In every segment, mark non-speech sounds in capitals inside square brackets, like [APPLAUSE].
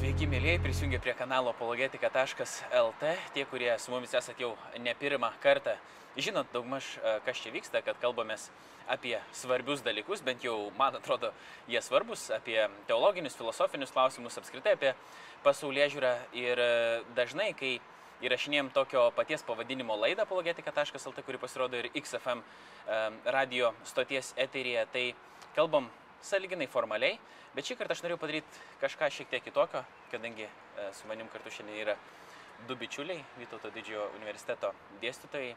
Sveiki, mėlyjei, prisijungę prie kanalo apologetika.lt. Tie, kurie su mumis esate jau ne pirmą kartą, žinot daugmaž, e, kas čia vyksta, kad kalbamės apie svarbius dalykus, bent jau man atrodo, jie svarbus, apie teologinius, filosofinius klausimus, apskritai apie pasaulyje žiūrą. Ir e, dažnai, kai įrašinėjom tokio paties pavadinimo laidą apologetika.lt, kuri pasirodo ir XFM e, radio stoties eterija, tai kalbam saliginai formaliai, bet šį kartą aš norėjau padaryti kažką šiek tiek kitokio, kadangi e, su manim kartu šiandien yra du bičiuliai, Vytauto didžiojo universiteto dėstytojai,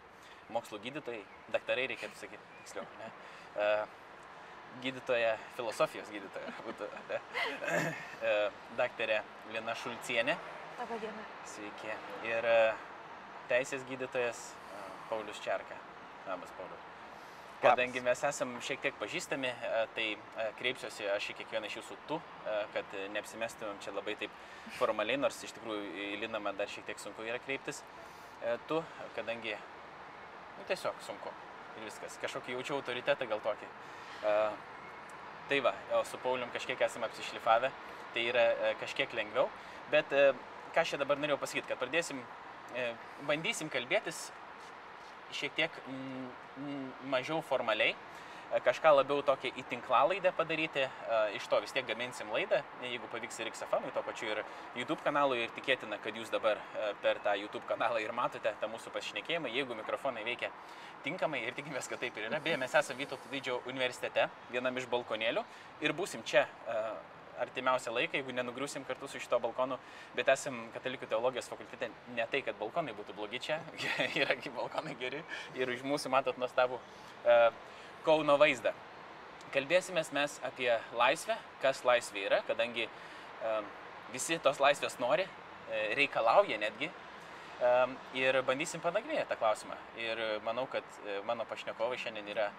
mokslo gydytojai, daktarai reikėtų sakyti, tiksliau, ne? E, gydytoja, filosofijos gydytoja, [LAUGHS] būtų, ne? E, daktarė Lina Šulcienė. Labą dieną. Sveiki. Ir teisės gydytojas Paulius Čerka. Labas, Paulius. Kadangi mes esam šiek tiek pažįstami, tai kreipsiuosi aš į kiekvieną iš jūsų tu, kad neapsimestumėm čia labai taip formaliai, nors iš tikrųjų į Liną dar šiek tiek sunku yra kreiptis. Tu, kadangi, nu tiesiog sunku ir viskas. Kažkokį jaučiau autoritetą gal tokį. Tai va, o su Paulium kažkiek esame apsišlifavę, tai yra kažkiek lengviau. Bet ką aš čia dabar norėjau pasakyti, kad pradėsim, bandysim kalbėtis šiek tiek mažiau formaliai, kažką labiau tokią į tinklalaidę padaryti, iš to vis tiek gaminsim laidą, jeigu pavyks ir XFM, to pačiu ir YouTube kanalui ir tikėtina, kad jūs dabar per tą YouTube kanalą ir matote tą mūsų pasišnekėjimą, jeigu mikrofonai veikia tinkamai ir tikimės, kad taip ir yra. Beje, mes esame Vytauto didžiojo universitete, vienam iš balkonėlių ir būsim čia artimiausią laiką, jeigu nenugriusim kartu su šito balkonu, bet esam katalikų teologijos fakultete ne tai, kad balkonai būtų blogi čia, [LAUGHS] yra balkonai geri ir iš mūsų matot nuostabų uh, Kauno vaizdą. Kalbėsime mes apie laisvę, kas laisvė yra, kadangi uh, visi tos laisvės nori, uh, reikalauja netgi. Ir bandysim panagrinėti tą klausimą. Ir manau, kad mano pašnekovai šiandien yra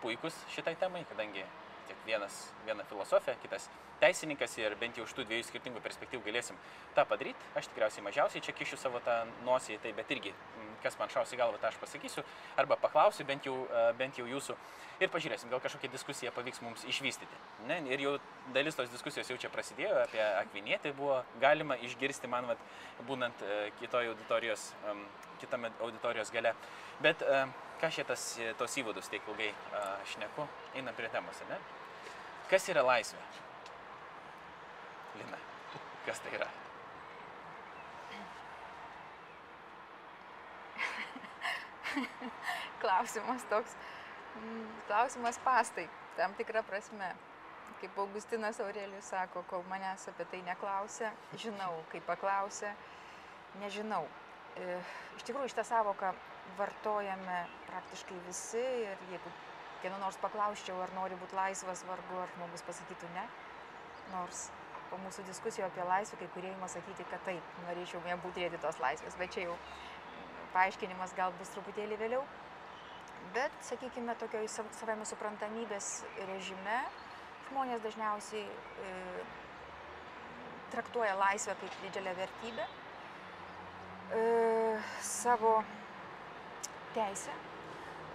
puikus šitai temai, kadangi tiek vienas, viena filosofija, kitas teisininkas ir bent jau iš tų dviejų skirtingų perspektyvų galėsim tą padaryti. Aš tikriausiai mažiausiai čia kišiu savo tą nosį tai, bet irgi, kas man šausi galva, tą aš pasakysiu, arba paklausiu bent jau, bent jau jūsų ir pažiūrėsim, gal kažkokią diskusiją pavyks mums išvystyti. Ne? Ir jau dalis tos diskusijos jau čia prasidėjo, apie akvinietį buvo galima išgirsti man, vat, būnant kitoje auditorijos, kitame auditorijos gale. Bet ką šitas tos įvadus tiek ilgai šneku, einam prie temos, ne? Kas yra laisvė? Lina, kas tai yra? [LAUGHS] Klausimas toks, klausimas pastai, tam tikrą prasme. Kaip Augustinas Aurelijus sako, kol manęs apie tai neklausė, žinau, kaip paklausė, nežinau. E, iš tikrųjų, šitą savoką vartojame praktiškai visi ir jeigu kieno nors paklausčiau, ar nori būti laisvas, vargu, ar žmogus pasakytų ne. Nors po mūsų diskusijų apie laisvę kai kurie ima sakyti, kad taip, norėčiau nebūti turėti tos laisvės, bet čia jau paaiškinimas gal bus truputėlį vėliau. Bet, sakykime, tokio savame suprantamybės režime žmonės dažniausiai e, traktuoja laisvę kaip didelę vertybę, e, savo teisę,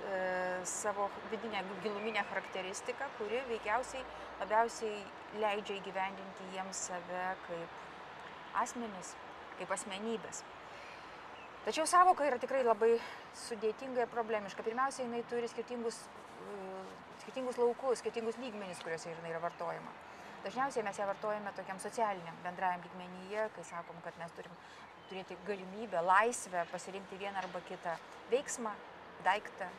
e, savo vidinę giluminę charakteristiką, kuri veikiausiai labiausiai leidžia įgyvendinti jiems save kaip asmenys, kaip asmenybės. Tačiau savoka yra tikrai labai sudėtinga ir problemiška. Pirmiausia, jinai turi skirtingus, skirtingus laukus, skirtingus lygmenis, kuriuose jinai yra vartojama. Dažniausiai mes ją vartojame tokiam socialiniam, bendrajam lygmenyje, kai sakom, kad mes turim turėti galimybę, laisvę pasirinkti vieną arba kitą veiksmą, daiktą,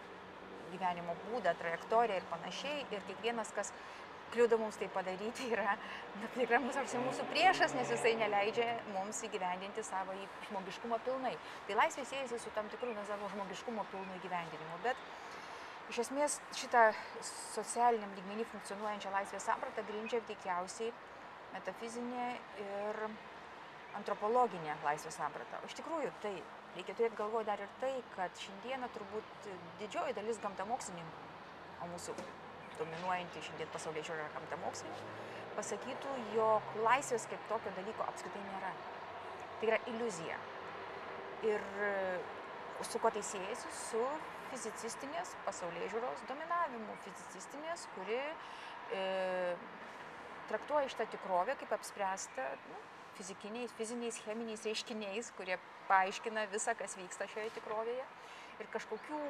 gyvenimo būdą, trajektoriją ir panašiai. Ir kiekvienas, kas kliūdo mums tai padaryti, [LAUGHS] yra tikrai mūsų, mūsų priešas, nes jisai neleidžia mums įgyvendinti savo žmogiškumo pilnai. Tai laisvė siejasi su tam tikru na, savo žmogiškumo pilnu įgyvendinimu. Bet iš esmės šitą socialiniam lygmenį funkcionuojančią laisvės sampratą grindžia veikiausiai metafizinė ir antropologinė laisvės samprata. O iš tikrųjų tai reikia turėti galvoje dar ir tai, kad šiandieną turbūt didžioji dalis gamtamokslininkų, o mūsų dominuojanti šiandien pasaulyje žiūra gamtamokslininkų, pasakytų, jog laisvės kaip tokio dalyko apskritai nėra. Tai yra iliuzija. Ir su kuo tai siejasi? Su fizicistinės pasaulyje žiūros dominavimu. Fizicistinės, kuri e, traktuoja šitą tikrovę kaip apspręstą nu, fizikiniais, fiziniais, cheminiais reiškiniais, kurie paaiškina visą, kas vyksta šioje tikrovėje. Ir kažkokių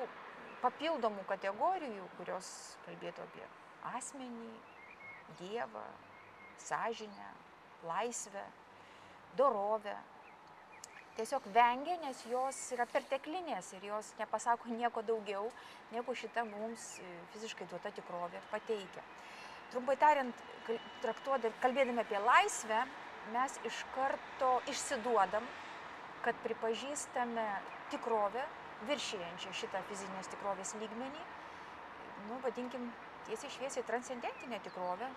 papildomų kategorijų, kurios kalbėtų apie asmenį, Dievą, sąžinę, laisvę, dorovę. Tiesiog vengia, nes jos yra perteklinės ir jos nepasako nieko daugiau, negu šita mums e, fiziškai duota tikrovė pateikia. Trumpai tariant, kalbėdami apie laisvę, mes iš karto išsiduodam, kad pripažįstame tikrovę, viršijančią šitą fizinės tikrovės lygmenį, nu, vadinkim, tiesiai šviesiai transcendentinę tikrovę.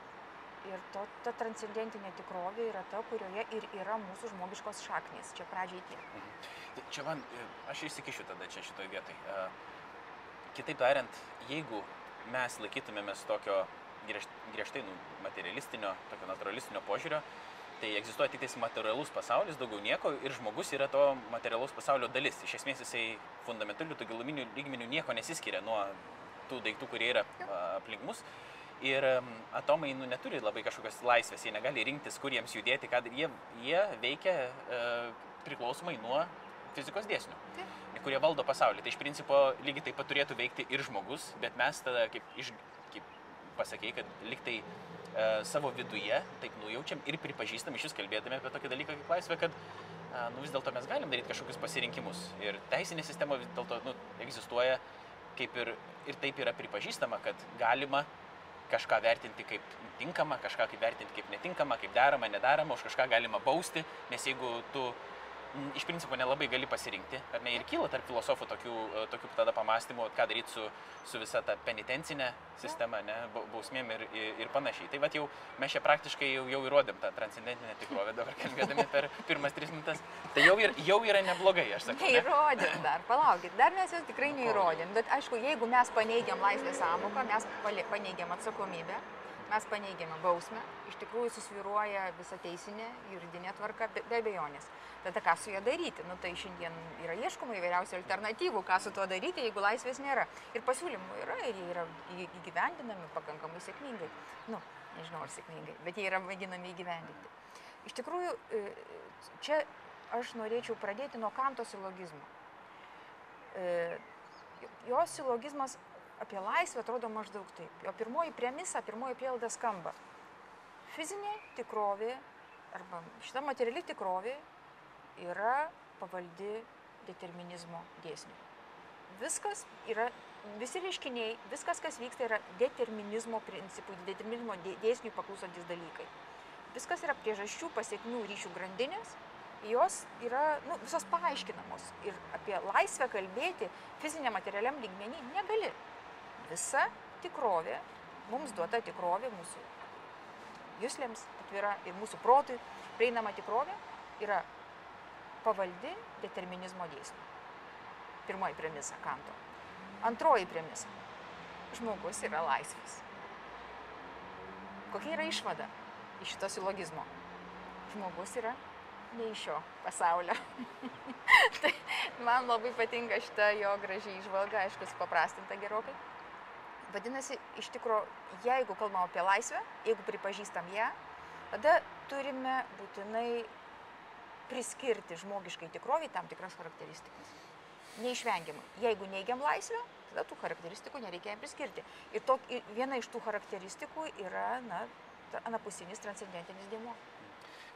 Ir to, ta transcendentinė tikrovė yra ta, kurioje ir yra mūsų žmogiškos šaknys. Čia pradžiai tiek. Mhm. Čia man, e, aš įsikišiu tada čia šitoje vietoje. Kitaip tariant, jeigu mes laikytumėmės tokio griežtai nu, materialistinio, tokio naturalistinio požiūrio, tai egzistuoja tik tais materialus pasaulis, daugiau nieko ir žmogus yra to materialaus pasaulio dalis. Iš esmės jisai fundamentalių, tų giluminių lygmenių nieko nesiskiria nuo tų daiktų, kurie yra aplink mus. Ir atomai nu, neturi labai kažkokios laisvės, jie negali rinktis, kur jiems judėti, kad jie, jie veikia e, priklausomai nuo fizikos dėsnių, Taip. kurie valdo pasaulį. Tai iš principo lygiai taip pat turėtų veikti ir žmogus, bet mes tada, kaip, iš, kaip pasakėjai, kad liktai savo viduje taip nujaučiam ir pripažįstam iš jūs kalbėdami apie tokį dalyką kaip laisvę, kad e, nu, vis dėlto mes galim daryti kažkokius pasirinkimus. Ir teisinė sistema vis dėlto nu, egzistuoja kaip ir, ir taip yra pripažįstama, kad galima kažką vertinti kaip tinkamą, kažką kaip vertinti kaip netinkamą, kaip daroma, nedaroma, už kažką galima bausti, nes jeigu tu iš principo nelabai gali pasirinkti, ar ne, ir kyla tarp filosofų tokių, e, tokių tada pamastymų, ką daryti su, su visa ta penitencinė sistema, ne, bausmėm ir, ir, ir panašiai. Tai va jau mes čia praktiškai jau, jau įrodėm tą transcendentinę tikrovę, dabar kalbėdami per pirmas tris minutės. Tai jau, ir, jau yra neblogai, aš sakau. Neįrodėm dar, palaukit, dar mes jos tikrai neįrodėm, bet aišku, jeigu mes paneigiam laisvės samoką, mes paneigiam atsakomybę mes paneigėme bausmę, iš tikrųjų susviruoja visa teisinė, juridinė tvarka, be, be abejonės. Tada ką su ja daryti? Nu, tai šiandien yra ieškoma įvairiausių alternatyvų, ką su tuo daryti, jeigu laisvės nėra. Ir pasiūlymų yra ir jie yra įgyvendinami pakankamai sėkmingai. Nu, nežinau ar sėkmingai, bet jie yra mėginami įgyvendinti. Iš tikrųjų, e, čia aš norėčiau pradėti nuo Kanto silogizmo. E, jo silogizmas apie laisvę atrodo maždaug taip. Jo pirmoji premisa, pirmoji prielaida skamba. Fizinė tikrovė arba šita materiali tikrovė yra pavaldi determinizmo dėsniui. Viskas yra, visi reiškiniai, viskas, kas vyksta, yra determinizmo principų, determinizmo dėsniui paklūsantis dalykai. Viskas yra priežasčių, pasiekmių ryšių grandinės, jos yra nu, visos paaiškinamos. Ir apie laisvę kalbėti fiziniam materialiam lygmenį negali visa tikrovė, mums duota tikrovė, mūsų jūslėms atvira ir mūsų protui prieinama tikrovė yra pavaldi determinizmo dėsniui. Pirmoji premisa Kanto. Antroji premisa. Žmogus yra laisvas. Kokia yra išvada iš šito silogizmo? Žmogus yra ne iš šio pasaulio. [LAUGHS] tai man labai patinka šita jo gražiai išvalga, aišku, supaprastinta gerokai. Vadinasi, iš tikrųjų, jeigu kalbam apie laisvę, jeigu pripažįstam ją, tada turime būtinai priskirti žmogiškai tikroviai tam tikras charakteristikas. Neišvengiamai. Jeigu neigiam laisvę, tada tų charakteristikų nereikia jam priskirti. Ir to, viena iš tų charakteristikų yra na, anapusinis transcendentinis dėmuo.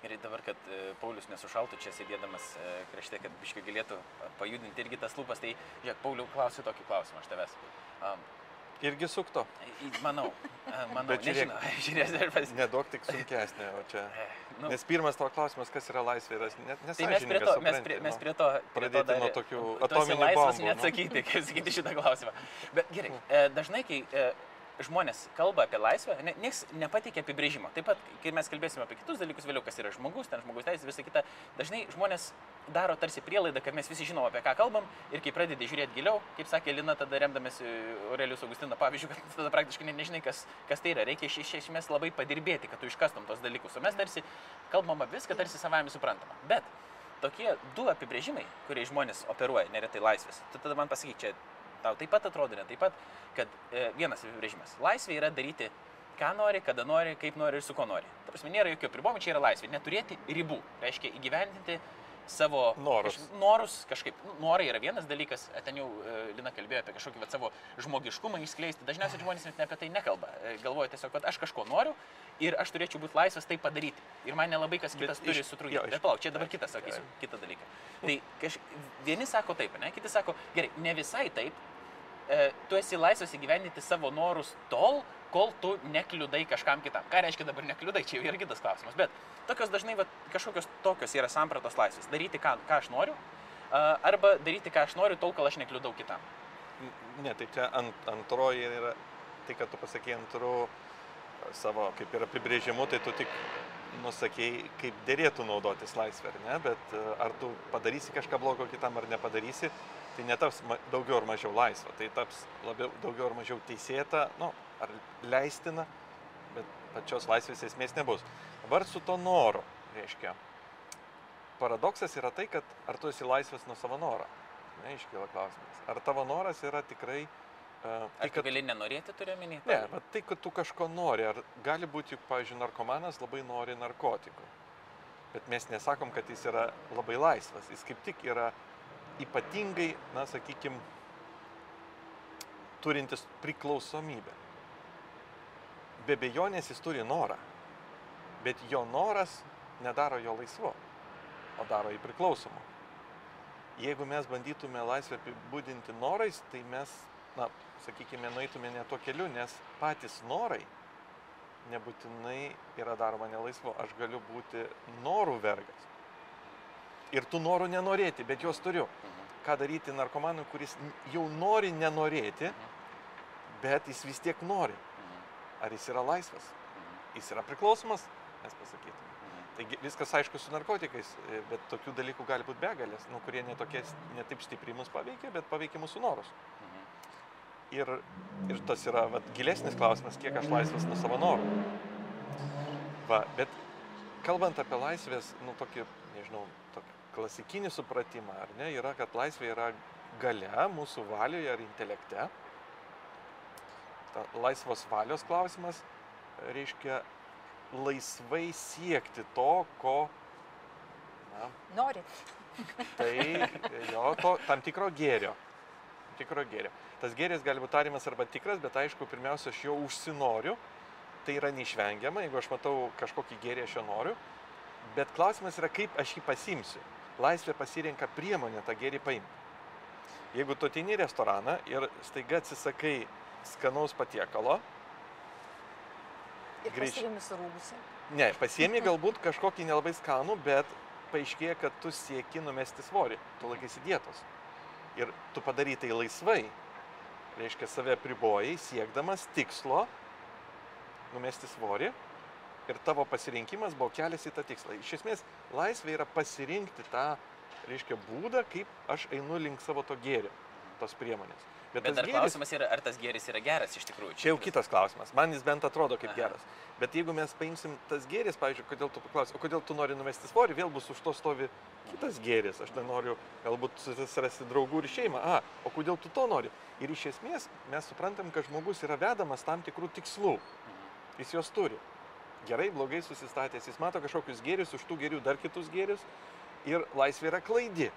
Ir dabar, kad e, Paulius nesušaltų čia sėdėdamas e, krašte, kad biškiai galėtų pajudinti irgi tas lūpas, tai žiūrėk, Pauliu, klausiu tokį klausimą aš tavęs. Irgi sukto. Manau, manau, Bet žiūrėk, [LAUGHS] žiūrės dar pas... Nedaug tik sunkesnė, o čia. Nu, Nes pirmas to klausimas, kas yra laisvė, yra net tai mes prie to, mes prie, mes prie to nu, pradėti prie to nuo tokių atominių atominių bombų. neatsakyti, [LAUGHS] kaip sakyti šitą klausimą. Bet gerai, [LAUGHS] e, dažnai, kai e, žmonės kalba apie laisvę, ne, nieks nepateikia apibrėžimo. Taip pat, kai mes kalbėsime apie kitus dalykus vėliau, kas yra žmogus, ten žmogus teisė, visa kita, dažnai žmonės daro tarsi prielaidą, kad mes visi žinom, apie ką kalbam ir kai pradedi žiūrėti giliau, kaip sakė Lina, tada remdamėsi Aurelius Augustino pavyzdžių, kad [LAUGHS] tada praktiškai ne, nežinai, kas, kas tai yra. Reikia iš, iš esmės labai padirbėti, kad tu iškastum tos dalykus. O mes tarsi kalbam viską tarsi savami suprantama. Bet tokie du apibrėžimai, kuriais žmonės operuoja neretai laisvės, tu tada man pasakyk, čia tau taip pat atrodo, ne taip pat, kad e, vienas apibrėžimas. Laisvė yra daryti, ką nori, kada nori, kaip nori ir su ko nori. Ta prasme, nėra jokių apribojimų, čia yra laisvė. Neturėti ribų. Reiškia įgyvendinti savo Norus. Kaž, norus kažkaip. Nu, norai yra vienas dalykas, ten jau e, Lina kalbėjo apie kažkokį vat, savo žmogiškumą išskleisti. Dažniausiai žmonės net ne apie tai nekalba. E, Galvoja tiesiog, kad aš kažko noriu ir aš turėčiau būti laisvas tai padaryti. Ir man nelabai kas Bet kitas iš- turi sutrukdyti. Bet palauk, čia dabar kitas sakysiu, kitą dalyką. Tai kaž, vieni sako taip, ne, kiti sako, gerai, ne visai taip. E, tu esi laisvas įgyvendinti savo norus tol, kol tu nekliudai kažkam kitam. Ką reiškia dabar nekliudai, čia yra kitas klausimas. Bet tokios dažnai va, kažkokios tokios yra sampratos laisvės. Daryti, ką, ką aš noriu, a, arba daryti, ką aš noriu, tol, kol aš nekliudau kitam. Ne, tai čia ant, antroji yra tai, kad tu pasakėjai antrų e, savo kaip ir apibrėžimu, tai tu tik nusakėjai, kaip dėrėtų naudotis laisvę, ar ne, bet e, ar tu padarysi kažką blogo kitam ar nepadarysi, tai netaps daugiau ar mažiau laisva, tai taps labiau, daugiau ar mažiau teisėta, nu, ar leistina, bet pačios laisvės esmės nebus. Dabar su to noru, reiškia, paradoksas yra tai, kad ar tu esi laisvas nuo savo noro. Ne, iškyla klausimas. Ar tavo noras yra tikrai... Uh, tai, kad, gali nenorėti, turiu minį? ne, bet tai, kad tu kažko nori. Ar gali būti, juk, pavyzdžiui, narkomanas labai nori narkotikų. Bet mes nesakom, kad jis yra labai laisvas. Jis kaip tik yra ypatingai, na, sakykime, turintis priklausomybę. Be bejonės jis turi norą. Bet jo noras nedaro jo laisvu, o daro jį priklausomu. Jeigu mes bandytume laisvę apibūdinti norais, tai mes, na, sakykime, nueitume ne tuo keliu, nes patys norai nebūtinai yra daroma nelaisvu. Aš galiu būti norų vergas. Ir tų norų nenorėti, bet juos turiu. Mhm. Ką daryti narkomanui, kuris jau nori nenorėti, bet jis vis tiek nori. Mhm. Ar jis yra laisvas? Mhm. Jis yra priklausomas, mes pasakytume. Mhm. Taigi viskas aišku su narkotikais, e, bet tokių dalykų gali būti begalės, nu, kurie netokie, ne taip stipriai mus paveikia, bet paveikia mūsų norus. Mhm. Ir, ir tas yra vat, gilesnis klausimas, kiek aš laisvas nuo savo norų. Va, bet kalbant apie laisvės, nu, tokį, nežinau, tokį klasikinį supratimą, ar ne, yra, kad laisvė yra gale mūsų valioje ar intelekte. Ta laisvos valios klausimas reiškia laisvai siekti to, ko, na, Nori. tai jo, to tam tikro gėrio. Tam tikro gėrio. Tas gėris gali būti tariamas arba tikras, bet aišku, pirmiausia, aš jo užsinoriu. Tai yra neišvengiama, jeigu aš matau kažkokį gėrį, aš jo noriu. Bet klausimas yra, kaip aš jį pasimsiu. Laisvė pasirenka priemonę tą gėrį paimti. Jeigu tu ateini į restoraną ir staiga atsisakai skanaus patiekalo, Ir pasiėmi surūgusi. Ne, pasiemi galbūt kažkokį nelabai skanų, bet paaiškėja, kad tu sieki numesti svorį, tu laikysi dietos. Ir tu padarai tai laisvai. Reiškia, save pribojai, siekdamas tikslo numesti svorį. Ir tavo pasirinkimas buvo kelias į tą tikslą. Iš esmės, laisvė yra pasirinkti tą, reiškia, būdą, kaip aš einu link savo to gėrio, tos priemonės. Bet tas dar gėris- klausimas yra, ar tas gėris yra geras iš tikrųjų. Čia jau kitas klausimas. Man jis bent atrodo kaip Aha. geras. Bet jeigu mes paimsim tas gėris, pavyzdžiui, kodėl tu paklausai, o kodėl tu nori numesti svorį, vėl bus už to stovi kitas gėris. Aš nenoriu galbūt susirasti draugų ir šeimą. A, o kodėl tu to nori? Ir iš esmės mes suprantam, kad žmogus yra vedamas tam tikrų tikslų. Jis juos turi. Gerai, blogai susistatęs. Jis mato kažkokius gėrius, už tų gėrių dar kitus gėrius. Ir laisvė yra klaidi.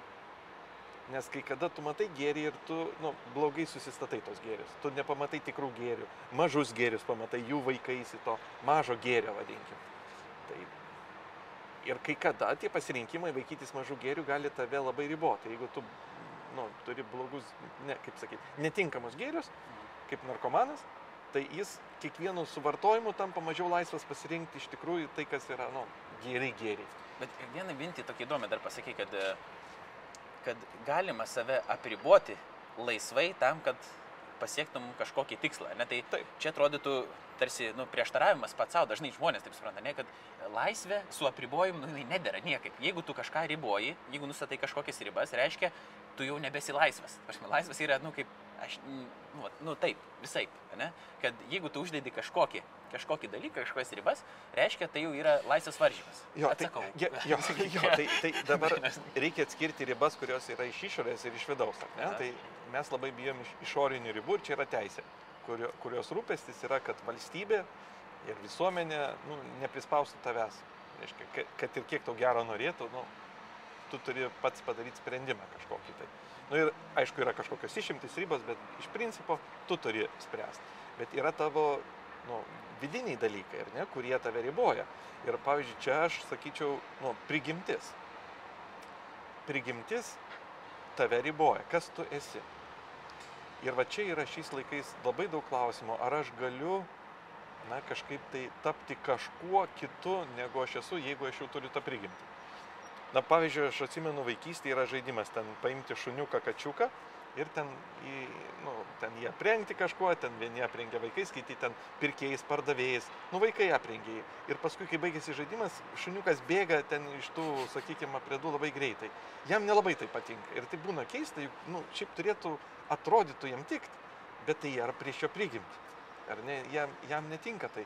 Nes kai kada tu matai gėrį ir tu nu, blogai susistatai tos gėrius. Tu nepamatai tikrų gėrių. Mažus gėrius pamatai, jų vaikais į to mažo gėrio vadinkim. Tai ir kai kada tie pasirinkimai vaikytis mažų gėrių gali tave labai riboti. Jeigu tu nu, turi blogus, ne, kaip sakyti, netinkamus gėrius, kaip narkomanas, tai jis kiekvienu suvartojimu tampa mažiau laisvas pasirinkti iš tikrųjų tai, kas yra, nu, gėriai gėriai. Bet vieną mintį tokį įdomią dar pasakai, kad, kad galima save apriboti laisvai tam, kad pasiektum kažkokį tikslą. Ne? Tai Taip. čia atrodytų tarsi nu, prieštaravimas pats savo, dažnai žmonės taip supranta, ne, kad laisvė su apribojimu nu, nedėra niekaip. Jeigu tu kažką riboji, jeigu nustatai kažkokias ribas, reiškia, tu jau nebesi laisvas. Prasme, laisvas yra, nu, kaip, aš, nu, nu taip, visai, ne? Kad jeigu tu uždedi kažkokį, kažkokį dalyką, kažkokias ribas, reiškia, tai jau yra laisvas varžymas. Jo, tai, Atsakau. jo, jo, [LAUGHS] jo, tai, tai dabar reikia atskirti ribas, kurios yra iš išorės ir iš vidaus. Ne? Tai mes labai bijom iš išorinių ribų ir čia yra teisė, kurio, kurios rūpestis yra, kad valstybė Ir visuomenė nu, neprispaustų tavęs. Reiškia, ka- kad ir kiek tau gero norėtų, nu, tu turi pats padaryti sprendimą kažkokį tai. Nu, ir aišku, yra kažkokios išimtis ribos, bet iš principo tu turi spręsti. Bet yra tavo nu, vidiniai dalykai, ne, kurie tave riboja. Ir pavyzdžiui, čia aš sakyčiau, nu, prigimtis. Prigimtis tave riboja, kas tu esi. Ir va čia yra šiais laikais labai daug klausimų, ar aš galiu, na, kažkaip tai tapti kažkuo kitu, negu aš esu, jeigu aš jau turiu tą prigimtį. Na, pavyzdžiui, aš atsimenu vaikystėje yra žaidimas ten paimti šuniuką, kačiuką ir ten, į, nu, ten jį aprengti kažkuo, ten vieni aprengia vaikais, kiti ten pirkėjais, pardavėjais, nu vaikai aprengia. Ir paskui, kai baigėsi žaidimas, šuniukas bėga ten iš tų, sakykime, priedų labai greitai. Jam nelabai tai patinka. Ir tai būna keista, juk, nu, šiaip turėtų atrodytų jam tikti, bet tai yra prieš jo prigimtį. Ar ne, jam, jam netinka tai.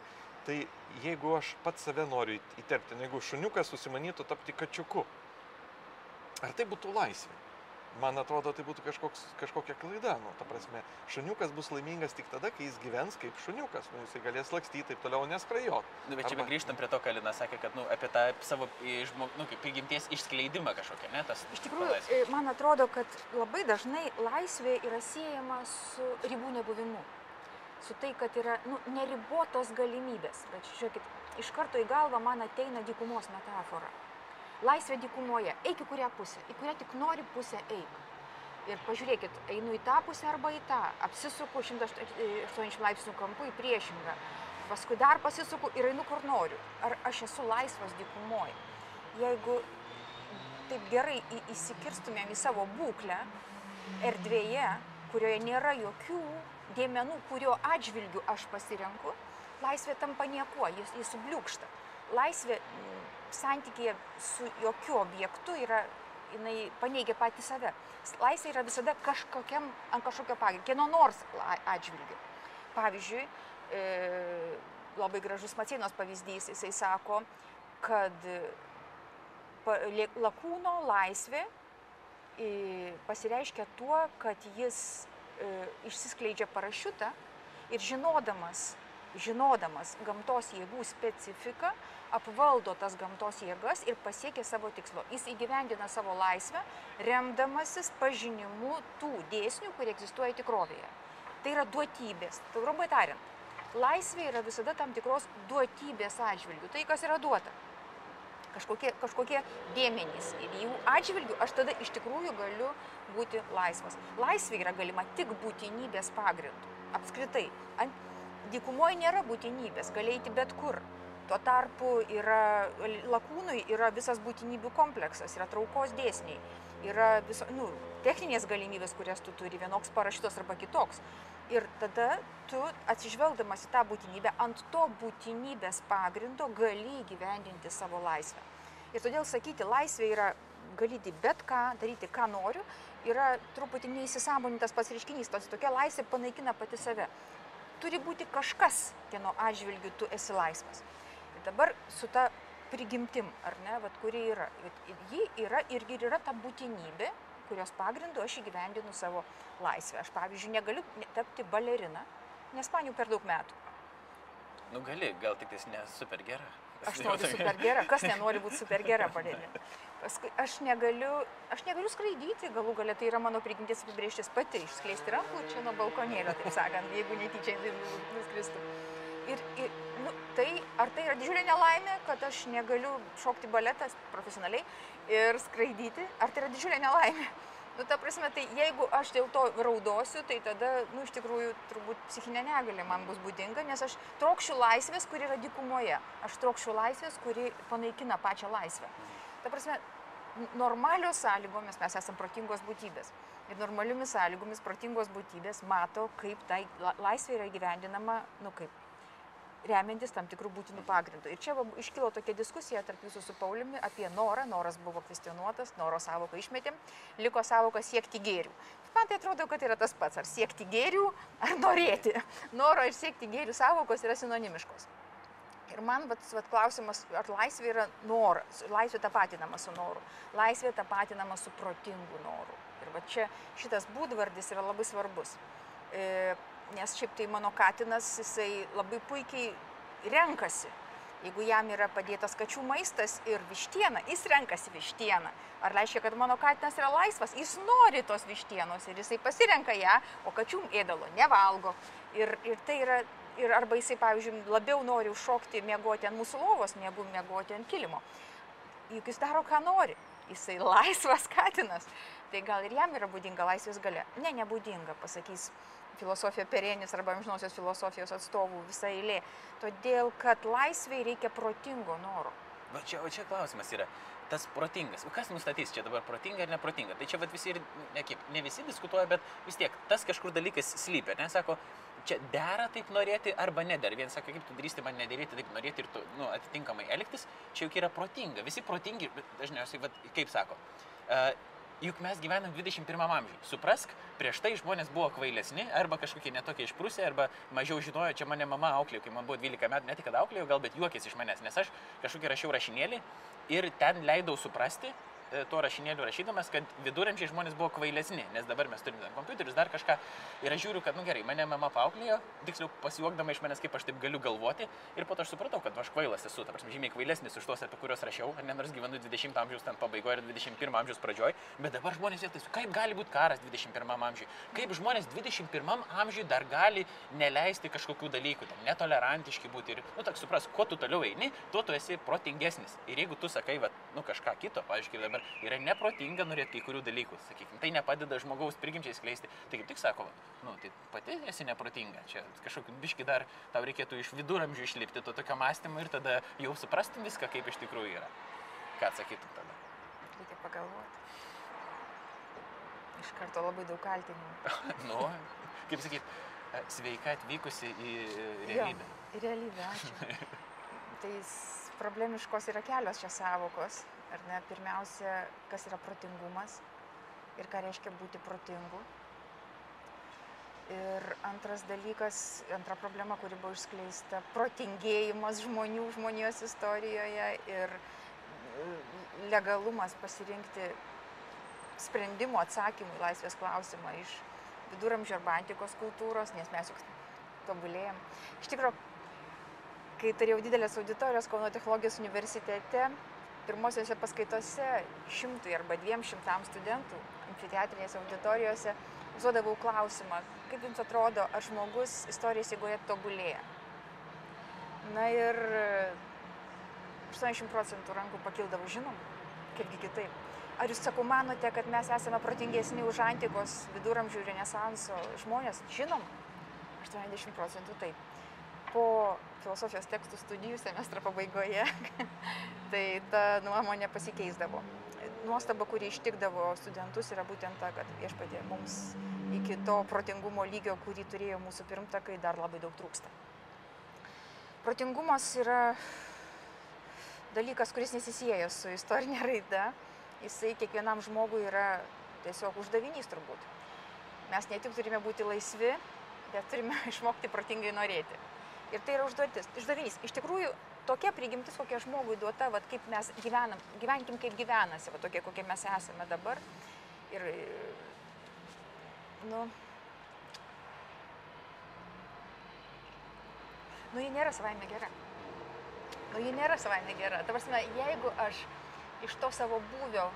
Tai jeigu aš pats save noriu įt- įterpti, nu, jeigu šuniukas susimanytų tapti kačiuku, ar tai būtų laisvė? Man atrodo, tai būtų kažkoks, kažkokia klaida. Nu, ta prasme, šuniukas bus laimingas tik tada, kai jis gyvens kaip šuniukas. Nu, jisai galės lakstyti taip toliau, neskrajot. Nu, bet čia Arba- grįžtam prie to, ką Lina sakė, kad nu, apie tą savo žmog, nu, kaip prigimties išskleidimą kažkokią, ne? Tas, Iš tikrųjų, e, man atrodo, kad labai dažnai laisvė yra siejama su ribų nebuvimu. Su tai, kad yra nu, neribotos galimybės. Bet žiūrėkit, iš karto į galvą man ateina dykumos metafora. Laisvė dykumoje. Eik į kurią pusę. Į kurią tik nori pusę eik. Ir pažiūrėkit, einu į tą pusę arba į tą. Apsisuku 180 laipsnių kampu į priešingą. Paskui dar pasisuku ir einu kur noriu. Ar aš esu laisvas dykumoje? Jeigu taip gerai įsikirstumėm į savo būklę erdvėje, kurioje nėra jokių dėmenų, kurio atžvilgių aš pasirenku, laisvė tampa niekuo, jis, jis subliūkšta. Laisvė mm, santykėje su jokiu objektu yra, jinai paneigia patį save. Laisvė yra visada kažkokiam, ant kažkokio pagrindo, kieno nors atžvilgiu. Pavyzdžiui, e, labai gražus Macienos pavyzdys, jisai sako, kad lė- lakūno laisvė e, pasireiškia tuo, kad jis e, išsiskleidžia parašiutą ir žinodamas, žinodamas gamtos jėgų specifiką, apvaldo tas gamtos jėgas ir pasiekia savo tikslo. Jis įgyvendina savo laisvę, remdamasis pažinimu tų dėsnių, kurie egzistuoja tikrovėje. Tai yra duotybės. Trumpai tariant, laisvė yra visada tam tikros duotybės atžvilgių. Tai, kas yra duota kažkokie, kažkokie dėmenys ir jų atžvilgių aš tada iš tikrųjų galiu būti laisvas. Laisvė yra galima tik būtinybės pagrindu. Apskritai, dykumoje nėra būtinybės, gali eiti bet kur. Tuo tarpu yra, lakūnui yra visas būtinybių kompleksas, yra traukos dėsniai, yra viso, nu, techninės galimybės, kurias tu turi, vienoks parašytos arba kitoks. Ir tada tu atsižvelgdamas į tą būtinybę, ant to būtinybės pagrindo gali įgyvendinti savo laisvę. Ir todėl sakyti, laisvė yra galyti bet ką, daryti ką noriu, yra truputį neįsisamonintas pats reiškinys, tos tokia laisvė panaikina pati save. Turi būti kažkas, kieno atžvilgiu tu esi laisvas. Ir dabar su ta prigimtim, ar ne, vat, kuri yra, ji yra irgi yra ta būtinybė, kurios pagrindu aš įgyvendinu savo laisvę. Aš, pavyzdžiui, negaliu ne- tapti balerina, nes man jau per daug metų. Nu gali, gal tik tais ne super gera. Aš noriu super gera, kas nenori būti [LAUGHS] super gera balerina. Paskui aš negaliu, aš negaliu skraidyti, galų galia tai yra mano prigimtis apibrieštis pati, išskleisti rankų čia nuo balkonėlio, taip sakant, jeigu netyčia nu- nuskristų. Ir, ir nu, tai, ar tai yra didžiulė nelaimė, kad aš negaliu šokti baletas profesionaliai ir skraidyti, ar tai yra didžiulė nelaimė? Nu, ta prasme, tai jeigu aš dėl to raudosiu, tai tada, nu, iš tikrųjų, turbūt psichinė negalė man bus būdinga, nes aš trokščiu laisvės, kuri yra dykumoje. Aš trokščiu laisvės, kuri panaikina pačią laisvę. Ta prasme, normalios sąlygomis mes esame protingos būtybės. Ir normaliomis sąlygomis protingos būtybės mato, kaip tai la- laisvė yra įgyvendinama, nu kaip, remiantis tam tikrų būtinų pagrindų. Ir čia iškilo tokia diskusija tarp jūsų su Pauliumi apie norą. Noras buvo kvestionuotas, noro savoką išmetėm, liko savoka siekti gėrių. Man tai atrodo, kad yra tas pats, ar siekti gėrių, ar norėti. Noro ir siekti gėrių savokos yra sinonimiškos. Ir man vat, vat, klausimas, ar laisvė yra noras, laisvė tapatinama su noru, laisvė tapatinama su protingu noru. Ir va čia šitas būdvardis yra labai svarbus. E, nes šiaip tai mano katinas, jisai labai puikiai renkasi. Jeigu jam yra padėtas kačių maistas ir vištiena, jis renkasi vištieną. Ar reiškia, kad mano katinas yra laisvas, jis nori tos vištienos ir jisai pasirenka ją, o kačių ėdalo nevalgo. Ir, ir tai yra, ir arba jisai, pavyzdžiui, labiau nori užšokti, miegoti ant mūsų lovos, negu miegoti ant kilimo. Juk jis daro, ką nori. Jisai [LAUGHS] laisvas katinas. Tai gal ir jam yra būdinga laisvės gale? Ne, nebūdinga, pasakys filosofija perienis arba amžinosios filosofijos atstovų visa eilė. Todėl, kad laisvai reikia protingo noro. Va čia, o čia klausimas yra, tas protingas. O kas nustatys čia dabar protinga ar neprotinga? Tai čia visi ir, ne, kaip, ne visi diskutuoja, bet vis tiek tas kažkur dalykas slypia, nes sako, čia dera taip norėti arba nedera. Vienas sako, kaip tu drįsti man nedėrėti taip norėti ir tu, nu, atitinkamai elgtis, čia juk yra protinga. Visi protingi, bet dažniausiai, vat, kaip sako, uh, juk mes gyvenam 21 amžiuje. Suprask, prieš tai žmonės buvo kvailesni, arba kažkokie netokie išprusę, arba mažiau žinojo, čia mane mama auklėjo, kai man buvo 12 metų, ne tik kad auklėjo, gal bet juokėsi iš manęs, nes aš kažkokį rašiau rašinėlį ir ten leidau suprasti, E, to rašinėlių rašydamas, kad viduramžiai žmonės buvo kvailesni, nes dabar mes turime kompiuterius, dar kažką. Ir aš žiūriu, kad, nu gerai, mane mama paauklėjo, tiksliau pasijuokdama iš manęs, kaip aš taip galiu galvoti. Ir po to aš supratau, kad nu, aš kvailas esu, ta prasme, žymiai kvailesnis už tos, apie kuriuos rašiau, ne nors gyvenu 20 amžiaus ten pabaigoje ir 21 amžiaus pradžioje. Bet dabar žmonės vėl tai, kaip gali būti karas 21 amžiui? Kaip žmonės 21 amžiui dar gali neleisti kažkokių dalykų, ten, netolerantiški būti. Ir, nu, tak supras, kuo tu toliau eini, tuo tu esi protingesnis. Ir jeigu tu sakai, va, nu kažką kito, pavyzdžiui, dabar dabar yra neprotinga norėti kai kurių dalykų, sakykime, tai nepadeda žmogaus prigimčiai skleisti. Tai kaip tik sako, nu, tai pati esi neprotinga, čia kažkokiu biški dar tau reikėtų iš viduramžių išlipti to tokio mąstymo ir tada jau suprastum viską, kaip iš tikrųjų yra. Ką atsakytum tada? Reikia pagalvoti. Iš karto labai daug kaltinimų. [LAUGHS] nu, kaip sakyt, sveika atvykusi į realybę. Jo, į realybę, ačiū. [LAUGHS] tai problemiškos yra kelios čia savokos. Ar ne? Pirmiausia, kas yra protingumas ir ką reiškia būti protingu. Ir antras dalykas, antra problema, kuri buvo išskleista, protingėjimas žmonių žmonijos istorijoje ir legalumas pasirinkti sprendimo atsakymų į laisvės klausimą iš viduramžio arba antikos kultūros, nes mes juk tobulėjom. Iš tikrųjų, kai turėjau didelės auditorijos Kauno technologijos universitete, pirmosiose paskaitose šimtui arba dviem šimtams studentų amfiteatrinėse auditorijose užduodavau klausimą, kaip jums atrodo, ar žmogus istorijos įgoje tobulėja. Na ir 80 procentų rankų pakildavo, žinom, kaipgi kitaip. Ar jūs, sakau, manote, kad mes esame protingesni už antikos, viduramžių, renesanso žmonės? Žinom, 80 procentų taip po filosofijos tekstų studijų semestro pabaigoje, [LAUGHS] tai ta nuomonė pasikeisdavo. Nuostaba, kuri ištikdavo studentus, yra būtent ta, kad viešpatė mums iki to protingumo lygio, kurį turėjo mūsų pirmtakai, dar labai daug trūksta. Protingumas yra dalykas, kuris nesisėja su istorinė raida. Jisai kiekvienam žmogui yra tiesiog uždavinys turbūt. Mes ne tik turime būti laisvi, bet turime [LAUGHS] išmokti protingai norėti. Ir tai yra užduotis, uždavinys. Iš tikrųjų, tokia prigimtis, kokia žmogui duota, vat, kaip mes gyvenam, gyvenkim kaip gyvenasi, va, tokie kokie mes esame dabar. Ir, nu, nu, ji nėra savaime gera. Nu, ji nėra savaime gera. Ta prasme, jeigu aš iš to savo būvio,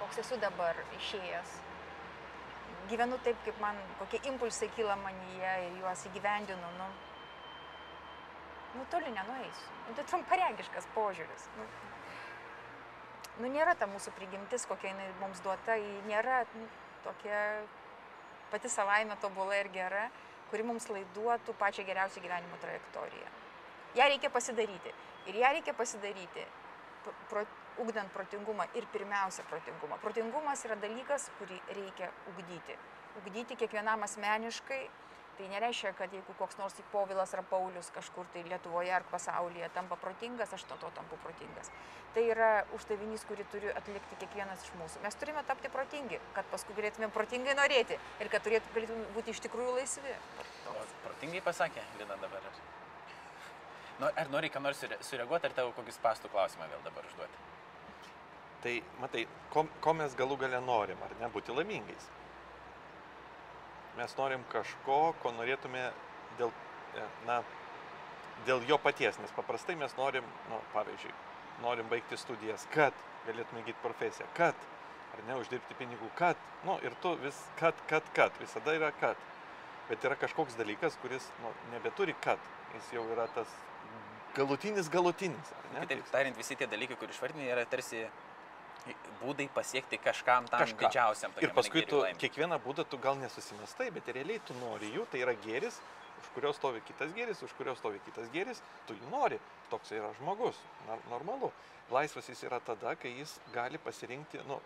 koks esu dabar išėjęs, gyvenu taip, kaip man, kokie impulsai kyla manyje ir juos įgyvendinu, nu, nu toli nenueisiu. Nu, tai trumparegiškas požiūris. Nu, nu nėra ta mūsų prigimtis, kokia jinai mums duota, ji nėra nu, tokia pati savaime tobula ir gera, kuri mums laiduotų pačią geriausią gyvenimo trajektoriją. Ja reikia pasidaryti. Ir ją reikia pasidaryti, pro, ugdant protingumą ir pirmiausia protingumą. Protingumas yra dalykas, kurį reikia ugdyti. Ugdyti kiekvienam asmeniškai Tai nereiškia, kad jeigu koks nors Povilas ar Paulius kažkur tai Lietuvoje ar pasaulyje tampa protingas, aš to to tampu protingas. Tai yra uždavinys, kurį turi atlikti kiekvienas iš mūsų. Mes turime tapti protingi, kad paskui galėtume protingai norėti ir kad turėtų, galėtume būti iš tikrųjų laisvi. Protingai pasakė Lina dabar. Nu, ar nori ką nors sureaguoti, ar tavo kokį pastų klausimą vėl dabar užduoti? Tai, matai, ko, ko mes galų gale norim, ar ne, būti laimingais mes norim kažko, ko norėtume dėl, e, na, dėl jo paties, nes paprastai mes norim, nu, pavyzdžiui, norim baigti studijas, kad galėtume įgyti profesiją, kad, ar ne, uždirbti pinigų, kad, nu, ir tu vis, kad, kad, kad, visada yra kad. Bet yra kažkoks dalykas, kuris, nu, nebeturi kad, jis jau yra tas galutinis galutinis? Kitaip tariant, visi tie dalykai, kur išvardinai, yra tarsi būdai pasiekti kažkam tam Kažką. didžiausiam. Ir paskui tu laimei. kiekvieną būdą tu gal nesusimestai, bet realiai tu nori jų, tai yra gėris, už kurio stovi kitas gėris, už kurio stovi kitas gėris, tu jų nori, toks yra žmogus, nor- normalu. Laisvas jis yra tada, kai jis gali pasirinkti, nu,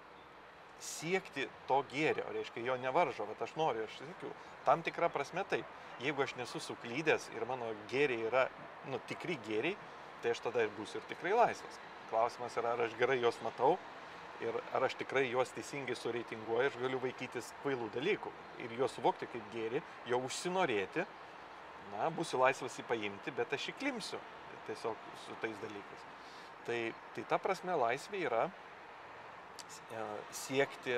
siekti to gėrio, reiškia, jo nevaržo, bet aš noriu, aš sakiau, tam tikrą prasme taip. Jeigu aš nesu suklydęs ir mano gėriai yra, nu, tikri gėriai, tai aš tada ir būsiu ir tikrai laisvas. Klausimas yra, ar aš gerai juos matau ir ar aš tikrai juos teisingai sureitinguoju, aš galiu vaikytis kvailų dalykų ir juos suvokti kaip gėri, jo užsinorėti, na, būsiu laisvas jį paimti, bet aš įklimsiu tiesiog su tais dalykais. Tai, tai ta prasme laisvė yra e, siekti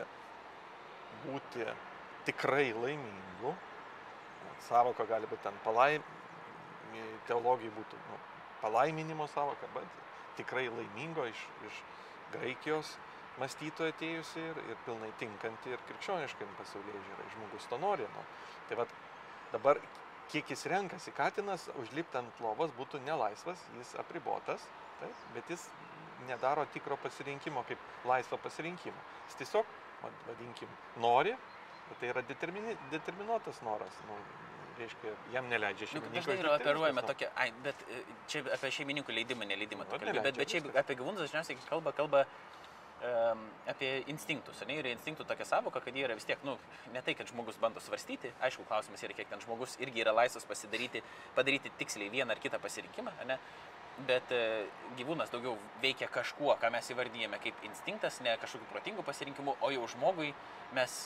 būti tikrai laimingu. Savoka gali būti ten palaim, teologijai būtų nu, palaiminimo savoka, bet tikrai laimingo iš, iš Graikijos mąstytojo atėjusi ir, ir pilnai tinkanti ir krikščioniškai pasaulyje žiūrai. Žmogus to nori. Nu. Tai vad dabar, kiek jis renkasi, katinas užlipti ant lovos būtų nelaisvas, jis apribotas, taip, bet jis nedaro tikro pasirinkimo kaip laisvo pasirinkimo. Jis tiesiog, vad- vadinkim, nori, bet tai yra determini, determinuotas noras. Nu, reiškia, jam neleidžia Nu, šeimininkas. dažnai yra operuojama nu. tokia, ai, bet e, čia apie šeimininkų leidimą, neleidimą Nu, bet, bet viskas. apie gyvūnus dažniausiai kalba, kalba apie instinktus. Ne? Ir instinktų tokia savoka, kad jie yra vis tiek, nu, ne tai, kad žmogus bando svarstyti, aišku, klausimas yra, kiek ten žmogus irgi yra laisvas pasidaryti, padaryti tiksliai vieną ar kitą pasirinkimą, ne? bet e, gyvūnas daugiau veikia kažkuo, ką mes įvardyjame kaip instinktas, ne kažkokiu protingu pasirinkimu, o jau žmogui mes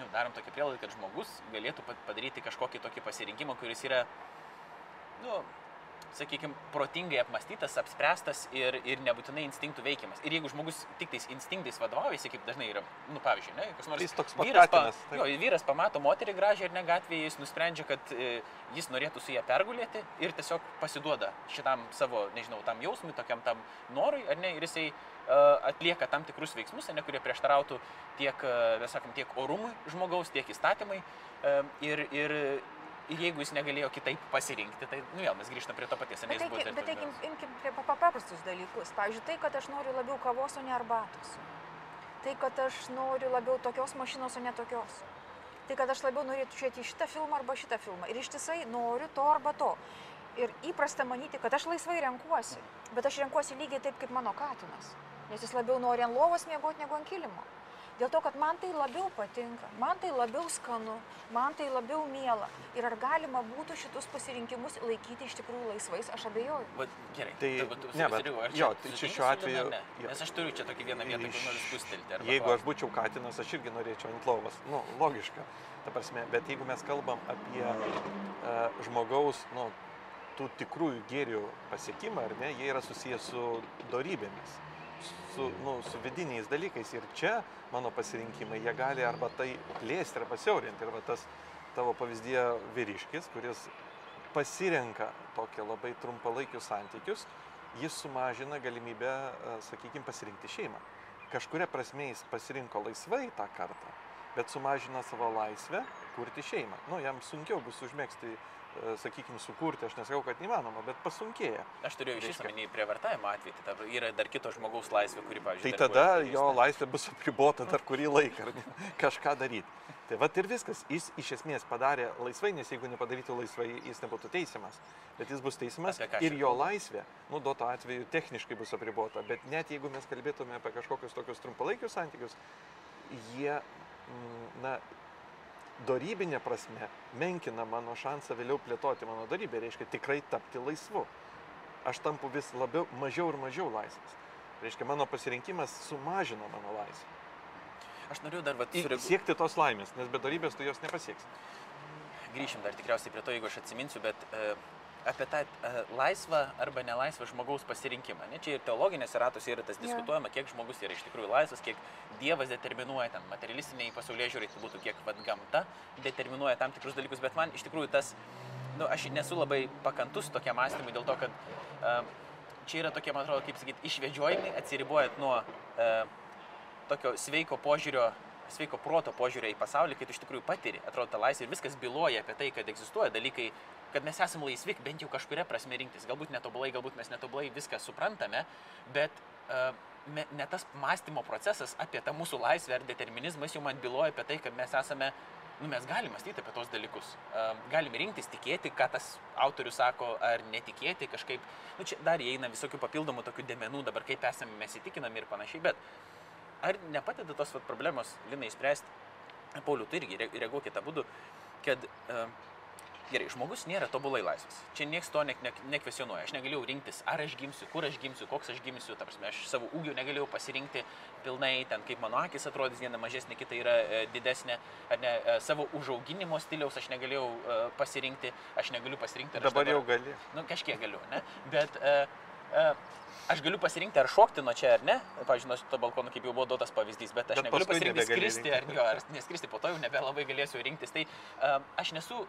nu, darom tokį prielaidą, kad žmogus galėtų pa- padaryti kažkokį tokį pasirinkimą, kuris yra, nu, sakykime, protingai apmastytas, apspręstas ir, ir nebūtinai instinktų veikiamas. Ir jeigu žmogus tik tais instinktais vadovaujasi, kaip dažnai yra, nu, pavyzdžiui, ne, kas nors jis toks vyras, pa, katinas, taip. jo, vyras pamato moterį gražią ir ne gatvėje, jis nusprendžia, kad e, jis norėtų su ją pergulėti ir tiesiog pasiduoda šitam savo, nežinau, tam jausmui, tokiam tam norui, ar ne, ir jisai e, atlieka tam tikrus veiksmus, ne, kurie prieštarautų tiek, e, mes sakom, tiek orumui žmogaus, tiek įstatymai. E, ir, ir, ir jeigu jis negalėjo kitaip pasirinkti, tai, nu vėl mes grįžtame prie to paties, Bet, buvo eikim, bet intelektualus. imkim prie pa- paprastus dalykus. Pavyzdžiui, tai, kad aš noriu labiau kavos, o ne arbatos. Tai, kad aš noriu labiau tokios mašinos, o ne tokios. Tai, kad aš labiau norėčiau žiūrėti šitą filmą arba šitą filmą. Ir ištisai noriu to arba to. Ir įprasta manyti, kad aš laisvai renkuosi. Bet aš renkuosi lygiai taip, kaip mano katinas. Nes jis labiau nori ant lovos miegoti negu ant kilimo. Dėl to, kad man tai labiau patinka, man tai labiau skanu, man tai labiau miela. Ir ar galima būtų šitus pasirinkimus laikyti iš tikrųjų laisvais, aš abejoju. Bet gerai, Tai- ne, bet- ar jo, tai čia šiuo atveju- Ne. jo. Nes aš turiu čia tokį vieną vietą, kur noriu spustelti. Jeigu ko. aš būčiau katinas, aš irgi norėčiau ant lovos. Nu, logiška. Ta prasme, bet jeigu mes kalbam apie uh, žmogaus, nu, tų tikrųjų gėrių pasiekimą, ar ne, jie yra susijęs su dorybėmis, su, nu, su vidiniais dalykais. Ir čia mano pasirinkimai, jie gali arba tai plėsti, arba siaurinti. Ir va tas tavo pavyzdėje vyriškis, kuris pasirenka tokie labai trumpalaikius santykius, jis sumažina galimybę, sakykime, pasirinkti šeimą. Kažkuria prasme jis pasirinko laisvai tą kartą, bet sumažina savo laisvę kurti šeimą. Nu, jam sunkiau bus užmėgsti, sakykime, sukurti, aš nesakau, kad neįmanoma, bet pasunkėja. Aš turėjau iš įsamenį prievartavimo atvejį, tai tada yra dar kito žmogaus laisvė, kuri, Tai pavyzdžiui, tada darbuojas jo pažįsta. laisvė bus apribota dar kurį laiką, ne? [LAUGHS] kažką daryti. Tai va ir viskas, jis iš esmės padarė laisvai, nes jeigu nepadarytų laisvai, jis nebūtų teisiamas. Bet jis bus teisiamas ir jo laisvė, nu, duoto atveju techniškai bus apribota. Bet net jeigu mes kalbėtume apie kažkokius tokius trumpalaikius santykius, jie, mm, na, darybinė prasme menkina mano šansą vėliau plėtoti mano darybę, reiškia tikrai tapti laisvu. Aš tampu vis labiau, mažiau ir mažiau laisvas. Reiškia, mano pasirinkimas sumažino mano laisvę. Aš noriu dar, va, Į- sureaguoti. Siekti tos laimės, nes be darybės tu jos nepasieksi. Grįšim dar tikriausiai prie to, jeigu aš atsiminsiu, bet e, apie tą e, laisvą arba nelaisvą žmogaus pasirinkimą. Ne? Čia ir teologinėse ratose yra tas diskutuojama, kiek žmogus yra iš tikrųjų laisvas, kiek Dievas determinuoja ten materialistiniai pasaulyje žiūrai, tai būtų kiek vat, gamta determinuoja tam tikrus dalykus, bet man iš tikrųjų tas nu, aš nesu labai pakantus tokiam mąstymui dėl to, kad uh, čia yra tokie, man atrodo, kaip sakyti, išvedžiojimai, atsiribuojant nuo uh, tokio sveiko požiūrio, sveiko proto požiūrio į pasaulį, kai tu iš tikrųjų patiri, atrodo, ta laisvė ir viskas byloja apie tai, kad egzistuoja dalykai, kad mes esame laisvi bent jau kažkuria prasme rinktis. Galbūt netobulai, galbūt mes netobulai viską suprantame, bet uh, ne tas mąstymo procesas apie tą mūsų laisvę ar determinizmas jau man byloja apie tai, kad mes esame nu, mes galime mąstyti apie tos dalykus. Uh, galime rinktis, tikėti, ką tas autorius sako, ar netikėti kažkaip. Nu, čia dar įeina visokių papildomų tokių dėmenų, dabar kaip esame mes įtikinami ir panašiai. Bet ar nepadeda tos vat, problemos, Linai, spręsti? Pauliu, tu irgi reaguok į tą būdų, kad uh, gerai, žmogus nėra tobulai laisvas. Čia niekas to ne, ne, nekvesionuoja. Aš negalėjau rinktis, ar aš gimsiu, kur aš gimsiu, koks aš gimsiu. Ta prasme, aš savo ūgio negalėjau pasirinkti pilnai, ten kaip mano akis atrodys, viena mažesnė, kita yra e, didesnė. Ar ne, e, savo užauginimo stiliaus aš negalėjau e, pasirinkti, aš negaliu pasirinkti. Dabar, dabar jau gali. Nu, kažkiek galiu, ne? Bet e, e, aš galiu pasirinkti, ar šokti nuo čia ar ne. Pavyzdžiui, nuo šito balkono, kaip jau buvo duotas pavyzdys, bet aš bet negaliu pasirinkti skristi ar, jo, ar neskristi, po to jau nebelabai galėsiu rinktis. Tai um, aš nesu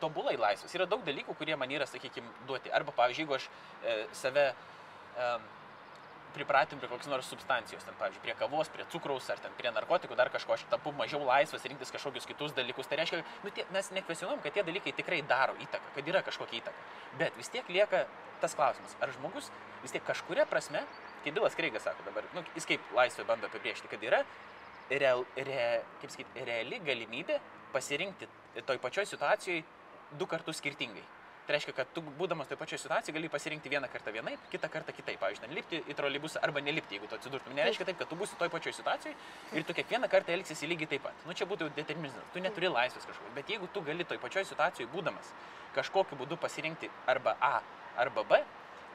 tobulai laisvas. Yra daug dalykų, kurie man yra, sakykime, duoti. Arba, pavyzdžiui, jeigu aš e, save um, pripratim prie kokios nors substancijos, ten, pavyzdžiui, prie kavos, prie cukraus ar ten prie narkotikų, dar kažko, aš tampu mažiau laisvas rinktis kažkokius kitus dalykus. Tai reiškia, nu, tie, mes nekvesionuom, kad tie dalykai tikrai daro įtaką, kad yra kažkokia įtaka. Bet vis tiek lieka tas klausimas, ar žmogus vis tiek kažkuria prasme, kaip Bilas Kreigas sako dabar, nu, jis kaip laisvė bando apibriežti, kad yra real, re, kaip sakyti, reali galimybė pasirinkti toj pačioj situacijoje du kartus skirtingai. Tai reiškia, kad tu būdamas toje pačioje situacijoje gali pasirinkti vieną kartą vienaip, kitą kartą kitaip. Pavyzdžiui, lipti į trolibusą arba nelipti, jeigu tu atsidurtum. Nereiškia taip, kad tu būsi toje pačioje situacijoje ir tu kiekvieną kartą elgsiesi lygiai taip pat. Nu čia būtų determinizmas. Tu neturi laisvės kažkokio. Bet jeigu tu gali toje pačioje situacijoje būdamas kažkokiu būdu pasirinkti arba A arba B,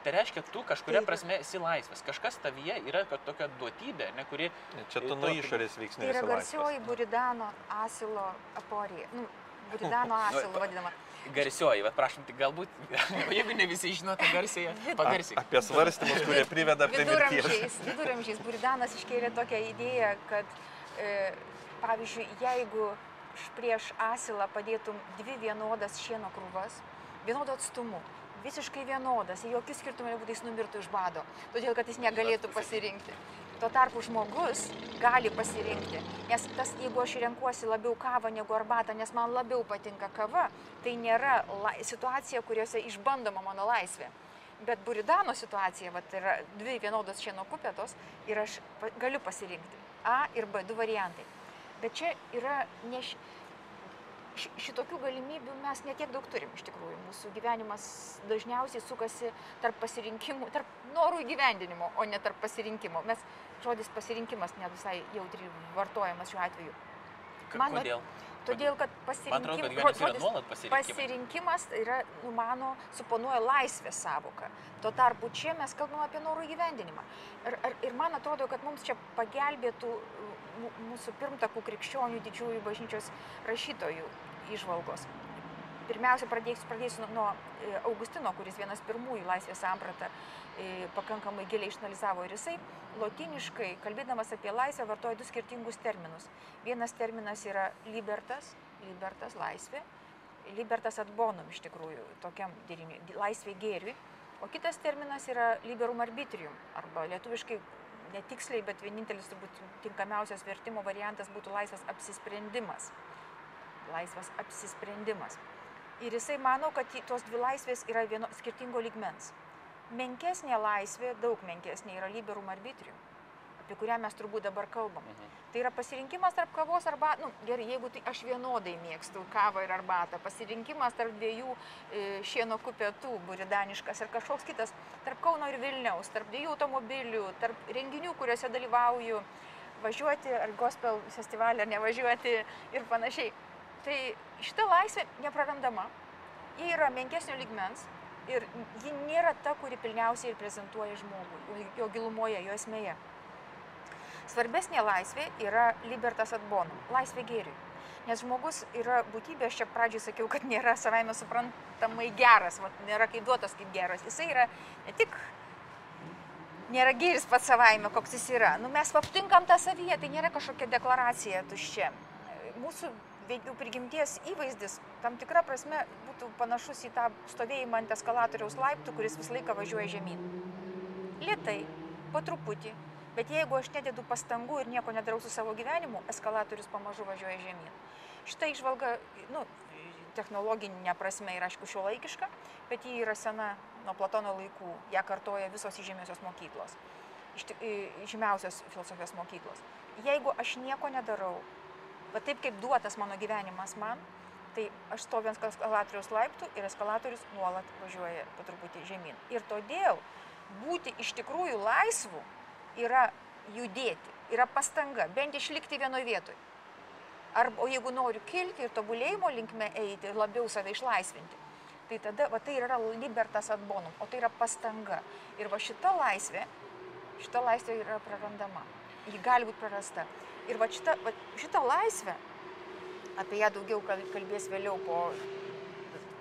Tai reiškia, tu kažkuria prasme esi laisvas. Kažkas tavyje yra tokia duotybė, ne kuri... Čia tu nuo išorės veiksmai. Tai yra garsioji buridano asilo aporija. Nu, buridano asilo vadinama garsioji, bet prašom, tik galbūt, [LAUGHS] jeigu ne visi žinote garsiai, [LAUGHS] pagarsiai. Apie svarstymus, kurie priveda prie mirties. Viduramžiais Buridanas iškėlė tokią idėją, kad, e, pavyzdžiui, jeigu prieš asilą padėtum dvi vienodas šieno krūvas, vienodo atstumu, visiškai vienodas, jokių skirtumų nebūtų, jis numirtų iš bado, todėl kad jis negalėtų pasirinkti. Tuo tarpu žmogus gali pasirinkti, nes tas, jeigu aš renkuosi labiau kavą negu arbatą, nes man labiau patinka kava, tai nėra situacija, kuriuose išbandoma mano laisvė. Bet buridano situacija, vat, yra dvi vienodos šieno kupetos ir aš galiu pasirinkti A ir B, du variantai. Bet čia yra ne, šitokių galimybių mes netiek daug turim iš tikrųjų. Mūsų gyvenimas dažniausiai sukasi tarp pasirinkimų, tarp norų įgyvendinimo, o ne tarp pasirinkimo. Mes žodis pasirinkimas ne visai jautri vartojamas šiuo atveju. Man, Kodėl? Todėl, kad pasirinkimas, atrodo, pasirinkimas yra, nu, mano, suponuoja laisvės savoką. Tuo tarpu čia mes kalbame apie norų įgyvendinimą. Ir, ir, ir man atrodo, kad mums čia pagelbėtų mūsų pirmtakų krikščionių didžiųjų bažnyčios rašytojų išvalgos. Pirmiausia, pradėsiu, pradėsiu nuo e, Augustino, kuris vienas pirmųjų laisvės sampratą e, pakankamai giliai išanalizavo ir jisai lotiniškai, kalbėdamas apie laisvę, vartoja du skirtingus terminus. Vienas terminas yra libertas, libertas laisvė, libertas ad bonum iš tikrųjų, tokiam diriniui, laisvė gėriui, o kitas terminas yra liberum arbitrium, arba lietuviškai netiksliai, bet vienintelis turbūt tinkamiausias vertimo variantas būtų laisvas apsisprendimas. Laisvas apsisprendimas. Ir jisai mano, kad tos dvi laisvės yra vieno skirtingo ligmens. Menkesnė laisvė, daug menkesnė yra liberum arbitrium apie kurią mes turbūt dabar kalbam. Mhm. Tai yra pasirinkimas tarp kavos arba, na nu, gerai, jeigu tai aš vienodai mėgstu kavą ir arbatą, pasirinkimas tarp dviejų e, šieno kupetų, buridaniškas ir kažkoks kitas, tarp Kauno ir Vilniaus, tarp dviejų automobilių, tarp renginių, kuriuose dalyvauju, važiuoti ar gospel festivalį ar nevažiuoti ir panašiai. Tai šita laisvė neprarandama, ji yra menkesnio ligmens, ir ji nėra ta, kuri pilniausiai ir prezentuoja žmogų, jo gilumoje, jo esmėje. Svarbesnė laisvė yra libertas ad bonum, laisvė gėriui. Nes žmogus yra būtybė, aš čia pradžioj sakiau, kad nėra savaime suprantamai geras, vat, nėra kaip duotas kaip geras. Jisai yra ne tik nėra gėris pats savaime, koks jis yra. Nu, mes aptinkam tą savyje, tai nėra kažkokia deklaracija tuščia. Mūsų jų prigimties įvaizdis tam tikra prasme būtų panašus į tą stovėjimą ant eskalatoriaus laiptų, kuris visą laiką važiuoja žemyn. Lietai, po truputį, bet jeigu aš nededu pastangų ir nieko nedarau su savo gyvenimu, eskalatorius pamažu važiuoja žemyn. Šitą išvalgą, nu, technologinė prasme yra aišku šio laikiška, bet ji yra sena nuo Platono laikų, ją kartoja visos įžymiosios mokyklos, žymiausios filosofijos mokyklos. Jeigu aš nieko nedarau, va taip kaip duotas mano gyvenimas man, tai aš stoviu ant eskalatoriaus laiptų ir eskalatorius nuolat važiuoja po truputį žemyn. Ir todėl būti iš tikrųjų laisvu yra judėti, yra pastanga, bent išlikti vienoje vietoje. Arba, jeigu noriu kilti ir tobulėjimo linkme eiti ir labiau save išlaisvinti, tai tada, va tai yra libertas ad bonum, o tai yra pastanga. Ir va šita laisvė, šita laisvė yra prarandama. Ji gali būti prarasta. Ir va šita, va šita laisvė, apie ją daugiau kalbės vėliau po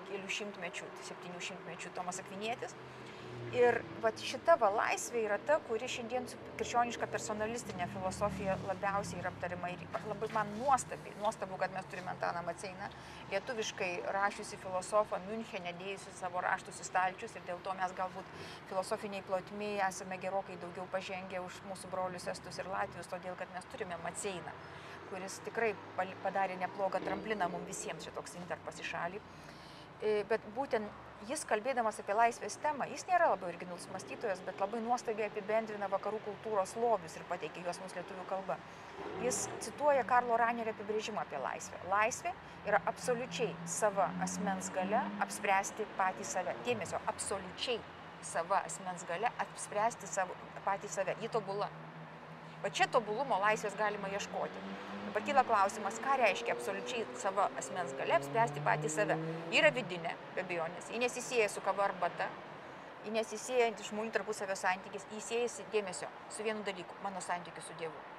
kelių šimtmečių, septynių šimtmečių Tomas Akvinėtis, Ir va šita va laisvė yra ta, kuri šiandien su krikščioniška personalistinė filosofija labiausiai yra aptarima. Ir labai man nuostabi, nuostabu, kad mes turime Antaną Maceiną, lietuviškai rašiusi filosofą Münchenė, dėjusi savo raštus į stalčius ir dėl to mes galbūt filosofiniai plotmiai esame gerokai daugiau pažengę už mūsų brolius Estus ir Latvius, todėl kad mes turime Maceiną, kuris tikrai padarė neblogą trampliną mums visiems šitoks interpas į šalį. E, bet būtent jis kalbėdamas apie laisvės temą, jis nėra labai originalus mąstytojas, bet labai nuostabiai apibendrina vakarų kultūros lobius ir pateikia juos mūsų lietuvių kalba. Jis cituoja Karlo Ranerio apibrėžimą apie laisvę. Laisvė yra absoliučiai sava asmens gale apspręsti patį save. Dėmesio, absoliučiai sava asmens gale apspręsti savo, patį save. Ji tobula. Va čia tobulumo laisvės galima ieškoti. Dabar kyla klausimas, ką reiškia absoliučiai savo asmens gale apspręsti patį save. Yra vidinė, be abejonės, ji nesisėja su kava arbata, ji nesisėja žmonių tarpusavio santykis, ji siejasi dėmesio su vienu dalyku - mano santykiu su Dievu.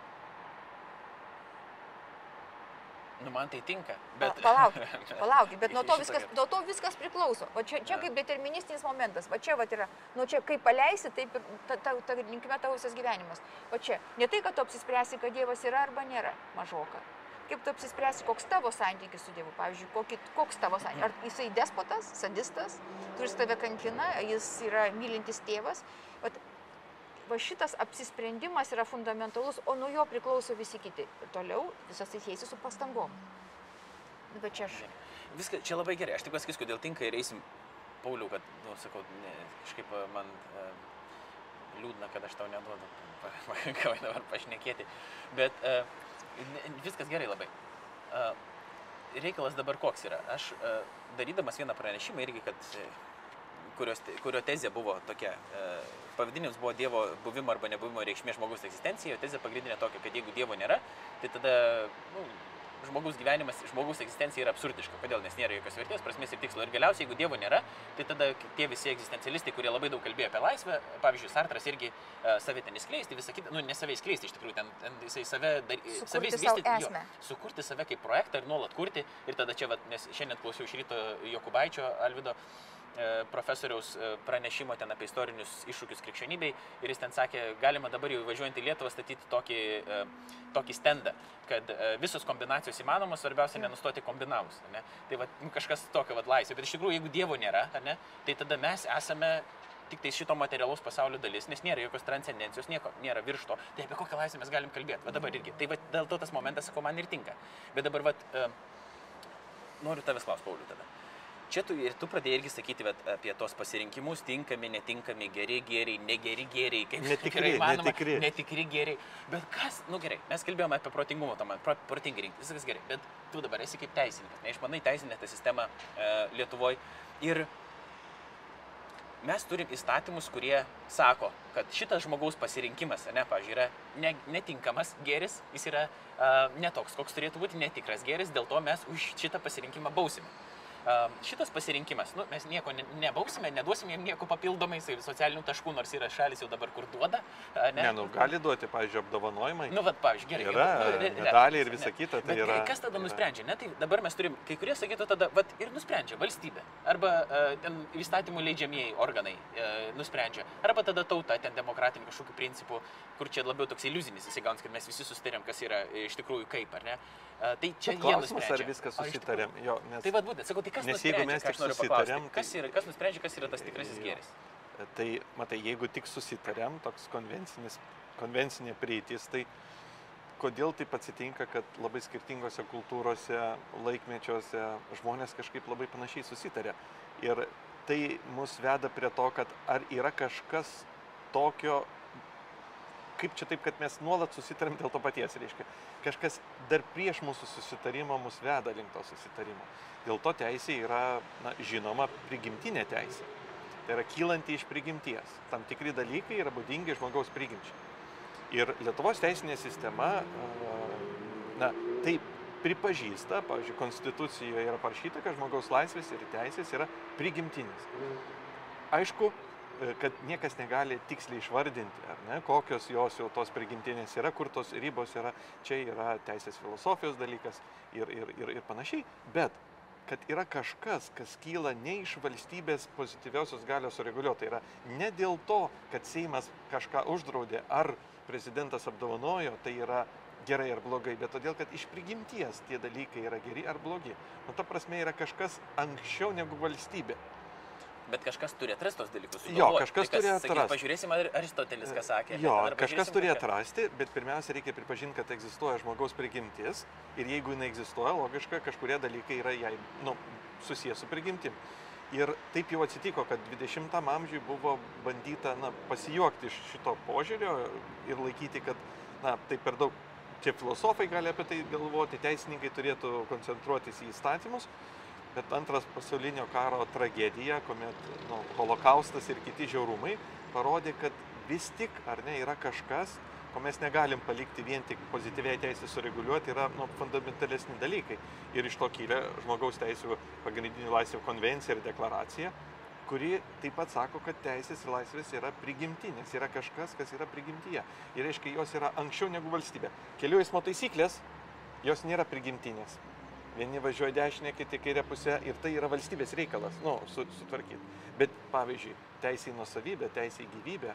Nu, man tai tinka. Bet... Palaukit, palaukit, bet [LAUGHS] nuo to, viskas, nuo to viskas priklauso. O čia, čia kaip deterministinis momentas, va čia va yra, nu čia kaip paleisi, taip ir ta, ta, ta linkime tavo visas gyvenimas. O čia, ne tai, kad tu apsispręsi, kad Dievas yra arba nėra mažoka. Kaip tu apsispręsi, koks tavo santykis su Dievu, pavyzdžiui, kokį, koks tavo santykis. Ar jisai despotas, sadistas, kuris tave kankina, jis yra mylintis tėvas. Vat, va šitas apsisprendimas yra fundamentalus, o nuo jo priklauso visi kiti. Ir toliau visas tai siejasi su pastangom. Nu, bet čia aš. Viskas čia labai gerai, aš tik pasakysiu, kodėl tinka ir eisim, Pauliau, kad, nu, sakau, ne, kažkaip man e, liūdna, kad aš tau neduodu [LAUGHS] pakankamai dabar pašnekėti. Bet e, viskas gerai labai. E, reikalas dabar koks yra. Aš e, darydamas vieną pranešimą irgi, kad e, kurios, kurio tezė buvo tokia, e, pavadinimas buvo Dievo buvimo arba nebuvimo reikšmė žmogaus egzistencijoje, tezė pagrindinė tokia, kad jeigu Dievo nėra, tai tada nu, žmogus gyvenimas, žmogus egzistencija yra absurdiška. Kodėl? Nes nėra jokios vertės, prasmės ir tikslo. Ir galiausiai, jeigu Dievo nėra, tai tada tie visi egzistencialistai, kurie labai daug kalbėjo apie laisvę, pavyzdžiui, Sartras irgi uh, save ten įskleisti, visą kitą, nu, ne save įskleisti, iš tikrųjų, ten, ten jisai save, dar, save įvystyti, jo, sukurti save kaip projektą ir nuolat kurti. Ir tada čia, vat, nes šiandien klausiau iš ryto Jokubaičio Alvido, uh, profesoriaus e, pranešimo ten apie istorinius iššūkius krikščionybei ir jis ten sakė, galima dabar jau važiuojant į Lietuvą statyti tokį, e, tokį stendą, kad visos kombinacijos įmanomos, svarbiausia nenustoti kombinavus. Ne? Tai va, nu, kažkas tokio va, laisvė, bet iš tikrųjų, jeigu Dievo nėra, ne, tai tada mes esame tik tai šito materialaus pasaulio dalis, nes nėra jokios transcendencijos, nieko nėra virš to. Tai apie kokią laisvę mes galim kalbėti, va dabar irgi. Tai va, dėl to tas momentas, sakau, man ir tinka. Bet dabar, va, noriu tavęs klausti, Pauliu, tada čia tu tu pradėjai irgi sakyti vet, apie tos pasirinkimus, tinkami, netinkami, geri gėriai, negeri gėriai, kaip netikri, manoma, netikri. netikri gėriai. Bet kas, nu gerai, mes kalbėjome apie protingumą, tam, pro, protingai rinkti, viskas gerai, bet tu dabar esi kaip teisininkas, neišmanai teisinę tą sistemą e, Lietuvoje ir mes turim įstatymus, kurie sako, kad šitas žmogaus pasirinkimas, ne, pažiūrėjau, yra ne, netinkamas gėris, jis yra uh, netoks, koks turėtų būti netikras gėris, dėl to mes už šitą pasirinkimą bausime. Šitas pasirinkimas, nu, mes nieko ne, nebausime, neduosime jiem nieko papildomai, socialinių taškų, nors yra šalis jau dabar, kur duoda. a, Ne, nu, gali duoti, pavyzdžiui, apdovanojimai. Nu, vad, pavyzdžiui, gerai. Yra nu, medaliai ir ne. visa kita, tai Bet yra- kas tada yra. nusprendžia? Ne, tai dabar mes turim, kai kurie sakytų tada, vat, ir nusprendžia valstybė. Arba uh, ten įstatymų leidžiamieji organai uh, nusprendžia. Arba tada tauta, ten demokratinių kažkokių principų, kur čia labiau toks iliuzinis įsigauns, kad mes visi susitarėm, kas yra e, iš tikrųjų kaip, ar ne? Uh, tai čia jie nusprendžia. ar tikrųjų- susitarėm. Jo, nes, Tai vad būtent, sakau, tai kas Nes jeigu mes tik susitarėm, tai- Kas, yra, kas nusprendžia, kas yra tas tikrasis gėris? Tai, matai, jeigu tik susitarėm, toks konvencinė prieitis, tai kodėl taip atsitinka, kad labai skirtingose kultūrose, laikmečiuose žmonės kažkaip labai panašiai susitarė. Ir tai mus veda prie to, kad ar yra kažkas tokio, kaip čia taip, kad mes nuolat susitarėm dėl to paties, reiškia. Kažkas dar prieš mūsų susitarimą mus veda link to susitarimo. Dėl to teisė yra, na, žinoma, prigimtinė teisė. Tai yra kylanti iš prigimties. Tam tikri dalykai yra būdingi žmogaus prigimčiai. Ir Lietuvos teisinė sistema, na, tai pripažįsta, pavyzdžiui, Konstitucijoje yra parašyta, kad žmogaus laisvės ir teisės yra prigimtinis. Aišku, kad niekas negali tiksliai išvardinti, ar ne, kokios jos jau tos prigimtinės yra, kur tos ribos yra, čia yra teisės filosofijos dalykas ir, ir, ir, ir panašiai, bet kad yra kažkas, kas kyla ne iš valstybės pozityviosios galios sureguliuoti. Tai yra ne dėl to, kad Seimas kažką uždraudė ar prezidentas apdovanojo, tai yra gerai ar blogai, bet todėl, kad iš prigimties tie dalykai yra geri ar blogi. Nu, ta prasme yra kažkas anksčiau negu valstybė. Bet kažkas turi atrasti tos dalykus. Jo, sugalvoti. kažkas tai, turi sakykim, atrast. Pažiūrėsim, ar Aristotelis ką sakė. Jo, kažkas turi atrasti, bet pirmiausia reikia pripažinti, kad egzistuoja žmogaus prigimtis ir jeigu jinai egzistuoja, logiška, kažkurie dalykai yra jai nu, susijęs su prigimtim. Ir taip jau atsitiko, kad 20-am amžiui buvo bandyta na, pasijuokti iš šito požiūrio ir laikyti, kad na, tai per daug, čia filosofai gali apie tai galvoti, teisininkai turėtų koncentruotis į įstatymus, bet antras pasaulinio karo tragedija, kuomet nu, holokaustas ir kiti žiaurumai parodė, kad vis tik, ar ne, yra kažkas, ko mes negalim palikti vien tik pozityviai teisė sureguliuoti, yra nu, fundamentalesni dalykai. Ir iš to kylia žmogaus teisų pagrindinių laisvių konvencija ir deklaracija, kuri taip pat sako, kad teisės ir laisvės yra prigimtinės, yra kažkas, kas yra prigimtyje. Ir reiškia, jos yra anksčiau negu valstybė. Kelių eismo taisyklės, jos nėra prigimtinės. Vieni važiuoja dešinę, kiti kairę pusę ir tai yra valstybės reikalas, nu, su, sutvarkyti. Bet pavyzdžiui, teisė į nusavybę, teisė į gyvybę,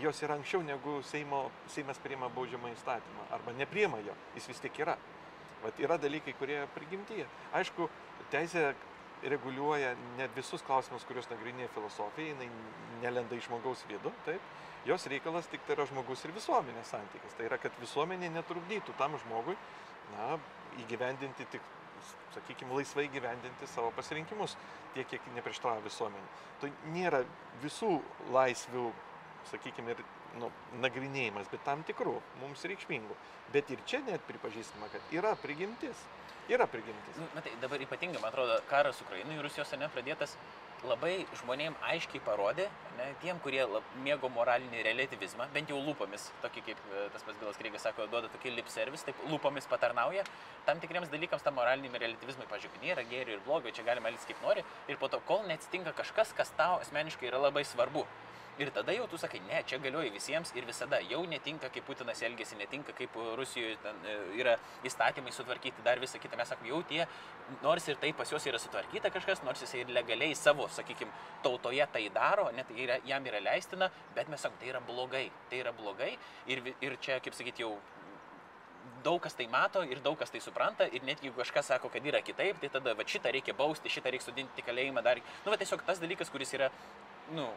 jos yra anksčiau negu Seimo, Seimas priima baudžiamą įstatymą arba nepriima jo, jis vis tiek yra. Vat yra dalykai, kurie prigimtyje. Aišku, teisė reguliuoja ne visus klausimus, kuriuos nagrinėja filosofija, jinai nelenda į žmogaus vidų, taip. Jos reikalas tik tai yra žmogus ir visuomenės santykis. Tai yra, kad visuomenė netrukdytų tam žmogui, na, įgyvendinti tik, sakykime, laisvai gyvendinti savo pasirinkimus, tiek, kiek neprieštrauja visuomenė. Tai nėra visų laisvių, sakykime, ir nu, nagrinėjimas, bet tam tikrų, mums reikšmingų. Bet ir čia net pripažįstama, kad yra prigimtis. Yra prigimtis. Nu, matai, dabar ypatingai, man atrodo, karas Ukrainoje ir Rusijos nepradėtas labai žmonėm aiškiai parodė, ne, tiem, kurie lab, mėgo moralinį relativizmą, bent jau lūpomis, tokį kaip e, tas pats Bilas Krygas sako, duoda tokį lip service, taip lūpomis patarnauja, tam tikriems dalykams, tam moraliniam relativizmui, pažiūrėjau, kad nėra gėrio ir blogio, čia galima elgtis kaip nori, ir po to, kol neatsitinka kažkas, kas tau asmeniškai yra labai svarbu. Ir tada jau tu sakai, ne, čia galioja visiems ir visada. Jau netinka, kaip Putinas elgesi, netinka, kaip Rusijoje e, yra įstatymai sutvarkyti, dar visą kitą. Mes sakome, jau tie, nors ir tai pas juos yra sutvarkyta kažkas, nors jis ir legaliai savo, sakykime, tautoje tai daro, net yra, jam yra leistina, bet mes sakome, tai yra blogai. Tai yra blogai ir, ir čia, kaip sakyti, jau daug kas tai mato ir daug kas tai supranta ir net jeigu kažkas sako, kad yra kitaip, tai tada va šitą reikia bausti, šitą reikia sudinti kalėjimą dar. Nu, va tiesiog tas dalykas, kuris yra, nu,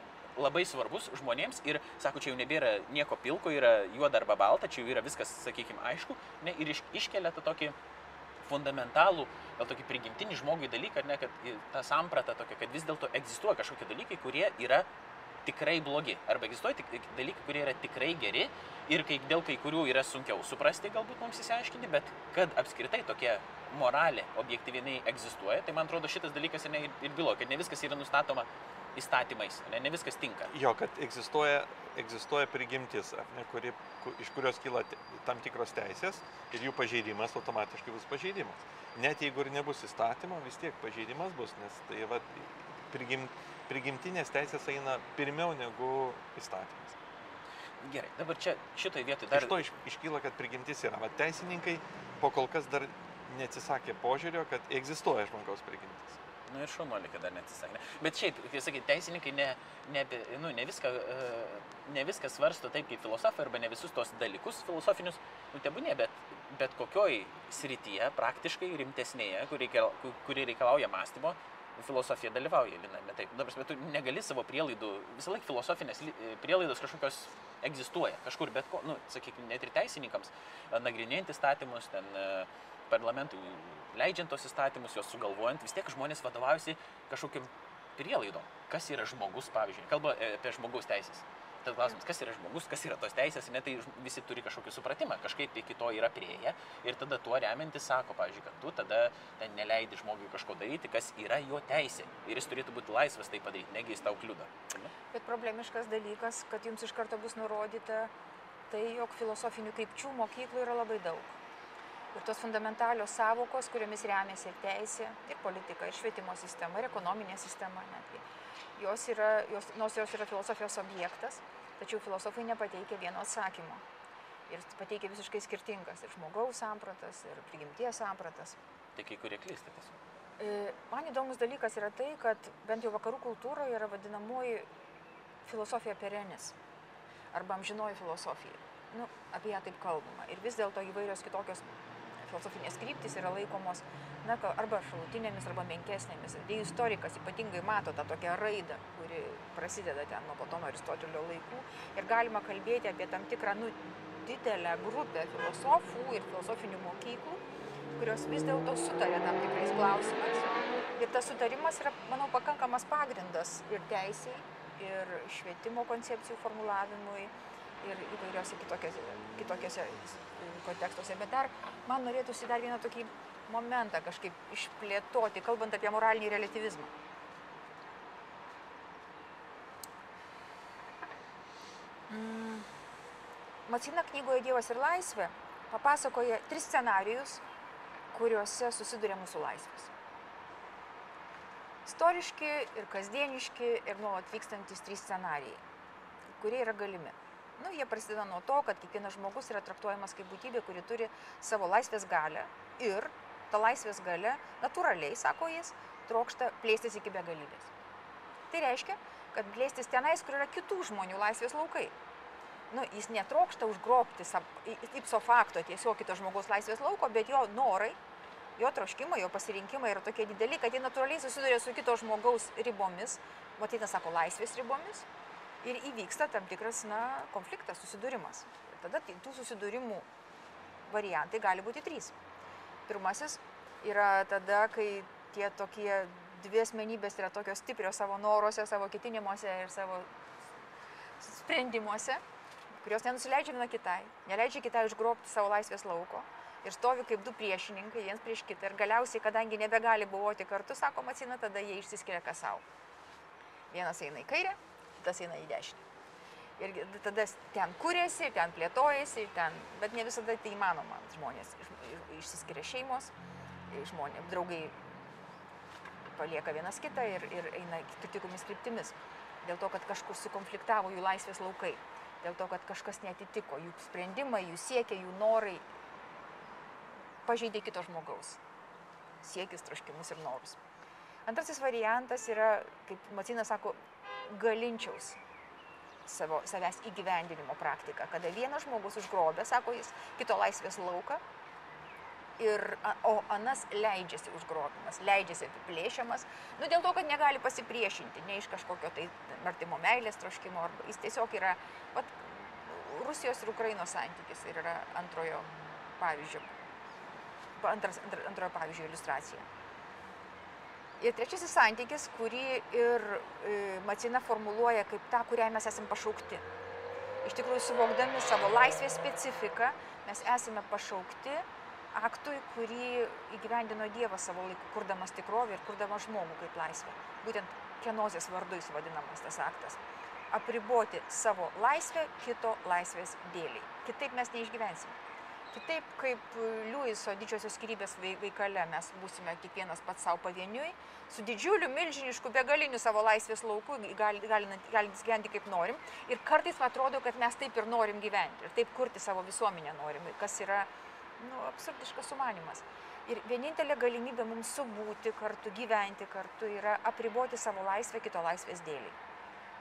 labai svarbus žmonėms ir, sako, čia jau nebėra nieko pilko, yra juoda arba balta, čia jau yra viskas, sakykime, aišku, ne, ir iš, iškelia tą tokį fundamentalų, gal tokį prigimtinį žmogui dalyką, ne, kad ta samprata tokia, kad vis dėlto egzistuoja kažkokie dalykai, kurie yra tikrai blogi. Arba egzistuoja tik dalykai, kurie yra tikrai geri ir kai, dėl kai kurių yra sunkiau suprasti, galbūt mums įsiaiškinti, bet kad apskritai tokia moralė objektyvinai egzistuoja, tai man atrodo šitas dalykas ir, ne, ir bylo, kad ne viskas yra nustatoma įstatymais, ne, ne viskas tinka. Jo, kad egzistuoja, egzistuoja prigimtis, ne, kuri, ku, iš kurios kyla tam tikros teisės ir jų pažeidimas automatiškai bus pažeidimas. Net jeigu ir nebus įstatymo, vis tiek pažeidimas bus, nes tai va, prigim, prigimtinės teisės eina pirmiau negu įstatymas. Gerai, dabar čia šitoj vietoj dar... Iš to iš, iškyla, kad prigimtis yra. Va, teisininkai po kol kas dar neatsisakė požiūrio, kad egzistuoja žmogaus prigimtis. Nu ir šaunuolį, kad dar neatsisakė. Bet šiaip, kaip sakai, teisininkai ne, ne, nu, ne, viską, e, ne viską svarsto taip kaip filosofai arba ne visus tos dalykus filosofinius, nu tebūnė, bet, bet kokioj srityje, praktiškai rimtesnėje, kuri, kuri reikalauja mąstymo, filosofija dalyvauja viename. Taip, dabar, bet tu negali savo prielaidų, visą laiką filosofinės e, prielaidos kažkokios egzistuoja kažkur, bet ko, nu, sakykime, net ir teisininkams, e, nagrinėjant įstatymus, ten e, parlamentui leidžiant tos įstatymus, juos sugalvojant, vis tiek žmonės vadovaujasi kažkokiam prielaidom. Kas yra žmogus, pavyzdžiui, kalba e, apie žmogaus teisės. Tad klausimas, kas yra žmogus, kas yra tos teisės, ne tai visi turi kažkokį supratimą, kažkaip iki to yra prieėję ir tada tuo remiantis sako, pavyzdžiui, kad tu tada ten neleidi žmogui kažko daryti, kas yra jo teisė ir jis turėtų būti laisvas tai padaryti, negi jis tau kliudo. Nu, Bet problemiškas dalykas, kad jums iš karto bus nurodyta tai, jog filosofinių krypčių mokyklų yra labai daug. Ir tos fundamentalios savokos, kuriomis remiasi ir teisė, ir politika, ir švietimo sistema, ir ekonominė sistema netgi. Jos yra, jos, nors jos yra filosofijos objektas, tačiau filosofai nepateikia vieno atsakymo. Ir pateikia visiškai skirtingas ir žmogaus sampratas, ir prigimties sampratas. tai kai kurie klysta tiesiog. Man įdomus dalykas yra tai, kad bent jau vakarų kultūroje yra vadinamoji filosofija perenis arba amžinoji filosofija. Nu, apie ją taip kalbama. Ir vis dėlto įvairios kitokios filosofinės kryptis yra laikomos na, arba šalutinėmis, arba menkesnėmis. Ir istorikas ypatingai mato tą tokią raidą, kuri prasideda ten nuo Platono Aristotelio laikų. Ir galima kalbėti apie tam tikrą nu, didelę grupę filosofų ir filosofinių mokyklų, kurios vis dėlto sutarė tam tikrais klausimais. Ir tas sutarimas yra, manau, pakankamas pagrindas ir teisiai, ir švietimo koncepcijų formulavimui, ir įvairiuose kitokiose, kitokiose e, kontekstuose. Bet dar man norėtųsi dar vieną tokį momentą kažkaip išplėtoti, kalbant apie moralinį relativizmą. Mm. Macina knygoje Dievas ir laisvė papasakoja tris scenarijus, kuriuose susiduria mūsų laisvės. Istoriški ir kasdieniški ir nuolat vykstantis trys scenarijai, kurie yra galimi. Nu, jie prasideda nuo to, kad kiekvienas žmogus yra traktuojamas kaip būtybė, kuri turi savo laisvės galę ir ta laisvės gale natūraliai, sako jis, trokšta plėstis iki begalybės. Tai reiškia, kad plėstis tenais, kur yra kitų žmonių laisvės laukai. Nu, jis netrokšta užgrobti ipso fakto tiesiog kito žmogaus laisvės lauko, bet jo norai, jo troškimai, jo pasirinkimai yra tokie dideli, kad jie natūraliai susiduria su kito žmogaus ribomis, matytas sako laisvės ribomis, ir įvyksta tam tikras na, konfliktas, susidūrimas. Ir tada tų susidūrimų variantai gali būti trys. Pirmasis yra tada, kai tie tokie dvi asmenybės yra tokios stiprios savo noruose, savo ketinimuose ir savo sprendimuose, kurios nenusileidžia viena kitai, neleidžia kitai užgrobti savo laisvės lauko ir stovi kaip du priešininkai, viens prieš kitą. Ir galiausiai, kadangi nebegali buvoti kartu, sako Macina, tada jie išsiskiria kas savo. Vienas eina į kairę, kitas eina į dešinę. Ir tada ten kūrėsi, ten plėtojasi, ten, bet ne visada tai įmanoma. Žmonės iš- iš- išsiskiria šeimos, žmonės, draugai palieka vienas kitą ir, ir eina skirtingomis kryptimis. Dėl to, kad kažkur sukonfliktavo jų laisvės laukai. Dėl to, kad kažkas netitiko, jų sprendimai, jų siekiai, jų norai pažeidė kito žmogaus siekis, troškimus ir norus. Antrasis variantas yra, kaip Macinas sako, galinčiaus savo, savęs įgyvendinimo praktika, kada vienas žmogus užgrobė, sako jis, kito laisvės lauką, ir, o anas leidžiasi užgrobimas, leidžiasi apiplėšiamas, nu dėl to, kad negali pasipriešinti, ne iš kažkokio tai artimo meilės troškimo, arba jis tiesiog yra, vat, Rusijos ir Ukrainos santykis ir yra antrojo pavyzdžio, pa- antras, antr, antrojo pavyzdžio iliustracija. Ir trečiasis santykis, kurį ir e, Macina formuluoja kaip tą, kuriai mes esame pašaukti. Iš tikrųjų, suvokdami savo laisvės specifiką, mes esame pašaukti aktui, kurį įgyvendino Dievas savo laiku, kurdamas tikrovę ir kurdamas žmogų kaip laisvę. Būtent kenozės vardu jis vadinamas tas aktas. Apriboti savo laisvę kito laisvės dėliai. Kitaip mes neišgyvensime. Kitaip kaip Liujiso didžiosios skirybės veikale mes būsime kiekvienas pats savo pavieniui, su didžiuliu, milžinišku, begaliniu savo laisvės lauku, galinant gali, gyventi kaip norim. Ir kartais man atrodo, kad mes taip ir norim gyventi, ir taip kurti savo visuomenę norim, kas yra nu, absurdiškas sumanimas. Ir vienintelė galimybė mums subūti kartu, gyventi kartu yra apriboti savo laisvę kito laisvės dėliai.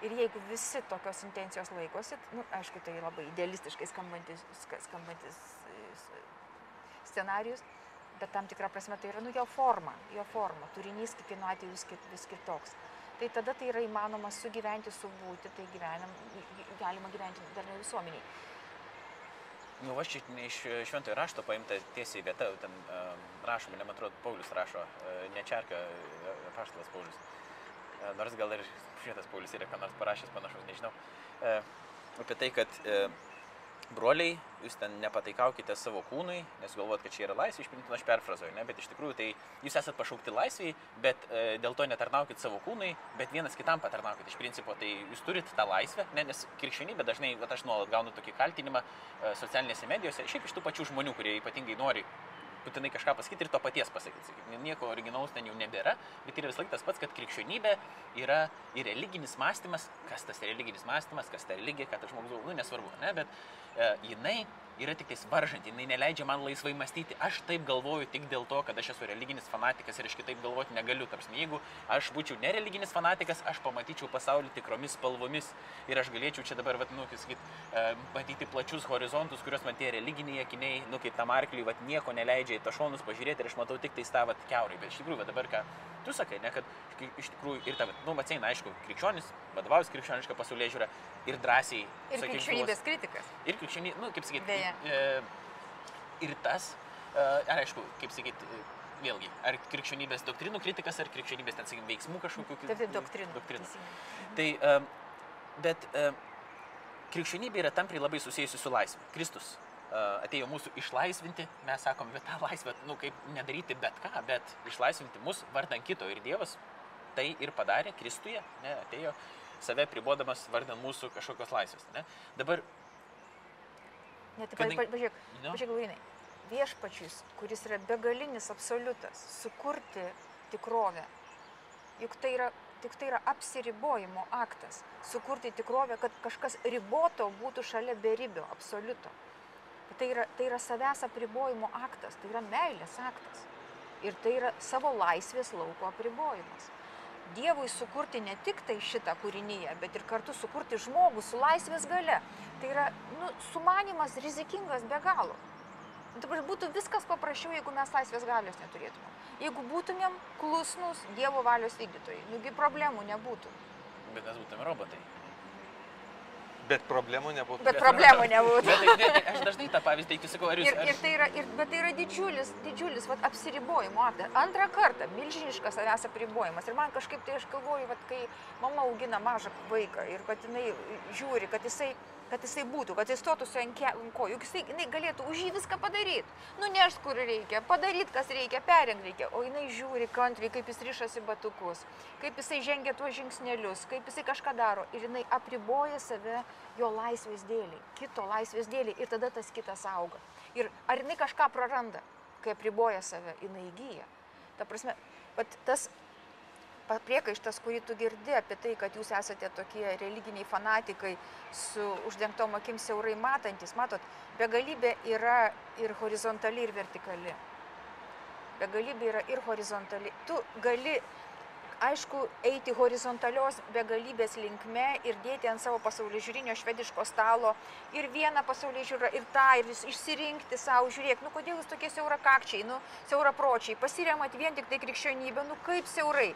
Ir jeigu visi tokios intencijos laikosi, nu, aišku, tai labai idealistiškai skambantis, ska- skambantis e, s- scenarius, bet tam tikrą prasme tai yra nu, jo forma, jo forma, turinys kiekvienu atveju vis, vis kitoks. Tai tada tai yra įmanoma sugyventi, subūti, tai gyvenam, galima gyventi darniai visuomeniai. Nu, aš čia ne iš šventojo rašto paimta tiesiai vieta, ten uh, rašoma, ne man atrodo, Paulius rašo, uh, nečerka paštalas Paulius. Uh, nors gal ir šitas Paulius yra ką nors parašęs panašaus, nežinau. Uh, apie tai, kad uh, broliai, jūs ten nepataikaukite savo kūnui, nes galvojat, kad čia yra laisvė, išprintina aš perfrazuoju, ne, bet iš tikrųjų tai jūs esate pašaukti laisviai, bet e, dėl to netarnaukit savo kūnui, bet vienas kitam patarnaukit. Iš principo tai jūs turit tą laisvę, ne, nes krikščionybė dažnai, vat, aš nuolat gaunu tokį kaltinimą e, socialinėse medijose, šiaip iš tų pačių žmonių, kurie ypatingai nori būtinai kažką pasakyti ir to paties pasakyti. Sakyt, nieko originalaus ten jau nebėra, bet yra vis laik tas pats, kad krikščionybė yra ir religinis mąstymas, kas tas religinis mąstymas, kas ta religija, ką tas žmogus, nu nesvarbu, ne, bet e, jinai yra tik tais varžanti, jinai neleidžia man laisvai mąstyti. Aš taip galvoju tik dėl to, kad aš esu religinis fanatikas ir aš kitaip galvoti negaliu. Tarsi, jeigu aš būčiau nereliginis fanatikas, aš pamatyčiau pasaulį tikromis spalvomis ir aš galėčiau čia dabar, vat, nu, kaip sakyt, e, matyti plačius horizontus, kuriuos man tie religiniai akiniai, nu, kaip tam arkliui, vat, nieko neleidžia į to šonus pažiūrėti ir aš matau tik tai tą vat keurai. Bet iš tikrųjų, va, dabar ką tu sakai, ne, kad iš tikrųjų ir ta, vat, nu, Maceina, aišku, krikščionis, vadovaus krikščionišką pasaulyje žiūrą ir drąsiai. Ir krikščionybės kritikas. Ir krikščionybė, nu, kaip sakyti, Beje. e, ir tas, ar aišku, kaip sakyti, vėlgi, ar krikščionybės doktrinų kritikas, ar krikščionybės, ten, sakykime, veiksmų kažkokių Taip, taip, doktrinų. doktrinų. teisingai. Tai, e, bet krikščionybė yra tampriai labai susijusi su laisvė. Kristus atėjo mūsų išlaisvinti, mes sakom, bet tą laisvę, nu, kaip nedaryti bet ką, bet išlaisvinti mus vardan kito. Ir Dievas tai ir padarė Kristuje, ne, atėjo save pribodamas vardan mūsų kažkokios laisvės. Ne? Dabar, Net Kadangi- pa- pažiūrėk, nu, pažiūrėk, Laurinai, viešpačius, kuris yra begalinis absoliutas, sukurti tikrovę, juk tai yra, tik tai yra apsiribojimo aktas. Sukurti tikrovę, kad kažkas riboto būtų šalia beribio absoliuto. Tai yra, tai yra savęs apribojimo aktas, tai yra meilės aktas. Ir tai yra savo laisvės lauko apribojimas. Dievui sukurti ne tik tai šitą kūrinyje, bet ir kartu sukurti žmogų su laisvės gale. Tai yra nu, sumanimas rizikingas be galo. Dabar būtų viskas paprasčiau, jeigu mes laisvės galios neturėtumėm. Jeigu būtumėm klusnus Dievo valios vykdytojai, nugi problemų nebūtų. bet mes būtume robotai. Bet problemų nebūtų. Bet problemų nebūtų. Bet, tai, ne, aš dažnai tą pavyzdį teikiu, sakau, ar jūs... Ir, ir tai yra, ir, bet tai yra didžiulis, didžiulis vat, apsiribojimo aktas. Antrą kartą milžiniškas savęs apribojimas. Ir man kažkaip tai aš galvoju, vat, kai mama augina mažą vaiką ir kad jinai žiūri, kad jisai, kad jisai būtų, kad jis stotųsi ant ant kojų, juk jisai jinai galėtų už jį viską padaryti. Nunešti, kur reikia, padaryti, kas reikia, perrengti reikia. O jinai žiūri kantriai, kaip jis ryšasi batukus, kaip jisai žengia tuos žingsnelius, kaip jisai kažką daro. Ir jinai apriboja save jo laisvės dėliai, kito laisvės dėliai. Ir tada tas kitas auga. Ir ar jinai kažką praranda, kai apriboja save, jinai įgyja. Ta prasme, tas priekaištas, kurį tu girdi apie tai, kad jūs esate tokie religiniai fanatikai su uždengtom akim siaurai matantis, matot, begalybė yra ir horizontali, ir vertikali. Begalybė yra ir horizontali. Tu gali, aišku, eiti horizontalios begalybės linkme ir dėti ant savo pasaulio žiūrinio švediško stalo ir vieną pasaulio žiūrą, ir tą, ir vis išsirinkti savo, žiūrėk, nu kodėl jūs tokie siaurakakčiai, nu siaurapročiai, pasiremat vien tik tai krikščionybę, nu kaip siaurai.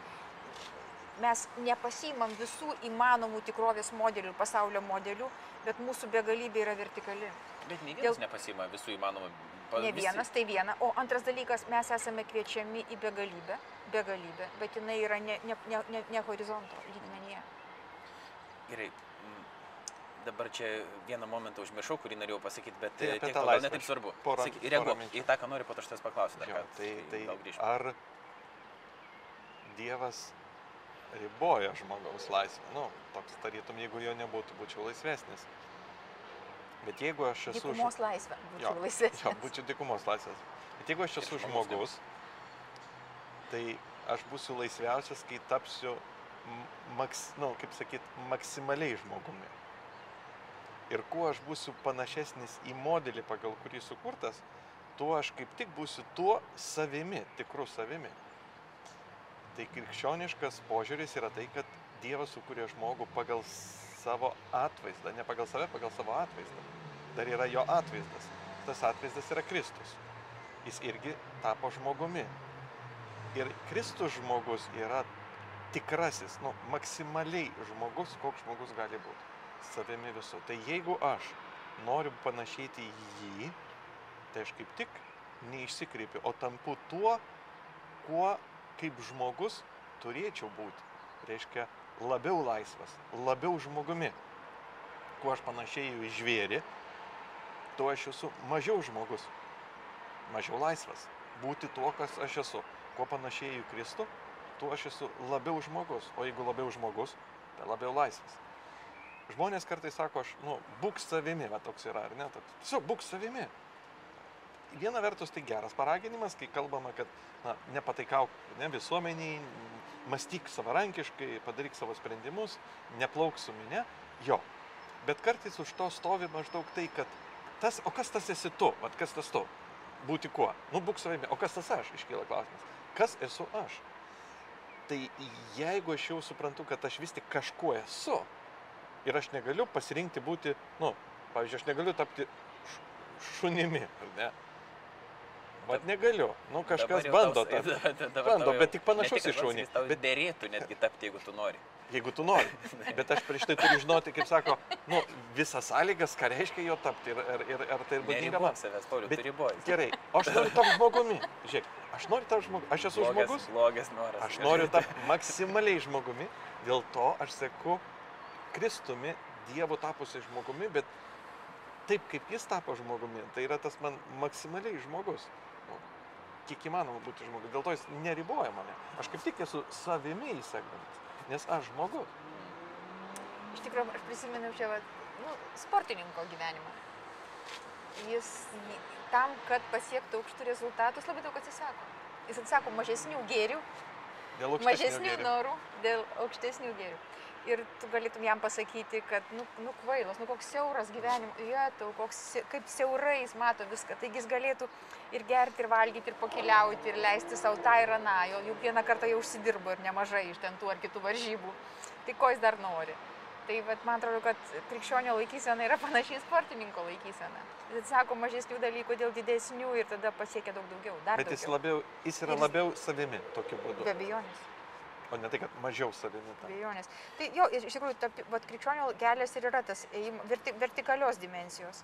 Mes nepasimam visų įmanomų tikrovės modelių ir pasaulio modelių, bet mūsų begalybė yra vertikali. Bet nei Dėl- vienas nepasima visų įmanomų... pa- Ne visi- vienas, tai viena. O antras dalykas, mes esame kviečiami į begalybę, begalybę, bet jinai yra ne, ne, ne, ne, ne horizonto lygmenyje. Gerai. Dabar čia vieną momentą užmiršau, kurį norėjau pasakyti, bet Tai tai apie tiek gal laisvę netaip svarbu. porą- Saky, porą reaguok į tą, ką nori, po to aš tas paklausiu. Dar Jo, ką. tai, tai grįžt. ar Dievas riboja žmogaus laisvę. Nu, toks tarytum, jeigu jo nebūtų, būčiau laisvesnis. Bet jeigu aš esu... Dykumos laisvė. Jo, Būčiau laisvesnis. Jo, būčiau dykumos laisvės. Bet jeigu aš esu žmogus tai aš būsiu laisviausias, kai tapsiu, maks, nu, kaip sakyt, maksimaliai žmogumi. Ir kuo aš būsiu panašesnis į modelį, pagal kurį sukurtas, tuo aš kaip tik būsiu tuo savimi, tikru savimi. Tai krikščioniškas požiūris yra tai, kad Dievas sukūrė žmogų pagal savo atvaizdą, ne pagal save, pagal savo atvaizdą. Dar yra jo atvaizdas. Tas atvaizdas yra Kristus. Jis irgi tapo žmogumi. Ir Kristus žmogus yra tikrasis, nu, maksimaliai žmogus, koks žmogus gali būti. Savimi visų. Tai jeigu aš noriu panašėti į jį, tai aš kaip tik neišsikreipiu, o tampu tuo, kuo kaip žmogus turėčiau būti. Reiškia, labiau laisvas, labiau žmogumi. Kuo aš panašėju į žvėrį, tuo aš esu mažiau žmogus, mažiau laisvas. Būti tuo, kas aš esu. Kuo panašėju į Kristų, tuo aš esu labiau žmogus. O jeigu labiau žmogus, tai labiau laisvas. Žmonės kartais sako, aš, nu, būk savimi, va toks yra, ar ne? Toks, Tiesiog būk savimi. Viena vertus tai geras paraginimas, kai kalbama, kad na, nepataikauk ne, visuomeniai, mąstyk savarankiškai, padaryk savo sprendimus, neplauk su minė, jo. Bet kartais už to stovi maždaug tai, kad tas, o kas tas esi tu, vat kas tas tu, būti kuo, nu būk savimi, o kas tas aš, iškyla klausimas, kas esu aš. Tai jeigu aš jau suprantu, kad aš vis tik kažkuo esu ir aš negaliu pasirinkti būti, nu, pavyzdžiui, aš negaliu tapti šunimi, ar ne? Vat negaliu, nu kažkas bando [LAUGHS] dabar Bando, bet tik panašus ne tik, į kad šunį, pasakys, Tau bet- dėrėtų netgi tapti, jeigu tu nori. [LAUGHS] Jeigu tu nori. [LAUGHS] Bet aš prieš tai turiu žinoti, kaip sako, nu, visas sąlygas, ką reiškia jo tapti ir, ir, ir ar tai ir būdinga man. Savęs, Pauliu, Bet-. Gerai, aš noriu tapti žmogumi. Žiūrėk, aš noriu tapti žmogumi. Aš esu žmogus. Blogas noras. Aš noriu tapti maksimaliai žmogumi, dėl to aš seku Kristumi, Dievu tapusi žmogumi, bet taip kaip jis tapo žmogumi, tai yra tas man maksimaliai žmogus. Kiek įmanoma būti žmogus. Dėl to jis neriboja mane. Aš kaip tik esu savimi įsekdamas, nes aš žmogus. Iš tikrųjų, aš prisimenu čia vat, nu, sportininko gyvenimą. Jis tam, kad pasiektų aukštų rezultatų, jis labai daug atsisako. Jis atsisako mažesnių gėrių, mažesnių gėrio. norų dėl aukštesnių gėrių. Ir tu galėtum jam pasakyti, kad, nu, nu kvailas, nu koks siauras gyvenimo, vietau, koks, kaip siaurai jis mato viską. Taigi jis galėtų ir gerti, ir valgyti, ir pakeliauti, ir leisti savo tą ir aną. Jo juk vieną kartą jau užsidirbo ir nemažai iš ten tų ar kitų varžybų. Tai ko jis dar nori? Tai vat, man atrodo, kad krikščionio laikysena yra panašiai sportininko laikysena. Jis atsako mažesnių dalykų dėl didesnių ir tada pasiekia daug daugiau. Bet jis, daugiau. labiau, jis yra Ir jis- labiau savimi tokiu Be būdu, abejonės. O ne tai, kad mažiau savimi. Abejonės. Tai jo, iš tikrųjų, tapti, vat, krikščionio kelias ir yra tas ėjim, verti, vertikalios dimensijos.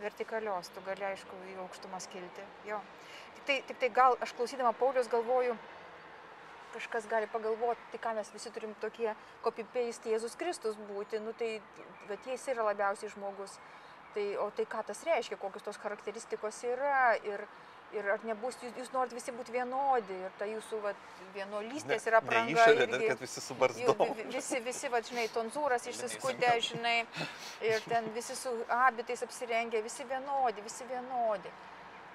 Vertikalios, tu gali, aišku, į aukštumas kilti. Jo. Tik tai, tik tai gal aš klausydama Paulius galvoju, kažkas gali pagalvoti, tai ką mes visi turim tokie copy-paste Jėzus Kristus būti, nu tai, bet jis yra labiausiai žmogus. Tai, o tai ką tas reiškia, kokios tos charakteristikos yra ir, ir ar nebus, jūs, jūs norit visi būti vienodi ir ta jūsų vat, vienolystės yra ne pranga. išorė, irgi. kad visi su Jų barzdom. vi- vi- Visi, visi, va, žinai, tonzūras Neįsivaizduoju. žinai, ir ten visi su abitais apsirengę, visi vienodi, visi vienodi.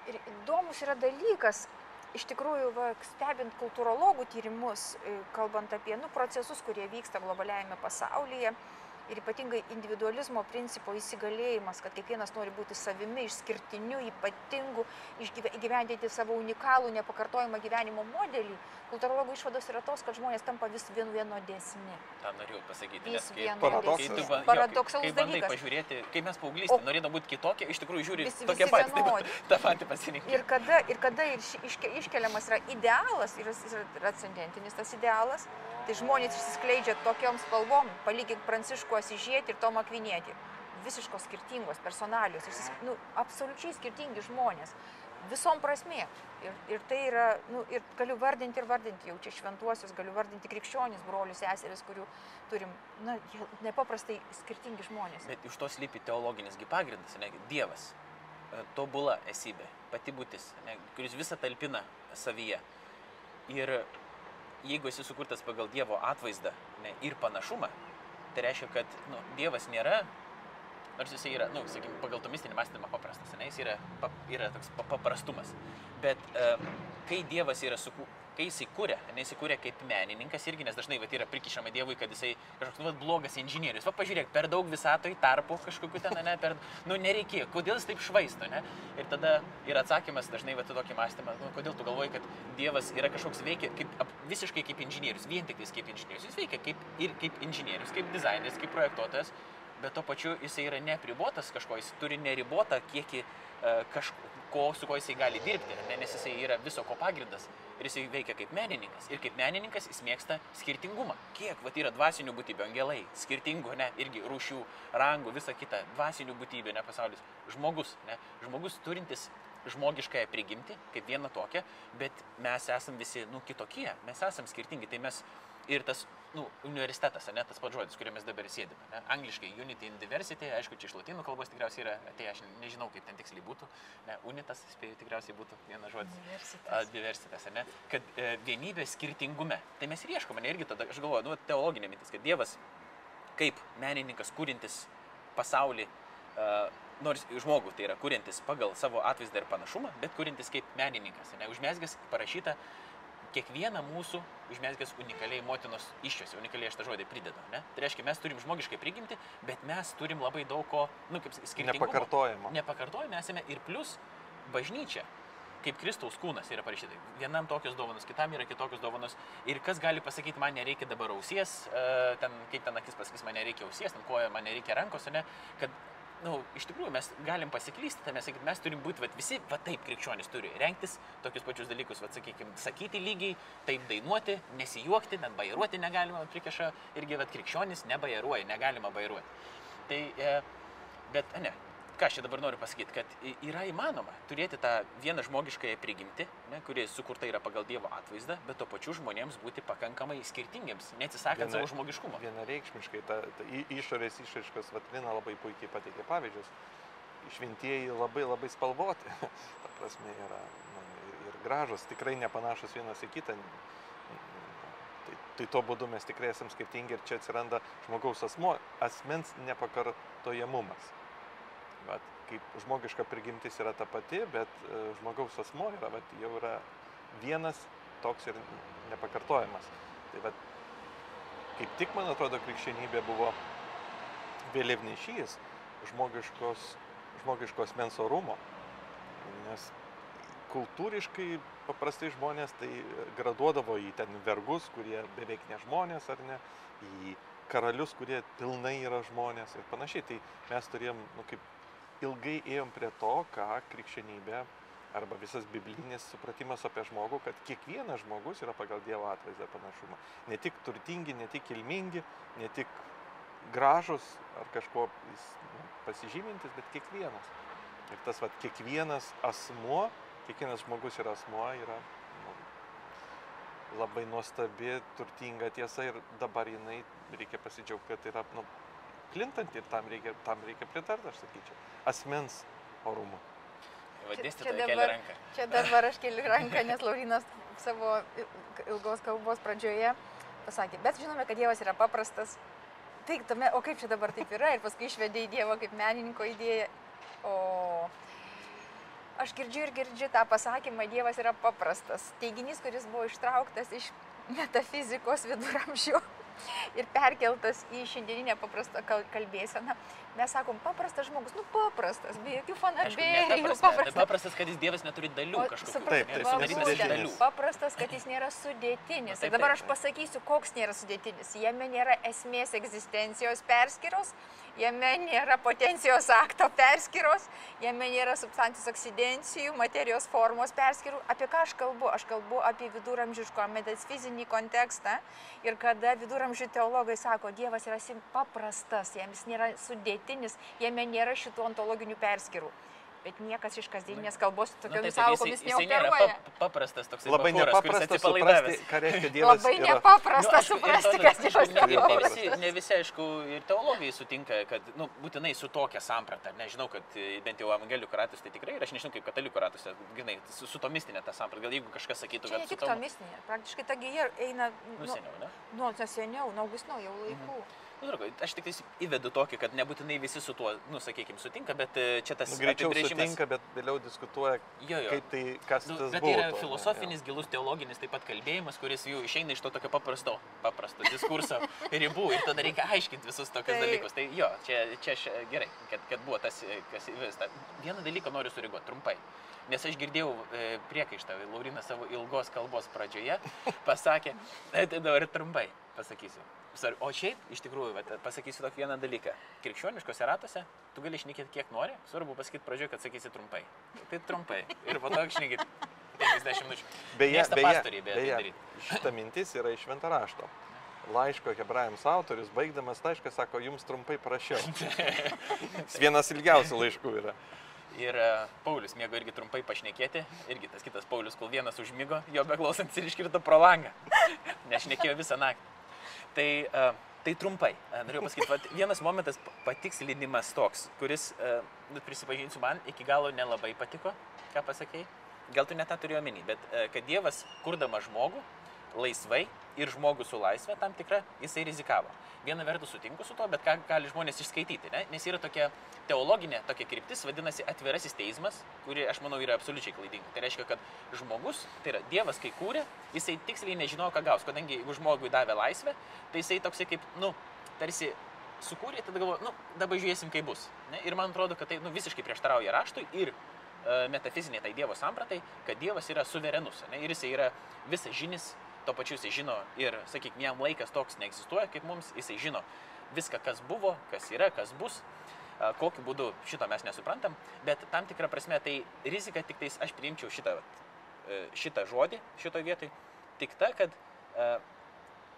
Ir įdomus yra dalykas, iš tikrųjų, va, stebint kultūrologų tyrimus, kalbant apie nu, procesus, kurie vyksta globaliajame pasaulyje. Ir ypatingai individualizmo principo įsigalėjimas, kad kiekvienas nori būti savimi, išskirtiniu, ypatingu, įgyvendinti savo unikalų, nepakartojamą gyvenimo modelį. Kultūrologų išvados yra tos, kad žmonės tampa vis vien vienodesni. tą norėjau pasakyti. Vis nes kai-. Paradoksas. kai tu ba- jo, Paradoksalus kai, kai dalykas. pažiūrėti, kai mes paauglystė norėdami būti kitokie, iš tikrųjų žiūri Visi- tokie patys, [LAUGHS] taip, tą patį pasirinkimą. Ir kada, ir kada ir ši- iške, iškeliamas yra idealas, ir jis yra transcendentinis tas idealas, tai žmonės išsiskleidžia tokiom spalvom, palygink Pranciškų Asižietį ir Tomą Kvinietį. Visiškos skirtingos personalijos, išsis, nu, absoliučiai skirtingi žmonės. Visom prasme. Ir, ir tai yra, nu, ir galiu vardinti ir vardinti jau čia šventuosius, galiu vardinti krikščionis, brolius, seseris, kurių turim, na, nepaprastai skirtingi žmonės. Bet iš to slypi teologinis gi pagrindas, ne, Dievas, e, tobula esybė, pati būtis, ne, kuris visą talpina savyje. Ir jeigu esi sukurtas pagal Dievo atvaizdą ne, ir panašumą, tai reiškia, kad nu, Dievas nėra, nors jis yra, na, nu, sakykime, pagal tomistinį mąstymą paprastas, ne, jis yra, pa, yra toks pa, paprastumas. Bet um, kai Dievas yra sukurtas, kai jisai kūrė, ne jisai kūrė kaip menininkas irgi, nes dažnai va, yra prikišama Dievui, kad jisai kažkoks nu, va, blogas inžinierius. Va, pažiūrėk, per daug visatoj tarpų kažkokiu ten, ne, per, nu, nereikėjo, kodėl jis taip švaisto, ne? Ir tada yra atsakymas dažnai va, tokį mąstymą, nu, kodėl tu galvoji, kad Dievas yra kažkoks veikia kaip, ap, visiškai kaip inžinierius, vien tik kaip inžinierius. Jis veikia kaip, ir kaip inžinierius, kaip dizaineris, kaip projektuotojas, bet tuo pačiu jisai yra nepribotas kažko, jis turi neribotą kiekį uh, kažko, ko, su kuo jisai gali dirbti, ne, nes jisai yra viso ko pagrindas ir jisai veikia kaip menininkas. Ir kaip menininkas jis mėgsta skirtingumą. Kiek, va, yra dvasinių būtybių, angelai, skirtingų, ne, irgi rūšių, rangų, visa kita, dvasinių būtybių, ne pasaulis. Žmogus, ne, žmogus turintis žmogiškąją prigimti, kaip vieną tokią, bet mes esame visi, nu, kitokie, mes esame skirtingi, tai mes ir tas nu, universitetas, ne tas pats žodis, kuriuo mes dabar sėdime. Ne? Angliškai Unity in Diversity, aišku, čia iš latinų kalbos tikriausiai yra atėję, aš nežinau, kaip ten tiksliai būtų. Ne, unitas, spėjau, tikriausiai būtų vienas žodis. Diversitas. Diversitas, ne? Kad e, vienybė skirtingume. Tai mes ir ieškome, ne irgi tada, aš galvoju, nu, teologinė mintis, kad Dievas kaip menininkas kūrintis pasaulį, e, nors žmogų tai yra kūrintis pagal savo atvaizdą ir panašumą, bet kūrintis kaip menininkas. Ne? Užmesgęs parašyta kiekvieną mūsų užmesgęs unikaliai motinos iščiose, unikaliai aš tą žodį pridedu. Ne? Tai reiškia, mes turim žmogiškai prigimti, bet mes turim labai daug ko, nu, kaip skirtingo. Nepakartojama. Nepakartojama esame ir plus bažnyčia. Kaip Kristaus kūnas yra parašyta. Vienam tokios dovanos, kitam yra kitokios dovanos. Ir kas gali pasakyti, man nereikia dabar ausies, uh, ten, kaip ten akis pasakys, man nereikia ausies, ten koja, man nereikia rankos, ne? Kad nu, iš tikrųjų mes galim pasiklysti, tame sakyti, mes turim būti, vat, visi, va taip, krikščionys turi renktis tokius pačius dalykus, va sakykime, sakyti lygiai, taip dainuoti, nesijuokti, net bairuoti negalima, prikeša irgi, va krikščionys nebairuoja, negalima bairuoti. Tai, e, bet ne, ką aš čia dabar noriu pasakyti, kad yra įmanoma turėti tą vieną žmogiškąją prigimtį, ne, kuri sukurta yra pagal Dievo atvaizdą, bet to pačiu žmonėms būti pakankamai skirtingiems, neatsisakant Viena, savo žmogiškumo. Vienareikšmiškai, ta, ta išorės išraiškos Vatrina labai puikiai pateikė pavyzdžius. Šventieji labai labai spalvoti, [LAUGHS] ta prasme yra nu, ir, gražus, tikrai nepanašus vienas į kitą. Tai, tai tuo būdu mes tikrai esame skirtingi ir čia atsiranda žmogaus asmo, asmens nepakartojamumas kaip žmogiška prigimtis yra ta pati, bet e, žmogaus asmo yra, vat, jau yra vienas toks ir nepakartojamas. Tai vat, kaip tik, man atrodo, krikščionybė buvo vėliavnešys žmogiškos, žmogiškos mens orumo. Nes kultūriškai paprastai žmonės tai graduodavo į ten vergus, kurie beveik ne žmonės ar ne, į karalius, kurie pilnai yra žmonės ir panašiai. Tai mes turėjom, nu, kaip ilgai ėjom prie to, ką krikščionybė arba visas biblinis supratimas apie žmogų, kad kiekvienas žmogus yra pagal Dievo atvaizdą panašumą. Ne tik turtingi, ne tik kilmingi, ne tik gražus ar kažkuo nu, pasižymintis, bet kiekvienas. Ir tas va, kiekvienas asmuo, kiekvienas žmogus yra asmuo, yra nu, labai nuostabi, turtinga tiesa ir dabar jinai, reikia pasidžiaugti, kad yra nu, plintanti ir tam reikia, tam reikia pritarti, aš sakyčiau, asmens orumu. Vadėsti, čia, čia, dabar, čia dabar aš keliu ranką, nes Laurinas savo ilgos kalbos pradžioje pasakė, bet žinome, kad Dievas yra paprastas. Tai tame, o kaip čia dabar taip yra ir paskui išvedė į Dievą kaip menininko idėją. O aš girdžiu ir girdžiu tą pasakymą, Dievas yra paprastas. Teiginys, kuris buvo ištrauktas iš metafizikos viduramžių ir perkeltas į šiandieninę paprastą kalbėseną. Mes sakom, paprastas žmogus, nu paprastas, be jokių fanabėjų. Paprastas. paprastas, kad jis Dievas neturi dalių kažkokių. Taip, taip, sudarytas dalių. Paprastas, kad jis nėra sudėtinis. Ir dabar aš pasakysiu, koks nėra sudėtinis. Jame nėra esmės egzistencijos perskiros, jame nėra potencijos akto perskiros, jame nėra substancijos oksidencijų, materijos formos perskirų. Apie ką aš kalbu? Aš kalbu apie viduramžiško metafizinį kontekstą. Ir kada viduramžių teologai sako, Dievas yra paprastas, jam jis nėra sudėtinis, jame nėra šitų ontologinių perskirų. Bet niekas iš kasdieninės kalbos Nu, tokiomis tai sąvokomis jisai, jisai nėra neoperuoja. pap, paprastas toks Labai nepaprasta suprasti, ką reiškia [LAUGHS] Dievas. Labai yra- nepaprasta Nu, ir suprasti, to- kas Dievas yra. ne, visi, ne visi, aišku, ir teologijai sutinka, kad, nu, būtinai su tokia samprata. Nežinau, kad e, bent jau evangelių ratus tai tikrai, ir aš nežinau, kaip katalikų ratus, grinai, su, su to mistinė ta samprata. Gal jeigu kažkas sakytų, kad su tik to... to mistinė, praktiškai ta gija eina Nu, nuo seniau, ne? nu, nuo seniau, nuo Augustino jau laikų. Nu, aš tik įvedu tokį, kad nebūtinai visi su tuo, nu, sakykime, sutinka, bet e, čia tas Nu, greičiau apibrėžimas- sutinka, bet vėliau diskutuoja, Jo, jo. kaip tai, kas Nu, tas bet buvo. tai yra tuo, ne? filosofinis, gilus teologinis taip pat kalbėjimas, kuris jau išeina iš to tokio paprasto, paprasto diskurso [LAUGHS] ribų ir tada reikia aiškinti visus tokius Taip. dalykus. Tai jo, čia, čia aš, gerai, kad, kad buvo tas, kas įvesta. Vieną dalyką noriu sureaguoti trumpai. Nes aš girdėjau e, priekaištą, Laurinas savo ilgos kalbos pradžioje [LAUGHS] pasakė, e, tai dabar trumpai pasakysiu. Sorry, O šiaip, iš tikrųjų, vat, pasakysiu tokį vieną dalyką. Krikščioniškose ratuose tu gali išnekėti kiek nori, svarbu pasakyti pradžioje, kad sakysi trumpai. Tai trumpai. Ir po to išnekėti 50 minučių. Beje, Mėgsta beje, pastoriai, beje, tai beje daryt. šita mintis yra iš švento rašto. Laiško hebrajams autorius, baigdamas laišką, sako, jums trumpai prašiau. [LAUGHS] Jis vienas ilgiausių laiškų yra. Ir e, Paulius mėgo irgi trumpai pašnekėti. Irgi tas kitas Paulius, kol vienas užmygo, jo beklausant ir iškirto pro langą. [LAUGHS] Nešnekėjo visą naktį. Tai, e, tai trumpai. E, Norėjau pasakyti, vienas momentas pa- patikslinimas toks, kuris, e, nu, prisipažinsiu, man iki galo nelabai patiko, ką pasakėjai. Gal tu net tą turėjo omeny, bet kad Dievas, kurdamas žmogų, laisvai ir žmogų su laisvė tam tikra, jisai rizikavo. Viena vertus sutinku su to, bet ką gali žmonės išskaityti, ne? nes yra tokia teologinė tokia kryptis, vadinasi atvirasis teismas, kuri, aš manau, yra absoliučiai klaidinga. Tai reiškia, kad žmogus, tai yra Dievas, kai kūrė, jisai tiksliai nežinojo, ką gaus, kadangi jeigu žmogui davė laisvę, tai jisai toksai kaip, nu, tarsi sukūrė, tada galvoju, nu, dabar žiūrėsim, kaip bus. Ne? Ir man atrodo, kad tai nu, visiškai prieštarauja raštui ir e, metafiziniai tai Dievo sampratai, kad Dievas yra suverenus ne? ir jisai yra visas žinis, to pačiu jisai žino ir, sakykime, jam laikas toks neegzistuoja kaip mums, jisai žino viską, kas buvo, kas yra, kas bus, kokiu būdu šito mes nesuprantam, bet tam tikrą prasme tai rizika tik tais, aš priimčiau šitą, e, šitą žodį šitoje vietoje, tik ta, kad e,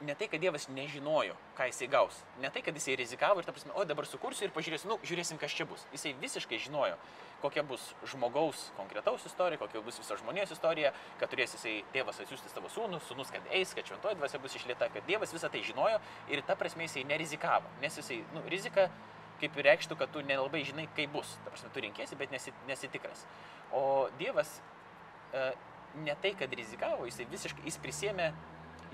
ne tai, kad Dievas nežinojo, ką jisai gaus, ne tai, kad jisai rizikavo ir, ta prasme, o dabar sukursiu ir pažiūrėsiu, nu, žiūrėsim, kas čia bus. Jisai visiškai žinojo, kokia bus žmogaus konkretaus istorija, kokia bus viso žmonijos istorija, kad turės jisai tėvas atsiųsti savo sūnų, sūnus, kad eis, kad šventoji dvasia bus išlieta, kad Dievas visą tai žinojo ir ta prasme jisai nerizikavo, nes jisai, nu, rizika kaip ir reikštų, kad tu nelabai žinai, kaip bus. Ta prasme, tu rinkėsi, bet nesi, nesitikras. O Dievas e, ne tai, kad rizikavo, jisai visiškai, jis prisėmė,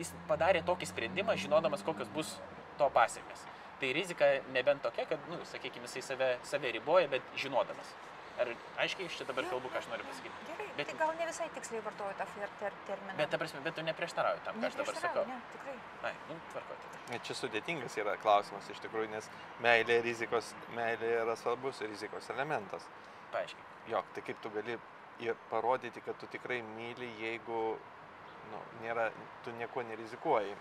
jis padarė tokį sprendimą, žinodamas, kokios bus to pasiekmes. Tai rizika nebent tokia, kad, nu, sakykime, jisai save, save riboja, bet žinodamas. Ar aiškiai iš čia dabar kalbu, ką aš noriu pasakyti? Gerai, Bet- tai gal ne visai tiksliai vartoju tą fer- ter terminą. Bet, ta prasme, bet tu neprieštarauji tam, ką aš dabar sakau. Ne, tikrai. Ai, nu, tvarko tada. Čia sudėtingas yra klausimas iš tikrųjų, nes meilė, rizikos, meilė yra svarbus rizikos elementas. Paaiškink. Jo, tai kaip tu gali ir parodyti, kad tu tikrai myli, jeigu nu, nėra, tu nieko nerizikuoji,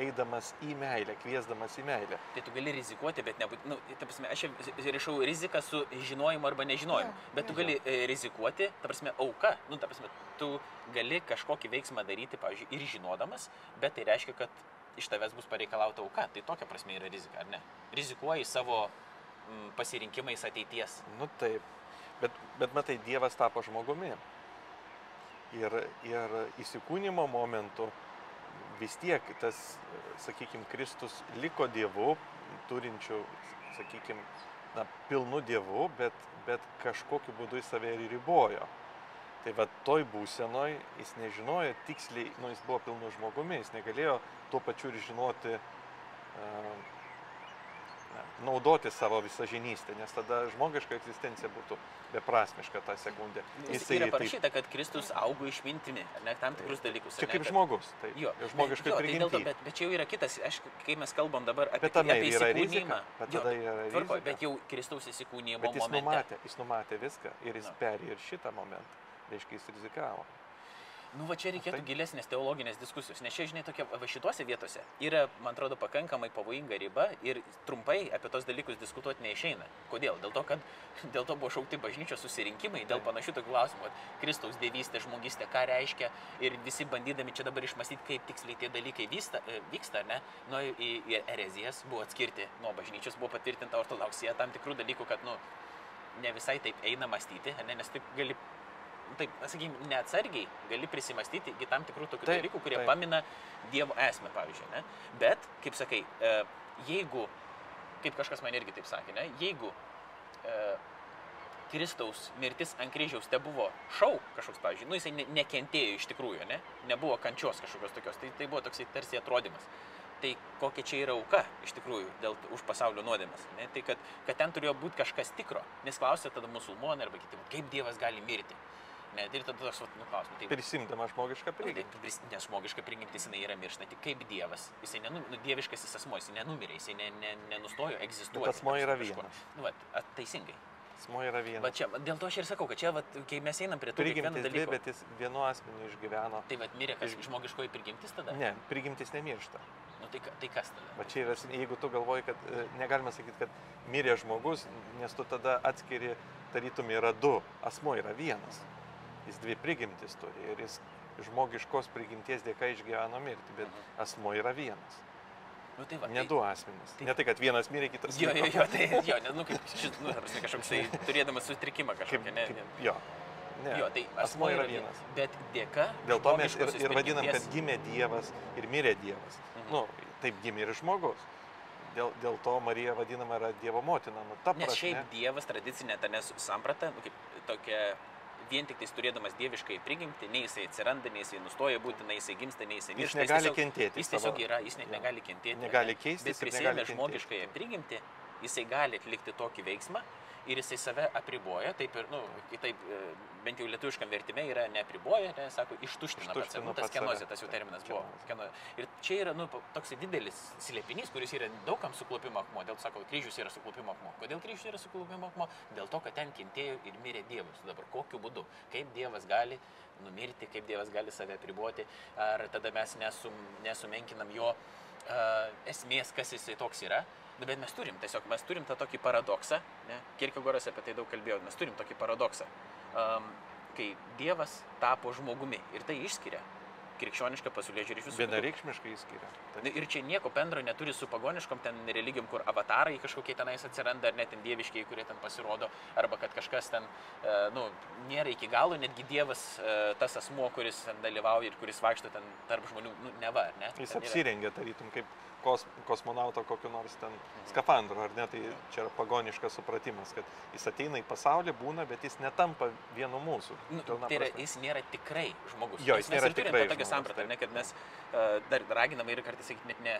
eidamas į meilę, kviesdamas į meilę. Tai tu gali rizikuoti, bet nebūtinai, nu, ta prasme, aš rišau riziką su žinojimu arba nežinojimu. Jo, Bet tu gali e, rizikuoti, ta prasme, auka, nu, ta prasme, tu gali kažkokį veiksmą daryti, pavyzdžiui, ir žinodamas, bet tai reiškia, kad iš tavęs bus pareikalauta auka. Tai tokia prasme yra rizika, ar ne? Rizikuoji savo mm, pasirinkimais ateities. Nu taip, bet, bet matai, Dievas tapo žmogumi. Ir, ir įsikūnymo momentu vis tiek tas, sakykime, Kristus liko Dievu, turinčiu, sakykime, na, pilnu Dievu, bet, bet kažkokiu būdu jis save ir ribojo. Tai va toj būsenoj jis nežinojo tiksliai, nu jis buvo pilnu žmogumi, jis negalėjo tuo pačiu ir žinoti, uh, na, naudoti savo visažinystę, nes tada žmogiška egzistencija būtų beprasmiška tą sekundę. Jis yra parašyta, kad Kristus augo išmintimi, ne tam tikrus dalykus. Čia kaip žmogus, tai Jo, žmogiškai jo, tai dėl to, bet, bet čia jau yra kitas, aš, kai mes kalbam dabar apie, apie rizika. Bet jo, tada yra tvarkoj, rizika. bet jau Kristaus įsikūnijimo Bet jis numatė, jis numatė viską ir jis Na. perėjo ir šitą momentą. Reiškia, jis rizikavo. Nu, va čia reikėtų Taip. gilesnės teologinės diskusijos, nes čia, žinai, tokia, va šituose vietose yra, man atrodo, pakankamai pavojinga riba ir trumpai apie tos dalykus diskutuoti neišeina. Kodėl? Dėl to, kad [LAUGHS] dėl to buvo šaukti bažnyčios susirinkimai, dėl panašių tokių klausimų, Kristaus dievystė, žmogystė, ką reiškia ir visi bandydami čia dabar išmastyti, kaip tiksliai tie dalykai vysta, e, vyksta, ar ne, nuo į, erezijas buvo atskirti nuo bažnyčios, buvo patvirtinta ortodoksija tam tikrų dalykų, kad, nu, ne visai taip eina mąstyti, ne, nes taip gali, taip, sakykime, neatsargiai gali prisimastyti į tam tikrų tokių Taip, dalykų, kurie taip. pamina Dievo esmę, pavyzdžiui. Ne? Bet, kaip sakai, e, jeigu, kaip kažkas man irgi taip sakė, ne, jeigu e, Kristaus mirtis ant kryžiaus te buvo šau kažkoks, pavyzdžiui, nu jisai ne, nekentėjo iš tikrųjų, ne? nebuvo kančios kažkokios tokios, tai, tai buvo toksai tarsi atrodymas. Tai kokia čia yra auka iš tikrųjų dėl už pasaulio nuodėmės. Ne? Tai kad, kad ten turėjo būti kažkas tikro, nes klausė tada musulmonai arba kiti, kaip Dievas gali mirti. Ne, ir tada vat, nu, klausimas, tai Prisimdama žmogišką Nu, tai prigimtį. Nes žmogiška prigimtis jinai yra mirštanti kaip Dievas. Jisai nenu, nu, dieviškasis asmo, jisai nenumirė, jisai ne, ne, nenustojo egzistuoti. Bet prasme, yra vienas. Nu, at, teisingai. Asmo yra Va vienas. čia, dėl to aš ir sakau, kad čia, vat, kai mes einam prie kiekvienų Prigimtis dvi, bet jis vienu asmeniu išgyveno. Tai vad mirė kas Iš- žmogiškoji prigimtis tada? Ne, prigimtis nemiršta. Nu, tai, tai kas tada? Va čia yra, jeigu tu galvoji, kad e, negalima sakyti, kad mirė žmogus, nes tu tada atskiri, tarytum yra du, asmo yra vienas. Jis dvi prigimtis turi ir jis žmogiškos prigimties dėka išgyveno mirtį, bet Mhm. asmo yra vienas. Nu, tai va, Ne tai, du asmenys. tai- Ne tai, kad vienas mirė, kitas Jo, jo, liko. jo, tai, jo, ne, nu, kaip šis, nu, kažkoks tai turėdamas sutrikimą kažkokį, ne, ne. jo. Ne. Jo, tai asmo yra vienas. Bet dėka. Dėl to mes ir, ir vadinam, kad gimė Dievas ir mirė Dievas. Mhm. Nu, taip gimė ir žmogus. Dėl, dėl to Marija vadinama yra Dievo motina. Nu, ta Nes prasme, šiaip Dievas tradicinė ta nes samprata, nu, kaip tokia vien tik turėdamas dieviškai prigimti, nei jisai atsiranda, nei jisai nustoja būti, nei jisai gimsta, nei jisai jis miršta. negali tiesiog- kentėti. Jis tiesiog yra, jis net Jo. negali kentėti. Negali keistis Bet prisėmė žmogiškąją prigimtį, jisai gali atlikti tokį veiksmą ir jisai save apriboja, taip ir, nu, kitaip, e, bent jau lietuviškam vertime yra neapriboja, ne, sako, ištuština pats, nu, tas kenozė, tas Taip, terminas buvo. Keno... Ir čia yra, nu, toks didelis slėpinys, kuris yra daugam suklopimo akmuo, dėl to sako, kryžius yra suklopimo akmuo. Kodėl kryžius yra suklopimo akmuo? Dėl to, kad ten kentėjo ir mirė Dievas. Dabar kokiu būdu? Kaip Dievas gali numirti, kaip Dievas gali save priboti, ar tada mes nesum, nesumenkinam jo uh, esmės, kas jisai toks yra. Nu, bet mes turim, tiesiog mes turim tą tokį paradoksą, ne? Kierkegoras apie tai daug kalbėjo, mes turim tokį paradoksą, um, kai Dievas tapo žmogumi ir tai išskiria krikščionišką visų. kitų. Vienareikšmiškai įskiria. Na, Ir čia nieko bendro neturi su pagoniškom ten religijom, kur avatarai kažkokie tenais atsiranda, ar net ten dieviškiai, kurie ten pasirodo, arba kad kažkas ten, e, nu, nėra iki galo, netgi Dievas, e, tas asmuo, kuris ten dalyvauja ir kuris vaikšto ten tarp žmonių, nu, neva, ar ne? Jis Ten yra- apsirengia, tarytum, kaip kos, kosmonauto kokiu nors ten skafandru, ar ne? Tai čia yra pagoniškas supratimas, kad jis ateina į pasaulį, būna, bet jis netampa vienu mūsų. Nu, tai yra, prasme. jis nėra tikrai žmogus. Jo, jis nėra tikrai žmogus, sampratą, taip. ne, kad mes uh, dar raginame ir kartais sakyti net ne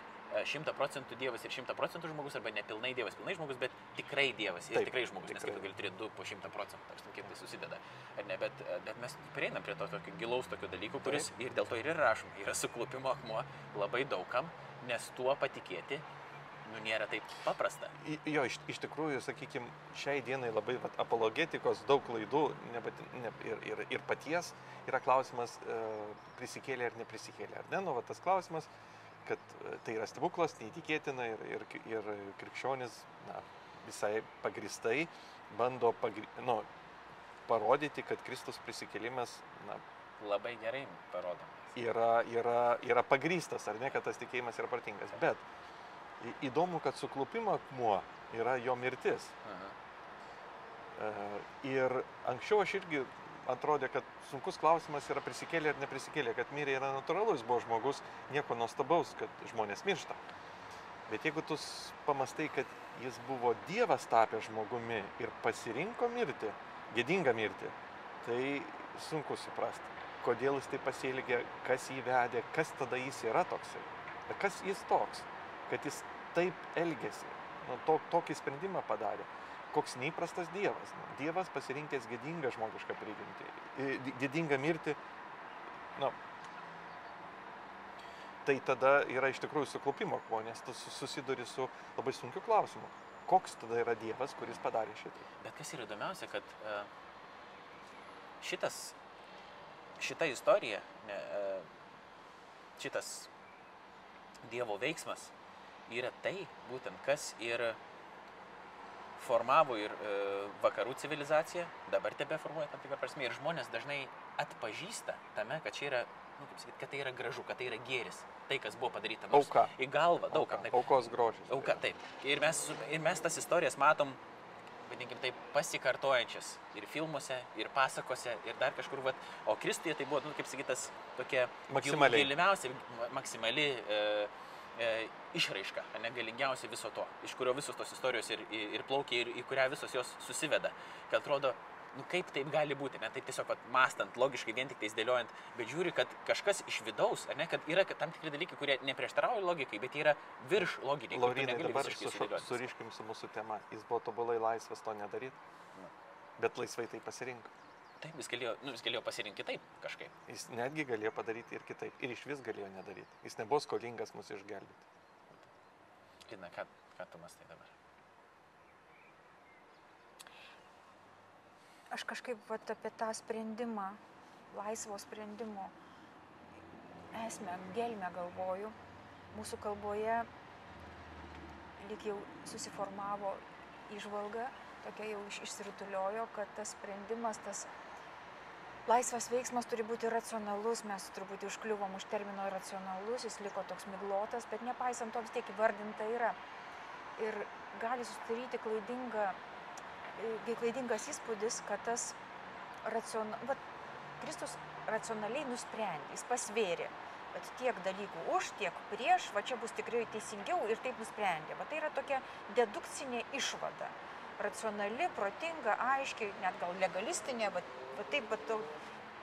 šimta procentų Dievas ir šimta procentų žmogus, arba nepilnai Dievas, pilnai žmogus, bet tikrai Dievas ir Taip, tikrai žmogus, nes kaip tikrai. gali turėti du po šimta procentų, tarsi kaip tai susideda. Ar ne, bet, e, bet mes prieinam prie to tokio gilaus tokio dalyko, kuris ir dėl to ir yra rašoma, yra suklupimo akmuo labai daugam, nes tuo patikėti, nu, nėra taip paprasta. Jo, iš, iš tikrųjų, sakykime, šiai dienai labai vat, apologetikos daug klaidų ne, pati- ne, ir, ir, ir paties yra klausimas, e, prisikėlė ar neprisikėlė. Ar ne? Nu, va, tas klausimas, kad e, tai yra stebuklas, neįtikėtina ir, ir, ir krikščionis na, visai pagristai bando pagri, nu, parodyti, kad Kristus prisikėlimas na, Labai gerai parodo. yra, yra, yra pagrystas, ar ne, kad tas tikėjimas yra partingas. Bet įdomu, kad suklupimo akmuo yra jo mirtis. Aha. E, Ir anksčiau aš irgi atrodė, kad sunkus klausimas yra prisikėlė ar neprisikėlė, kad mirė yra natūralus, buvo žmogus, nieko nuostabaus, kad žmonės miršta. Bet jeigu tu pamastai, kad jis buvo Dievas tapęs žmogumi ir pasirinko mirti, gėdingą mirtį, tai sunku suprasti, kodėl jis taip pasielgė, kas jį vedė, kas tada jis yra toksai. Kas jis toks, kad jis taip elgėsi, nu, to, tokį sprendimą padarė koks neįprastas Dievas. Dievas pasirinkęs gėdingą žmogišką prigimtį, gėdingą mirtį. Nu, tai tada yra iš tikrųjų suklupimo akmuo, nes tu su- susiduri su labai sunkiu klausimu. Koks tada yra Dievas, kuris padarė šitą? Bet kas yra įdomiausia, kad uh, šitas, šita istorija, uh, šitas Dievo veiksmas yra tai, būtent kas ir formavo ir uh, vakarų civilizaciją, dabar tebe formuoja tam tikrą prasme ir žmonės dažnai atpažįsta tame, kad čia yra, nu, kaip sakyt, kad tai yra gražu, kad tai yra gėris, tai, kas buvo padaryta. Nors Auka. Į galvą daug kam. Aukos grožis. Auka, taip. Ir mes, ir mes tas istorijas matom vadinkim taip, pasikartojančias ir filmuose, ir pasakose, ir dar kažkur, vat, o Kristuje tai buvo, nu, kaip sakytas, tokia Maksimaliai. gilimiausia, ma- maksimali e, e, išraiška, ne galingiausia viso to, iš kurio visos tos istorijos ir, ir, ir plaukia, ir į kurią visos jos susiveda. Kad atrodo, nu kaip taip gali būti, ne taip tiesiog mastant, logiškai vien tik tai dėliojant, bet žiūri, kad kažkas iš vidaus, ar ne, kad yra tam tikri dalykai, kurie neprieštarauja logikai, bet yra virš loginiai. Laurinai, dabar sudėlioti. suriškim su mūsų tema. Jis buvo tobulai laisvas to nedaryti, Na. bet laisvai tai pasirinko. Taip, jis galėjo, nu, jis galėjo pasirinkti kitaip kažkaip. Jis netgi galėjo padaryti ir kitaip. Ir iš vis galėjo nedaryti. Jis nebuvo skolingas mus išgelbėti. Lina, ką, ką tu mastai dabar? Aš kažkaip vat, apie tą sprendimą, laisvo sprendimo esmę, gelmę galvoju. Mūsų kalboje lyg jau susiformavo išvalga, tokia jau iš- išsirutuliojo, kad tas sprendimas, tas laisvas veiksmas turi būti racionalus. Mes truputį užkliuvom už termino racionalus, jis liko toks miglotas, bet nepaisant to vis tiek įvardinta yra. Ir gali susidaryti klaidinga kai klaidingas įspūdis, kad tas racion... Va, Kristus racionaliai nusprendė, jis pasvėrė, kad tiek dalykų už, tiek prieš, va čia bus tikrai teisingiau ir taip nusprendė. Va tai yra tokia dedukcinė išvada. Racionali, protinga, aiškiai, net gal legalistinė, va, va taip, va, to,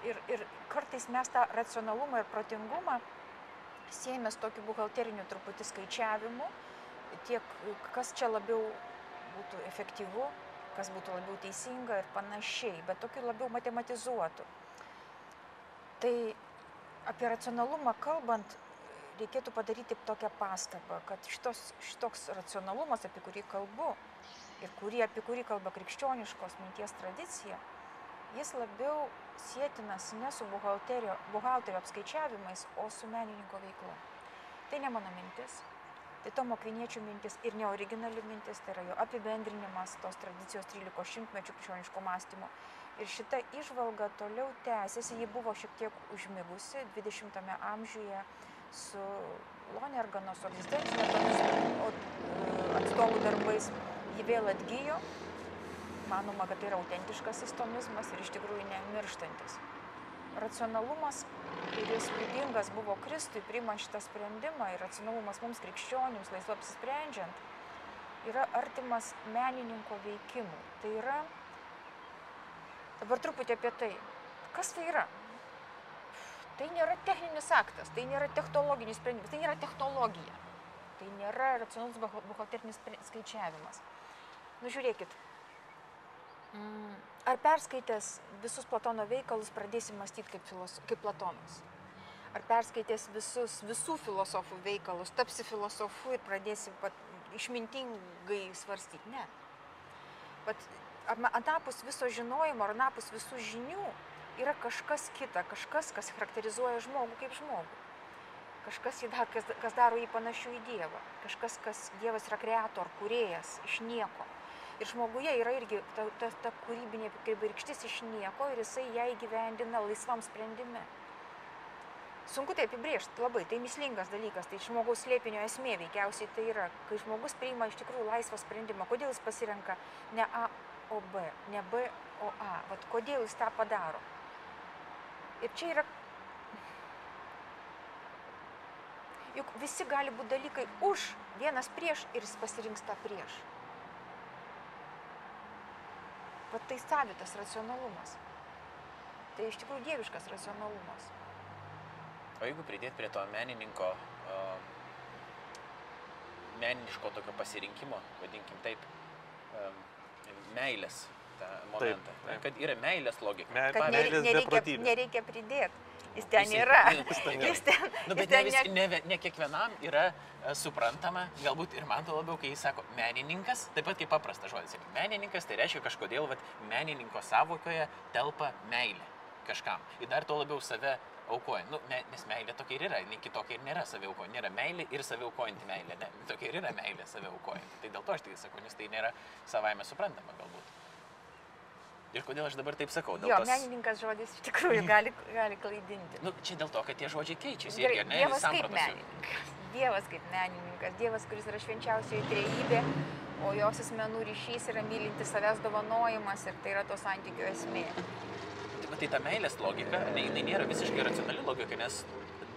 ir, ir kartais mes tą racionalumą ir protingumą siejame su tokiu buhalteriniu truputį skaičiavimu, tiek kas čia labiau būtų efektyvu, kas būtų labiau teisinga ir panašiai, bet tokiu labiau matematizuotu. Tai apie racionalumą kalbant, reikėtų padaryti tokią pastabą, kad šitos, šitoks racionalumas, apie kurį kalbu ir kurį, apie kurį kalba krikščioniškos minties tradicija, jis labiau sėtinas ne su buhalterio, buhalterio apskaičiavimais, o su menininko veikla. Tai ne mano mintis, Tai Tomo Kviniečio mintis ir neoriginali mintis, tai yra jo apibendrinimas tos tradicijos 13 šimtmečių krikščioniško mąstymo. Ir šita išvalga toliau tęsiasi, ji buvo šiek tiek užmigusi 20-ame amžiuje su Lonergano, su egzistencinio tomizmo atstovų darbais. Ji vėl atgyjo, manoma, kad tai yra autentiškas istomizmas ir iš tikrųjų nemirštantis. Racionalumas kuris būdingas buvo Kristui priimant šitą sprendimą ir racionalumas mums krikščionims, laisvai apsisprendžiant, yra artimas menininko veikimui. Tai yra, dabar truputį apie tai, kas tai yra. Tai nėra techninis aktas, tai nėra technologinis sprendimas, tai nėra technologija. Tai nėra racionalus buhal- buhalterinis skaičiavimas. Nu žiūrėkit, mm, ar perskaitęs visus Platono veikalus pradėsi mąstyti kaip, filoso, kaip Platonas? Ar perskaitęs visus, visų filosofų veikalus, tapsi filosofu ir pradėsi pat, išmintingai svarstyti? Ne. Pat, anapus viso žinojimo ar anapus visų žinių yra kažkas kita, kažkas, kas charakterizuoja žmogų kaip žmogų. Kažkas, kas daro jį panašių į Dievą. Kažkas, kas Dievas yra kreator, kuriejas iš nieko. Ir žmoguje yra irgi ta, ta, ta kūrybinė kaip rykštis iš nieko ir jisai ją įgyvendina laisvam sprendime. Sunku tai apibriežti labai, tai mislingas dalykas, tai žmogaus slėpinio esmė veikiausiai tai yra, kai žmogus priima iš tikrųjų laisvą sprendimą, kodėl jis pasirenka ne A, o B, ne B, o A, Vat kodėl jis tą padaro. Ir čia yra Juk visi gali būti dalykai už, vienas prieš ir jis pasirinks tą prieš. Vat tai savitas racionalumas. Tai iš tikrųjų dieviškas racionalumas. O jeigu pridėt prie to menininko, uh, meniniško tokio pasirinkimo, vadinkim taip, um, meilės tą momentą, taip. taip. kad yra meilės logika. Me- Kad nereikia, beprotybė. nereikia pridėti. Jis ten Jis- yra. jis ten yra. Jis ten, Nu, jis bet ne, ten vis, ne, ne, ne kiekvienam yra e, suprantama, galbūt ir man to labiau, kai jis sako menininkas, taip pat kaip paprastas žodis. Menininkas tai reiškia kažkodėl, vat, menininko savokoje telpa meilė kažkam. Ir dar to labiau save aukoja. Nu, me, nes meilė tokia ir yra, nei kitokia ir nėra save aukoja. Nėra meilė ir save aukojanti meilė. Ne, tokia ir yra meilė save aukojanti. Tai dėl to aš tai sakau, nes tai nėra savaime suprantama galbūt. Ir kodėl aš dabar taip sakau? Dėl jo, tos- menininkas žodis iš tikrųjų gali, gali klaidinti. Nu, čia dėl to, kad tie žodžiai keičiasi. Gerai, irgi, ne? Dievas kaip menininkas. Dievas kaip menininkas, Dievas, kuris yra švenčiausioji trejybė, o jos asmenų ryšys yra mylintis savęs dovanojimas ir tai yra to santykių esmė. Tai, tai ta meilės logika, ne, jinai nėra visiškai racionali logika, nes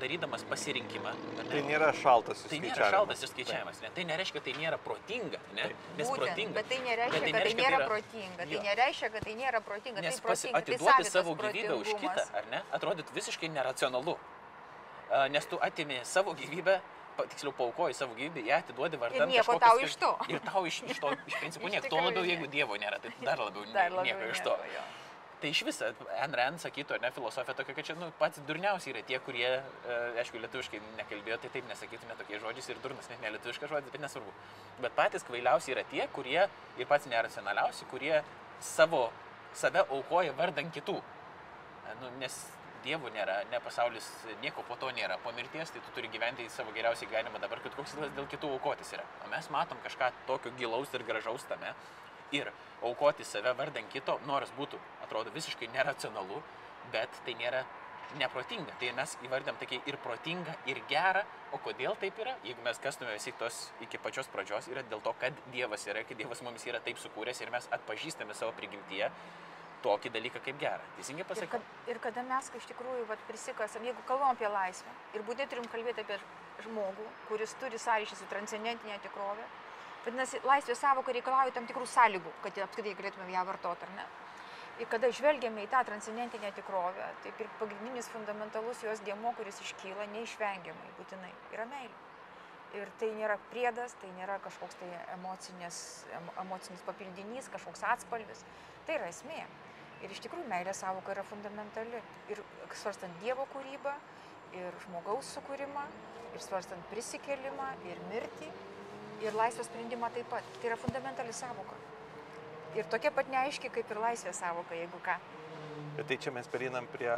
darydamas pasirinkimą. Ne, Tai nėra šaltas Tai įskaičiavimas. nėra šaltas išskaičiavimas, ne? tai nereiškia, kad tai nėra protinga, ne? Nes Būtent, protinga. bet tai nereiškia, bet kad tai nereiškia, nėra yra- protinga. Tai nereiškia, kad tai nėra protinga. Nes tai protinga, tai atiduoti savitas savo gyvybę už kitą, ar ne, atrodytų visiškai neracionalu. Nes tu atimi savo gyvybę, tiksliau paukoji savo gyvybę, ją atiduodi vardan nieko kažkokios tau kad- iš to. Ir tau iš, iš to, iš [LAUGHS] principo, nieko. Tuo labiau, jeigu Dievo nėra, tai [LAUGHS] dar labiau, Dar labiau nieko iš to. jo. Tai iš viso, Rand sakytų, ar ne, filosofija tokia, kad čia nu, patys durniausiai yra tie, kurie, e, aišku, lietuviškai nekalbėjo, tai taip nesakytume tokiais žodžiais ir durnas net ne lietuviškas žodis, bet nesvarbu. Bet patys kvailiausi yra tie, kurie ir patys neracionaliausi, kurie savo, save aukoja vardan kitų. E, Nu, nes dievų nėra, ne pasaulis, nieko po to nėra. Po mirties tai tu turi gyventi savo geriausią gyvenimą dabar, kad koks tikslas dėl kitų aukotis yra. O mes matom kažką tokio gilaus ir gražaus tame. Ir aukoti save vardan kito, nors būtų, atrodo, visiškai neracionalu, bet tai nėra neprotinga. Tai mes įvardėm tokia ir protinga, ir gera. O kodėl taip yra? Jeigu mes kastume visi tos iki pačios pradžios, yra dėl to, kad Dievas yra, kad Dievas mums yra taip sukūręs ir mes atpažįstame savo prigimtyje tokį dalyką kaip gerą. Teisingai Ir, pasakiau? kad, ir kada mes iš tikrųjų vat, prisikasam, jeigu kalbam apie laisvę, ir būtinai turim kalbėti apie žmogų, kuris turi sąryšį su transcendentinė tikrovė, vadinasi, laisvės savoka reikalauja tam tikrų sąlygų, kad apskritai galėtumėm ją vartoti, ar ne? Ir kada žvelgiame į tą transcendentinę tikrovę, tai ir pagrindinis fundamentalus jos dėmo, kuris iškyla neišvengiamai, būtinai, yra meilė. Ir tai nėra priedas, tai nėra kažkoks tai emocinės, emo- emocinis papildinys, kažkoks atspalvis. Tai yra esmė. Ir iš tikrųjų meilės savoka yra fundamentali. Ir svarstant Dievo kūrybą, ir žmogaus sukūrimą, ir svarstant prisikelimą, ir mirtį, ir laisvės sprendimą taip pat. Tai yra fundamentali savoka. Ir tokia pat neaiški kaip ir laisvės savoka, jeigu ką. Bet tai čia mes pereinam prie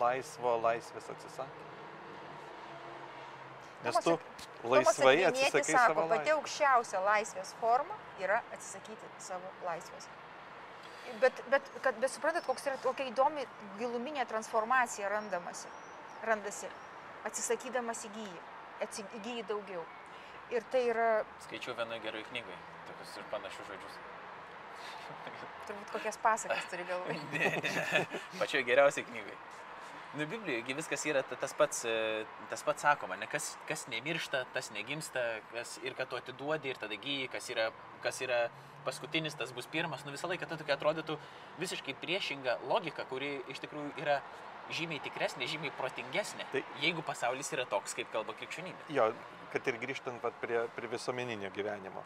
laisvo laisvės atsisakymą. Nes tu laisvai atsisakai sako, savo pati laisvės. aukščiausia laisvės forma yra atsisakyti savo laisvės. Bet, bet, kad, bet suprantat, koks yra tokia įdomi giluminė transformacija randamasi, randasi, atsisakydamas įgyji, įgyji daugiau. Ir tai yra Skaičiau vienoje geroje knygoje tokius ir panašius žodžius. [LAUGHS] turbūt kokias pasakas turi galvoje. [LAUGHS] Ne, ne. Pačioje geriausiai knygai. Nu, Biblijoje viskas yra ta- tas pats, e, tas pats sakoma, ne, kas, kas nemiršta, tas negimsta, kas, ir kad tu atiduodi ir tada gyji, kas yra, kas yra paskutinis, tas bus pirmas. Nu, visą laiką ta tokia atrodytų visiškai priešinga logika, kuri iš tikrųjų yra žymiai tikresnė, žymiai protingesnė, Tai- jeigu pasaulis yra toks, kaip kalba krikščionybė. Jo, kad ir grįžtant prie, prie visuomeninio gyvenimo.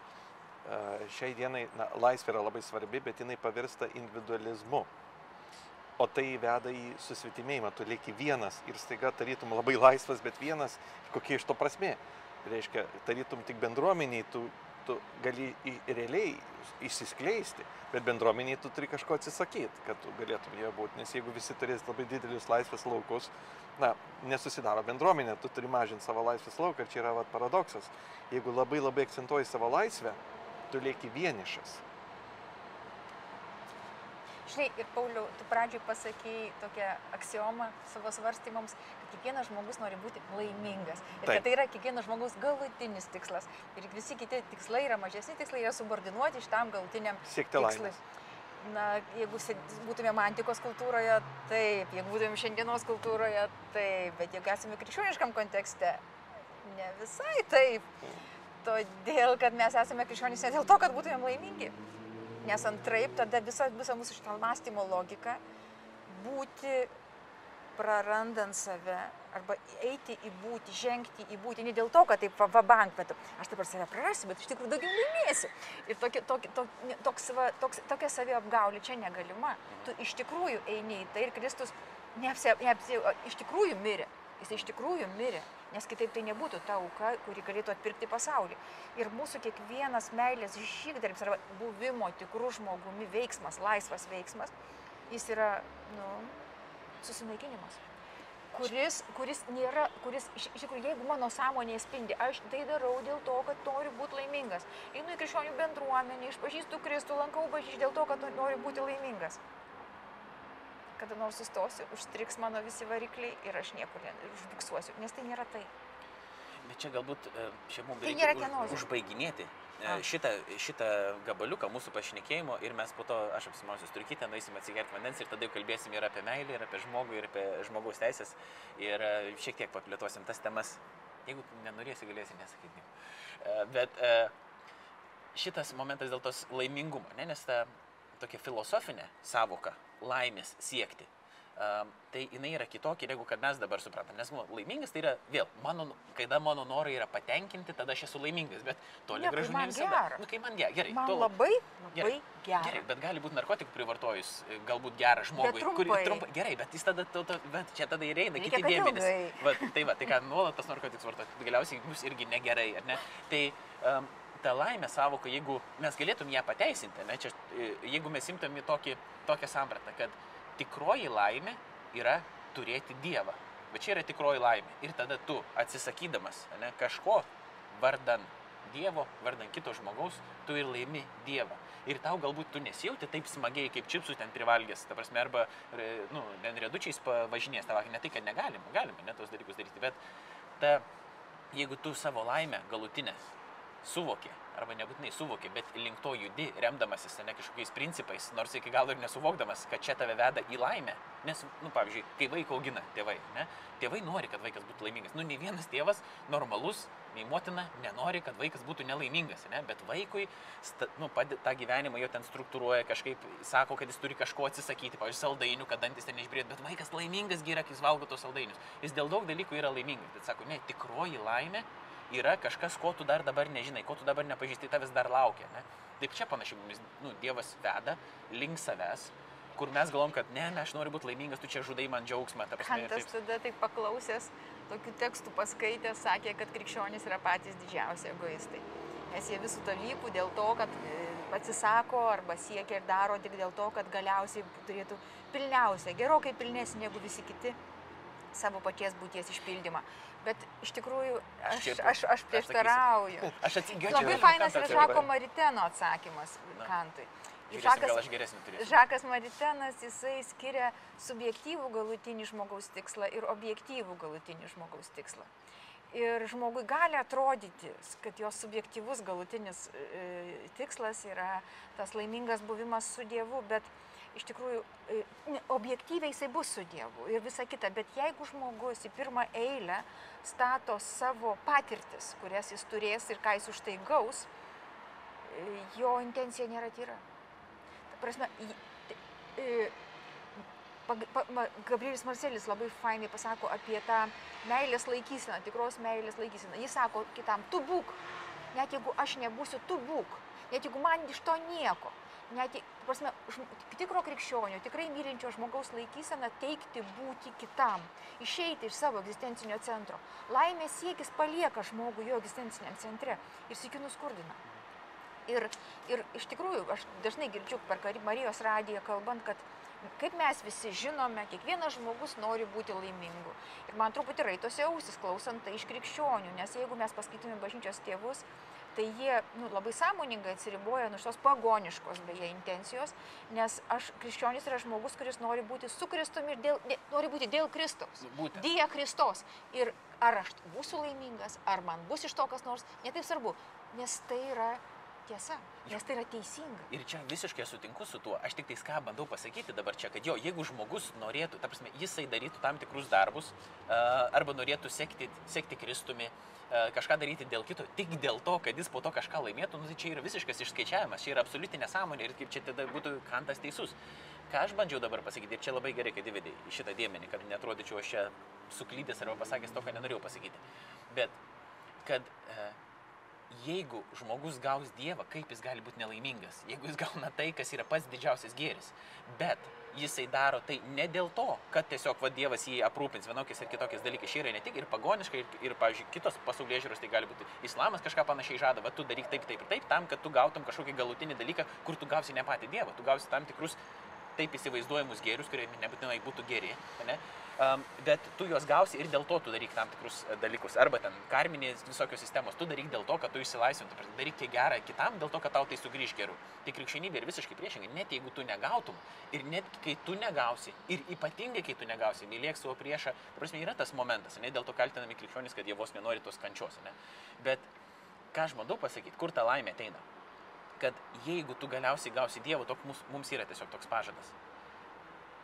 E, Šiai dienai na, laisvė yra labai svarbi, bet jinai pavirsta individualizmu. O tai veda į susvetimėjimą, tu lieki vienas ir staiga tarytum labai laisvas, bet vienas, kokia iš to prasme. Reiškia, tarytum tik bendruomeniai, tu, tu gali į, realiai išsiskleisti, bet bendruomeniai tu turi kažko atsisakyti, kad tu galėtum joje būti. Nes jeigu visi turės labai didelius laisvės laukus, na, nesusidaro bendruomenė, tu turi mažinti savo laisvės lauką ir čia yra vat, paradoksas. Jeigu labai labai akcentuoji savo laisvę, tu lieki vienišas. Žinai, ir Pauliau, tu pradžioj pasakėjai tokią aksiomą savo svarstymams, kad kiekvienas žmogus nori būti laimingas. Ir Taip. kad tai yra kiekvieno žmogaus galutinis tikslas. Ir visi kiti tikslai yra mažesni tikslai, yra subordinuoti šitam galutiniam Siekti tikslui. laimės. Na, jeigu būtumėm antikos kultūroje, taip, jeigu būtumėm šiandienos kultūroje, taip, bet jeigu esame krikščioniškam kontekste, ne visai taip. Todėl, kad mes esame krikščionys ne dėl to, kad būtumėm laimingi. Nes antraip tada visa, visa mūsų šitą mąstymo logika būti prarandant save arba eiti į būti, žengti į būti, ne dėl to, kad taip vabank, bet aš dabar save prarasiu, bet iš tikrųjų daugiau laimėsiu. Ir tokia, tokia, tokia, toks, va, toks, tokia saviapgaulė čia negalima. Tu iš tikrųjų eini į tai ir Kristus neapsi, neapsi, iš tikrųjų mirė. Jis iš tikrųjų mirė, nes kitaip tai nebūtų ta auka, kuri galėtų atpirkti pasaulį. Ir mūsų kiekvienas meilės žygdarbis arba buvimo tikrų žmogumi veiksmas, laisvas veiksmas, jis yra, nu, susinaikinimas. Kuris, kuris nėra, kuris, iš tikrųjų, jeigu mano sąmonė spindi, aš tai darau dėl to, kad noriu būti laimingas. Einu į krikščionių bendruomenę, išpažįstu Kristų, lankau bažnyčią dėl to, kad noriu būti laimingas. Kada nors sustosiu, užstriks mano visi varikliai ir aš niekur ne- užfiksuosiu, nes tai nėra tai. Bet čia galbūt e, čia mums Tai reikia už, užbaiginėti e, A. šitą, šitą gabaliuką mūsų pašnekėjimo ir mes po to, aš apsimausiu striukytę, nueisim atsigerti vandens ir tada jau kalbėsim ir apie meilę, ir apie žmogų, ir apie žmogaus teisės ir e, šiek tiek paplėtosim tas temas. Jeigu nenorėsi, galėsi nesakyti. Bet šitas momentas dėl tos laimingumo, ne, nes ta tokia filosofinė savoka laimės siekti, um, tai jinai yra kitokia, negu kad mes dabar suprantam. Nes nu, laimingas tai yra vėl, mano, kada mano norai yra patenkinti, tada aš esu laimingas, bet toli Ne, gražu ne man visada. gera. Nu, kai man gera, gerai. Man tol- labai, Gerai. labai gera. Gerai, bet gali būti narkotikų privartojus, e, galbūt geras žmogui. Bet kuri trumpai. Gerai, bet jis tada, to, to, bet čia tada ir eina kiti dėmenys. Va, tai va, tai ką nuolat tas narkotikas vartoti, tai galiausiai bus irgi negerai, ar ne? Tai um, ta laimė savoka, jeigu mes galėtum ją pateisinti, ne, čia, e, jeigu mes imtum į tokį, tokią sampratą, kad tikroji laimė yra turėti Dievą. Bet čia yra tikroji laimė. Ir tada tu atsisakydamas ne, kažko vardan Dievo, vardan kito žmogaus, tu ir laimi Dievą. Ir tau galbūt tu nesijauti taip smagiai, kaip čipsų ten privalgęs, ta prasme, arba, nu, ten redučiais pavažinės, tavo ne tai, kad negalima, galima, ne tos dalykus daryti, bet ta, jeigu tu savo laimę galutinę suvoki, arba nebūtinai suvoki, bet link to judi, remdamasis ne kažkokiais principais, nors iki galo ir nesuvokdamas, kad čia tave veda į laimę. Nes, nu, pavyzdžiui, vaiką augina tėvai, ne, tėvai nori, kad vaikas būtų laimingas. Nu, ne vienas tėvas normalus, nei motina nenori, kad vaikas būtų nelaimingas, ne, bet vaikui sta, nu, pade, tą gyvenimą jo ten struktūruoja, kažkaip sako, kad jis turi kažko atsisakyti, pavyzdžiui, saldainių, kad dantis ten išbrėt, bet vaikas laimingas gyra, kai jis valgo tos saldainius. Jis dėl daug dalykų yra laimingas, bet sako, ne, tikroji laimė yra kažkas, ko tu dar dabar nežinai, ko tu dabar nepažįsti, tavęs dar laukia. Ne? Taip čia panašiai mumis, nu, Dievas veda link savęs, kur mes galvom, kad ne, ne, aš noriu būti laimingas, tu čia žudai man džiaugsmą. Kantas tada taip paklausęs, tokių tekstų paskaitęs, sakė, kad krikščionys yra patys didžiausi egoistai. Nes jie visų dalykų dėl to, kad e, atsisako arba siekia ir daro tik dėl to, kad galiausiai turėtų pilniausią, gerokai pilnesnį negu visi kiti savo paties būties išpildymą. Bet iš tikrųjų aš, aš, aš prieštarauju. Aš atsigiau, Labai fainas yra Žako Mariteno atsakymas Na. Kantui. Aš turėsiu. Žakas Maritenas, jisai skiria subjektyvų galutinį žmogaus tikslą ir objektyvų galutinį žmogaus tikslą. Ir žmogui gali atrodyti, kad jos subjektyvus galutinis e, tikslas yra tas laimingas buvimas su Dievu, bet iš tikrųjų e, objektyviai jisai bus su Dievu ir visa kita. Bet jeigu žmogus į pirmą eilę stato savo patirtis, kurias jis turės ir ką jis už tai gaus, e, jo intencija nėra tyra. Ta prasme, e, Gabrielis Marcelis labai fainai pasako apie tą meilės laikyseną, tikros meilės laikyseną. Jis sako kitam, tu būk, net jeigu aš nebūsiu, tu būk, net jeigu man iš to nieko. Net, prasme, tikro krikščionio, tikrai mylinčio žmogaus laikysena teikti būti kitam, išeiti iš savo egzistencinio centro. Laimės siekis palieka žmogų jo egzistenciniam centre ir sėki nuskurdina. Ir, ir iš tikrųjų, aš dažnai girdžiu per Marijos radiją kalbant, kad kaip mes visi žinome, kiekvienas žmogus nori būti laimingu. Ir man truputį raitosi ausis klausant tai iš krikščionių, nes jeigu mes paskaitytume bažnyčios tėvus, tai jie nu, labai sąmoningai atsiriboja nuo šios pagoniškos beje intencijos, nes aš krikščionis yra žmogus, kuris nori būti su Kristumi ir dėl, ne, nori būti dėl Kristaus. Nu, Būtent. Dija Kristos. Ir ar aš būsiu laimingas, ar man bus iš to kas nors, netaip svarbu, nes tai yra tiesa, nes tai yra teisinga. Ir čia visiškai sutinku su tuo. Aš tik tais ką bandau pasakyti dabar čia, kad jo, jeigu žmogus norėtų, ta prasme, jisai darytų tam tikrus darbus, arba norėtų sekti, sekti Kristumi, kažką daryti dėl kito, tik dėl to, kad jis po to kažką laimėtų, nu, tai čia yra visiškas išskaičiavimas, čia yra absoliuti nesąmonė ir kaip čia tada būtų kantas teisus. Ką aš bandžiau dabar pasakyti, ir čia labai gerai, kad įvedė į šitą dėmenį, kad netrodyčiau aš čia suklydęs arba pasakęs to, ką nenorėjau pasakyti. Bet kad jeigu žmogus gaus Dievą, kaip jis gali būti nelaimingas, jeigu jis gauna tai, kas yra pats didžiausias gėris, bet jisai daro tai ne dėl to, kad tiesiog va, Dievas jį aprūpins vienokiais ir kitokiais dalykais. Šia yra ne tik ir pagoniškai, ir, ir pavyzdžiui, kitos pasaulyje žiūros, tai gali būti islamas kažką panašiai žada, va tu daryk taip, taip ir taip, tam, kad tu gautum kažkokį galutinį dalyką, kur tu gausi ne patį Dievą, tu gausi tam tikrus taip įsivaizduojamus gėrius, kurie nebūtinai būtų geri, ne? um, bet tu juos gausi ir dėl to tu daryk tam tikrus e, dalykus. Arba ten karminės visokios sistemos, tu daryk dėl to, kad tu išsilaisvintum, daryk tai gerą kitam, dėl to, kad tau tai sugrįž geru. Tai krikščionybė ir visiškai priešingai, net jeigu tu negautum ir net kai tu negausi, ir ypatingai kai tu negausi, mylėk savo priešą, prasme, yra tas momentas, ne dėl to kaltinami krikščionys, kad jie vos nenori tos kančios, ne? Bet ką aš bandau pasakyti, kur ta laimė ateina. Kad jeigu tu galiausiai gausi Dievo, toks mums, mums yra tiesiog toks pažadas.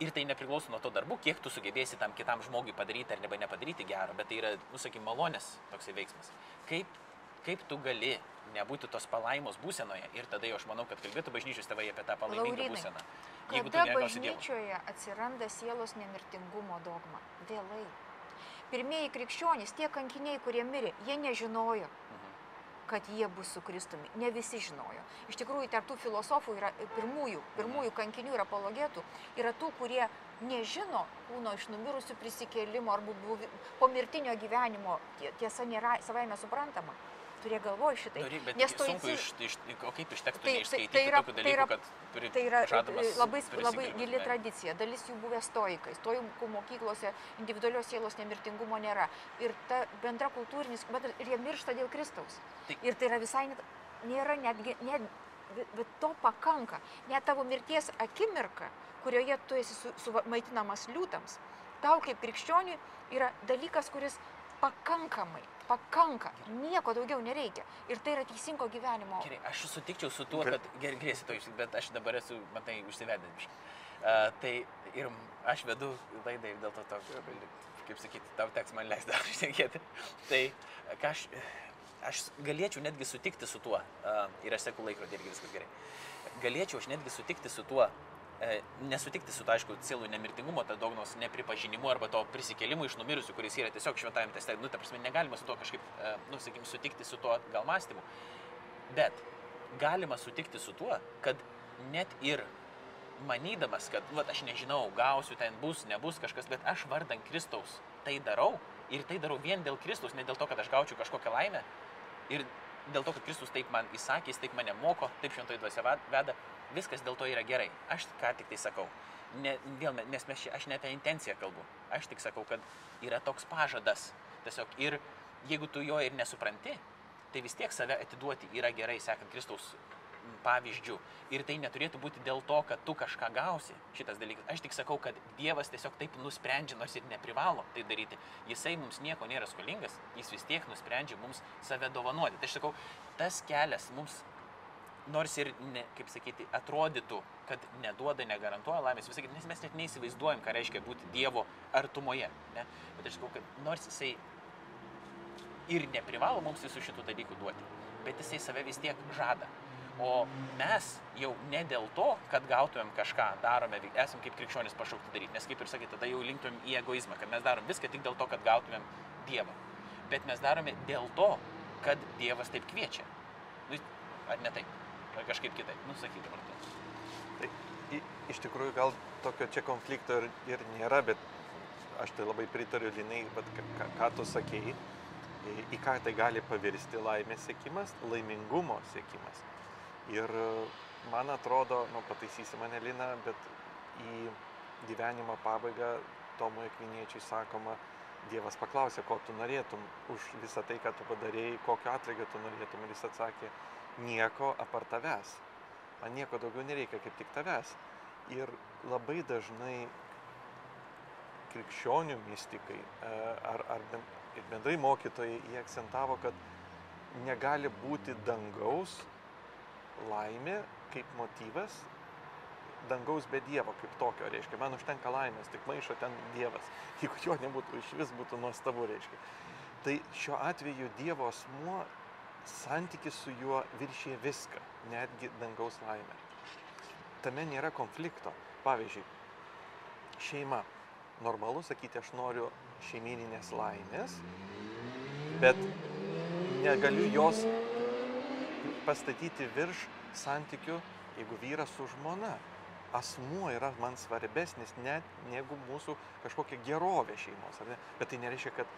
Ir tai nepriklauso nuo to darbų, kiek tu sugebėsi tam kitam žmogui padaryti ar neba nepadaryti gero, bet tai yra, nusakykim, malonės toksai veiksmas. Kaip, kaip tu gali nebūti tos palaimos būsenoje ir tada jau aš manau, kad kalbėtų bažnyčios tėvai apie tą palaimingą Laurynai, būseną. Jeigu Kada negausi Dievo. bažnyčioje atsiranda sielos nemirtingumo dogma? Vėlai. Pirmieji krikščionys, tie kankiniai, kurie mirė, jie nežinojo. Kad jie bus su Kristumi. Ne visi žinojo. Iš tikrųjų, tarp tų filosofų yra pirmųjų, pirmųjų kankinių ir apologetų, yra tų, kurie nežino kūno iš numirusių prisikėlimo arba pomirtinio gyvenimo. Tie- Tiesa nėra savaime suprantama. Turė galvoj šitai. Nu, reik, bet Nes sunku stoici- iš, iš, o kaip iš tekstų Tai- tai- neišskaityti tai yra- tokių tai dalykų, yra- kad turi Tai yra žadamas e, labai, labai gili gyvenime. tradicija. Dalis jų buvę stoikai. Stoikų mokyklose individualios sielos nemirtingumo nėra. Ir ta bendra kultūrinis, bet ir jie miršta dėl Kristaus. Tai- Ir tai yra visai net, nėra netgi, net, bet- to pakanka. Net tavo mirties akimirka, kurioje tu esi su, sumaitinamas liūtams, tau kaip krikščioniui yra dalykas, kuris pakankamai, pakanka. Nieko daugiau nereikia. Ir tai yra teisingo gyvenimo. Gerai, aš sutikčiau su tuo, kad gerai grėsi to, išsik- bet aš dabar esu, matai, užsivedęs. Uh, tai ir aš vedu laidą ir dėl to, to kaip sakyti, tau teks man leisti dar išnekėti. Tai ką aš, aš galėčiau netgi sutikti su tuo, uh, ir aš seku laikrodį irgi viskas gerai, galėčiau aš netgi sutikti su tuo, nesutikti su, aišku, sielų nemirtingumo, ta dognos nepripažinimu arba to prisikėlimu iš numirusių, kuris yra tiesiog šventajame teste. Nu, ta prasme, negalima su to kažkaip, e, nu, sakykim, sutikti su tuo gal mąstymu. Bet galima sutikti su tuo, kad net ir manydamas, kad, va, aš nežinau, gausiu, ten bus, nebus kažkas, bet aš vardan Kristaus tai darau ir tai darau vien dėl Kristaus, ne dėl to, kad aš gaučiau kažkokią laimę ir dėl to, kad Kristus taip man įsakė, jis taip mane moko, taip šventoji dvasia va- veda, viskas dėl to yra gerai. Aš ką tik tai sakau. Ne, me- nes mes aš ne apie intenciją kalbu. Aš tik sakau, kad yra toks pažadas. Tiesiog ir jeigu tu jo ir nesupranti, tai vis tiek save atiduoti yra gerai, sekant Kristaus pavyzdžių. Ir tai neturėtų būti dėl to, kad tu kažką gausi šitas dalykas. Aš tik sakau, kad Dievas tiesiog taip nusprendžia, nors ir neprivalo tai daryti. Jisai mums nieko nėra skolingas, jis vis tiek nusprendžia mums save dovanoti. Tai aš sakau, tas kelias mums nors ir, ne, kaip sakyti, atrodytų, kad neduoda, negarantuoja laimės, visai, nes mes net neįsivaizduojam, ką reiškia būti Dievo artumoje. Ne? Bet aš sakau, kad nors jisai ir neprivalo mums visų šitų dalykų duoti, bet jisai save vis tiek žada. O mes jau ne dėl to, kad gautumėm kažką, darome, esam kaip krikščionis pašaukti daryti, nes kaip ir sakė, tada jau linktumėm į egoizmą, kad mes darom viską tik dėl to, kad gautumėm Dievą. Bet mes darome dėl to, kad Dievas taip kviečia. Nu, ar ne taip? Ar kažkaip kitaip? Nu, sakyk dabar tu. Tai iš tikrųjų gal tokio čia konflikto ir, ir nėra, bet aš tai labai pritariu Linai, bet ką, ką, tu sakėjai, į ką tai gali pavirsti laimės sėkimas, laimingumo sėkimas. Ir e, man atrodo, nu pataisysi mane Lina, bet į gyvenimo pabaigą Tomui Akviniečiui sakoma, Dievas paklausė, ko tu norėtum už visą tai, ką tu padarėjai, kokio atlygio tu norėtum. Ir jis atsakė, nieko apart tavęs man nieko daugiau nereikia kaip tik tavęs. Ir labai dažnai krikščionių mystikai e, ar, ar bendrai mokytojai jie akcentavo, kad negali būti dangaus laimė kaip motyvas, dangaus be Dievo kaip tokio, reiškia, man užtenka laimės, tik maišo ten Dievas. Jeigu jo nebūtų, iš vis būtų nuostabu, reiškia. Tai šiuo atveju Dievo asmuo santykis su juo viršė viską, netgi dangaus laimę. Tame nėra konflikto. Pavyzdžiui, šeima. Normalu sakyti, aš noriu šeimininės laimės, bet negaliu jos pastatyti virš santykių, jeigu vyras su žmona. Asmuo yra man svarbesnis net negu mūsų kažkokia gerovė šeimos. Bet tai nereiškia, kad,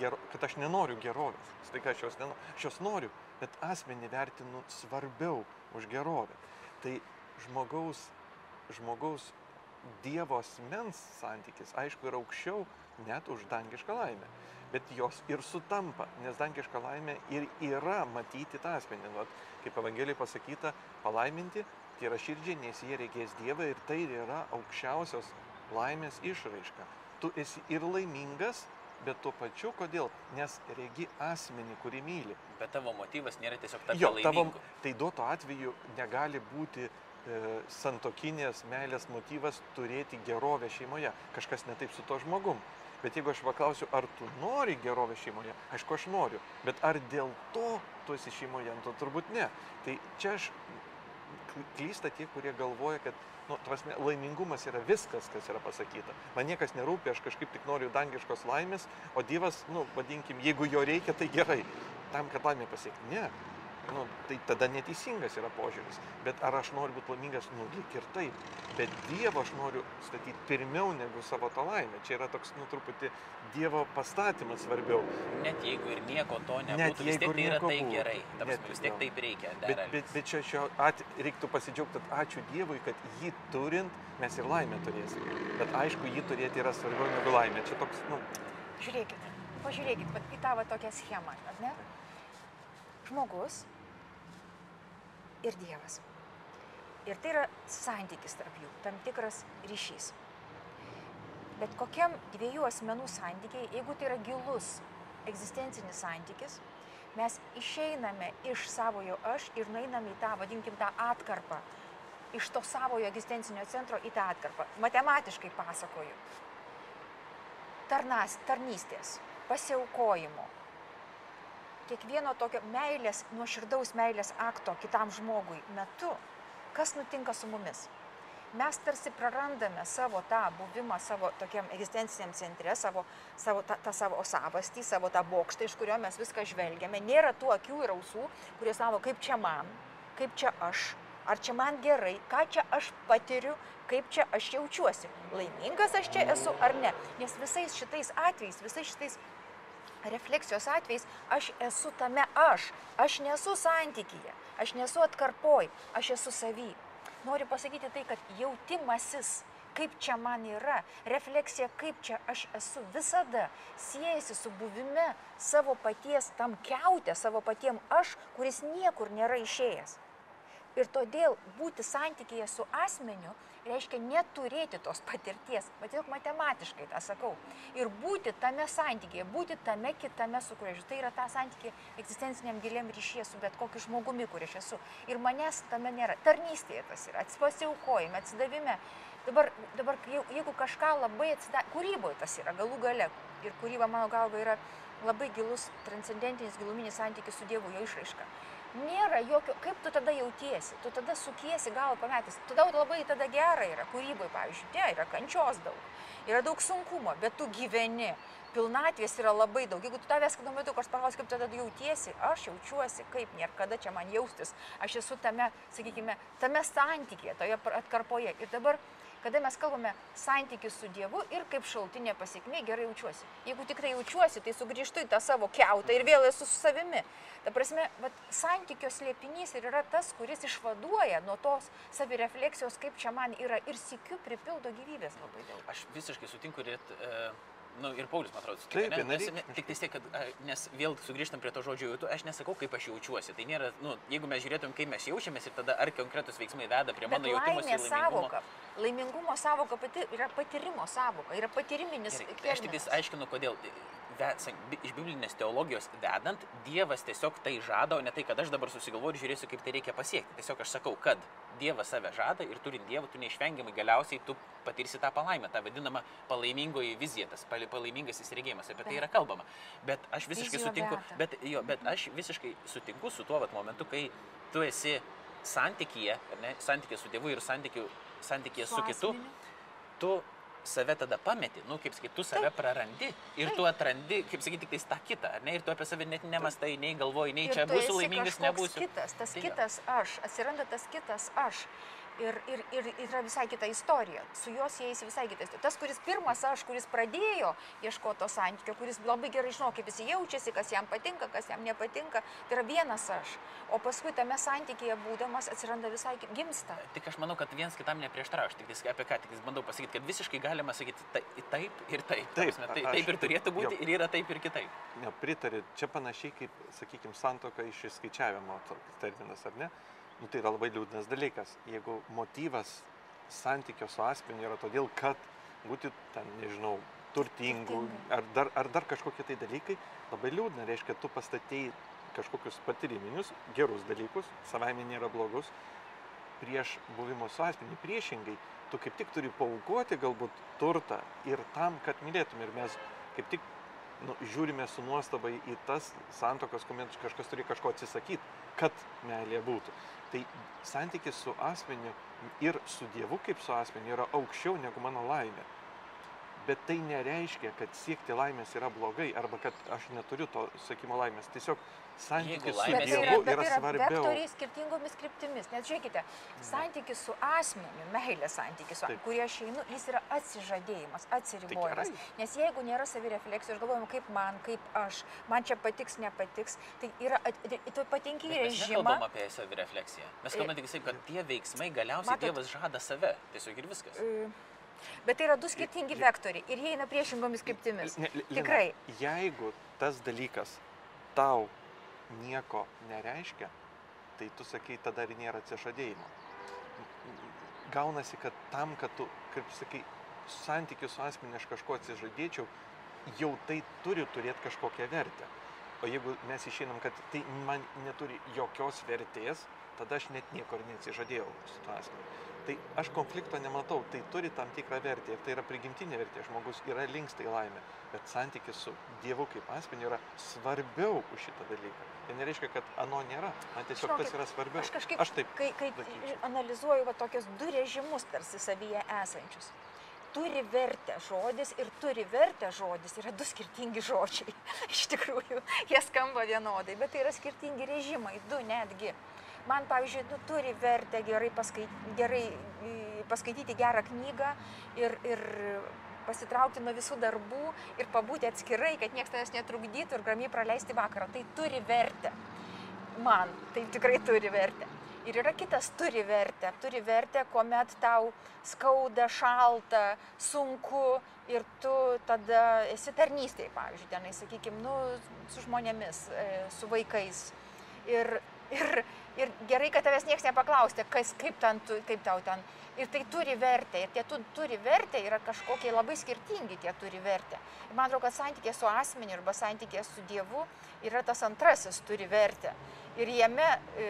gero, kad aš nenoriu gerovės. Staiga aš jos, nenoriu. aš jos noriu, bet asmenį vertinu svarbiau už gerovę. Tai žmogaus, žmogaus Dievo asmens santykis, aišku, yra aukščiau net už dangišką laimę. Bet jos ir sutampa, nes dangiška laimė ir yra matyti tą asmenį. Vat, kaip Evangelijai pasakyta, palaiminti tie yra širdžiai, nes jie reikės Dievą ir tai yra aukščiausios laimės išraiška. Tu esi ir laimingas, bet tuo pačiu kodėl? Nes regi asmenį, kurį myli. Bet tavo motyvas nėra tiesiog tapti Jo, tavo, laimingu. tai duoto atveju negali būti e, santokinės meilės motyvas turėti gerovę šeimoje. Kažkas netaip su to žmogum. Bet jeigu aš paklausiu, ar tu nori gerovę šeimoje, aišku, aš noriu. Bet ar dėl to tu esi šeimoje, nu, to turbūt ne. Tai čia aš kly- klysta tie, kurie galvoja, kad nu, prasme, laimingumas yra viskas, kas yra pasakyta. Man niekas nerūpi, aš kažkaip tik noriu dangiškos laimės, o Dievas, nu, vadinkim, jeigu jo reikia, tai gerai. Tam, kad laimė pasiekti. Ne. Nu, tai tada neteisingas yra požiūris. Bet ar aš noriu būti laimingas, nu, lyg ir taip. Bet Dievą aš noriu statyti pirmiau negu savo tą laimę. Čia yra toks, nu, truputį Dievo pastatymas svarbiau. Net jeigu ir nieko to Net nebūtų, vis jeigu tiek ir tai yra tai būtų. gerai. Ta Net- vis tiek taip reikia. Bet, bet, bet čia šio at, reiktų pasidžiaugti, kad ačiū Dievui, kad jį turint mes ir laimę turėsime. Bet aišku, jį turėti yra svarbiau negu laimė. Čia toks, nu, Žiūrėkit, pažiūrėkit į tą va tokią schemą, ar ne? Žmogus ir Dievas. Ir tai yra santykis tarp jų, tam tikras ryšys. Bet kokiam dviejų asmenų santykiai, jeigu tai yra gilus egzistencinis santykis, mes išeiname iš savojo aš ir nueiname į tą, vadinkim, tą atkarpą. Iš to savojo egzistencinio centro į tą atkarpą. Matematiškai pasakoju tarnas, tarnystės, pasiaukojimo, kiekvieno tokio meilės, nuoširdaus meilės akto kitam žmogui metu, kas nutinka su mumis? Mes tarsi prarandame savo tą buvimą savo tokiam egzistenciniam centre, savo, savo tą, tą savo savastį, savo tą bokštą, iš kurio mes viską žvelgiame. Nėra tų akių ir ausų, kurie savo, kaip čia man, kaip čia aš, ar čia man gerai, ką čia aš patiriu, kaip čia aš jaučiuosi. Laimingas aš čia esu ar ne. Nes visais šitais atvejais, visais šitais refleksijos atvejais aš esu tame aš. Aš nesu santykyje, aš nesu atkarpoj, aš esu savy. Noriu pasakyti tai, kad jautimasis, kaip čia man yra, refleksija, kaip čia aš esu visada siejasi su buvime savo paties tam keutė, savo patiem aš, kuris niekur nėra išėjęs. Ir todėl būti santykėje su asmeniu reiškia neturėti tos patirties, bet tiesiog matematiškai tą sakau. Ir būti tame santykėje, būti tame kitame, su kuriuo aš. Tai yra ta santykė egzistenciniam giliam ryšyje su bet kokiu žmogumi, kur aš esu. Ir manęs tame nėra. Tarnystėje tas yra, atsipasiaukojime, atsidavime. Dabar, dabar jeigu kažką labai atsidavime, kūryboje tas yra galų gale. Ir kūryba, mano galva, yra labai gilus, transcendentinis, giluminis santykis su Dievu, jo išraiška. Nėra jokio, kaip tu tada jautiesi, tu tada sukiesi galvą pametęs, tau labai tada gerai yra kūrybai, pavyzdžiui, ne, yra kančios daug, yra daug sunkumo, bet tu gyveni, pilnatvės yra labai daug. Jeigu tu tavęs kada metu kažkas paklaus, kaip tada jautiesi, aš jaučiuosi, kaip nėra kada čia man jaustis, aš esu tame, sakykime, tame santykėje, toje atkarpoje. Ir dabar kada mes kalbame santykių su Dievu ir kaip šaltinė pasiekmė gerai jaučiuosi. Jeigu tikrai jaučiuosi, tai sugrįžtu į tą savo keutą ir vėl esu su savimi. Ta prasme, vat, santykio slėpinys ir yra tas, kuris išvaduoja nuo tos savirefleksijos, kaip čia man yra ir sikiu pripildo gyvybės labai daug. Aš visiškai sutinku ir, e, nu, ir Paulius, man atrodo, Taip, sutiko, ne? Nes, ne, tik tai tiek, kad, nes vėl sugrįžtam prie to žodžio jautu, aš nesakau, kaip aš jaučiuosi. Tai nėra, nu, jeigu mes žiūrėtum, kaip mes jaučiamės ir tada ar konkretus veiksmai veda prie mano jautimo laimės savoka, laimingumo savoka pati yra patyrimo savoka, yra patyriminis. Gerai, tai aš tik aiškinu, kodėl. Iš biblinės teologijos vedant, Dievas tiesiog tai žada, o ne tai, kad aš dabar susigalvoju ir žiūrėsiu, kaip tai reikia pasiekti. Tiesiog aš sakau, kad Dievas save žada ir turint Dievą, tu neišvengiamai galiausiai tu patirsi tą palaimę, tą vadinamą palaimingoji vizija, tas pal- palaimingas įsiregėjimas, apie tai Bet- yra kalbama. Bet aš visiškai Vizija sutinku, veda. bet, jo, bet aš visiškai sutinku su tuo vat, momentu, kai tu esi santykyje, ne, santykyje su Dievu ir santykiu, santykyje su, su kitu, tu save tada pameti, nu, kaip sakyti, tu save prarandi ir Taip. tu atrandi, kaip sakyti, tik tais tą kitą, ar ne, ir tu apie save net nemastai, nei galvoji, nei Ir čia būsiu laimingas, nebūsiu. Kitas, tas Tai jo. kitas aš, atsiranda tas kitas aš. Ir, ir, ir yra visai kita istorija. Su juo siejasi visai kita istorija. Tas, kuris pirmas aš, kuris pradėjo ieškoti to santykio, kuris labai gerai žino, kaip jis jaučiasi, kas jam patinka, kas jam nepatinka, tai yra vienas aš. O paskui tame santykėje būdamas atsiranda visai gimsta. Tik aš manau, kad viens kitam neprieštarauja, aš tik apie ką, tik bandau pasakyti, kad visiškai galima sakyti tai, taip ir taip. Ta Taip, tai, aš- taip ir turėtų būti jo. ir yra taip ir kitaip. Ne, pritari, čia panašiai kaip, sakykime, santoka iš įskaičiavimo terminas, ar ne? Nu, tai yra labai liūdnas dalykas. Jeigu motyvas santykio su asmeniu yra todėl, kad būti ten, nežinau, turtingų, ar dar, ar dar kažkokie tai dalykai, labai liūdna, reiškia, tu pastatėjai kažkokius patyriminius, gerus dalykus, savaime nėra blogus, prieš buvimo su asmeniu. Priešingai, tu kaip tik turi paukoti galbūt turtą ir tam, kad mylėtum. Ir mes kaip tik nu, žiūrime su nuostaba į tas santokas, kuomet kažkas turi kažko atsisakyti, kad meilė būtų. Tai santykis su asmeniu ir su Dievu kaip su asmeniu yra aukščiau negu mano laimė. Bet tai nereiškia, kad siekti laimės yra blogai arba kad aš neturiu to siekimo laimės. Tiesiog santykis su tai yra- Dievu bet yra tai yra svarbiau. vektoriai skirtingomis kryptimis. Nes žiūrėkite, santykis su asmeniu, meilės santykis, su, kurį aš einu, jis yra atsižadėjimas, atsiribojimas. gerai. Nes jeigu nėra savirefleksijos, galvojam, kaip man, kaip aš, man čia patiks, nepatiks, tai yra, at- tu patinki į Bet Mes režimą. nekalbam apie savirefleksiją. Mes E, kalbame tik kad tie veiksmai galiausiai matot- Dievas žada save. Tiesiog ir viskas. e, Bet tai yra du skirtingi vektoriai ir jie eina priešingomis kryptimis. Ne, Li- Lina, Tikrai. Jeigu tas dalykas tau nieko nereiškia, tai tu sakai, tada ir nėra atsižadėjimo. Gaunasi, kad tam, kad tu, kaip sakai, santykių su asmeniu aš kažko atsižadėčiau, jau tai turi turėti kažkokią vertę. O jeigu mes išeinam, kad tai man neturi jokios vertės, tada aš net niekur neatsižadėjau su tuo asmeniu. Tai aš konflikto nematau, tai turi tam tikrą vertę ir tai yra prigimtinė vertė, žmogus yra linksta į laimę, bet santykis su Dievu kaip asmeniu yra svarbiau už šitą dalyką. Tai nereiškia, kad ano nėra, man tiesiog Žinokit, tas yra svarbiau. Aš kažkaip, aš taip, kai, kai sakyčiau. analizuoju va, tokius du režimus tarsi savyje esančius. Turi vertę žodis ir turi vertę žodis yra du skirtingi žodžiai. [LAUGHS] Iš tikrųjų, jie skamba vienodai, bet tai yra skirtingi režimai, du netgi. Man, pavyzdžiui, nu, turi vertę gerai, paskai, gerai paskaityti gerą knygą ir, ir pasitraukti nuo visų darbų ir pabūti atskirai, kad niekas tavęs netrukdytų ir ramiai praleisti vakarą. Tai turi vertę man tai tikrai turi vertę. Ir yra kitas turi vertę. Turi vertę, kuomet tau skauda, šalta, sunku ir tu tada esi tarnystėje, pavyzdžiui, tenai, sakykime, nu, su žmonėmis, e, su vaikais. Ir, ir, ir gerai, kad tavęs niekas nepaklausė, kas, kaip, ten, tu, kaip tau ten. Ir tai turi vertę. Ir tie tu, turi vertę yra kažkokie labai skirtingi, tie turi vertę. Ir man atrodo, kad santykė su asmeniu arba santykė su Dievu yra tas antrasis turi vertę. Ir jame, e,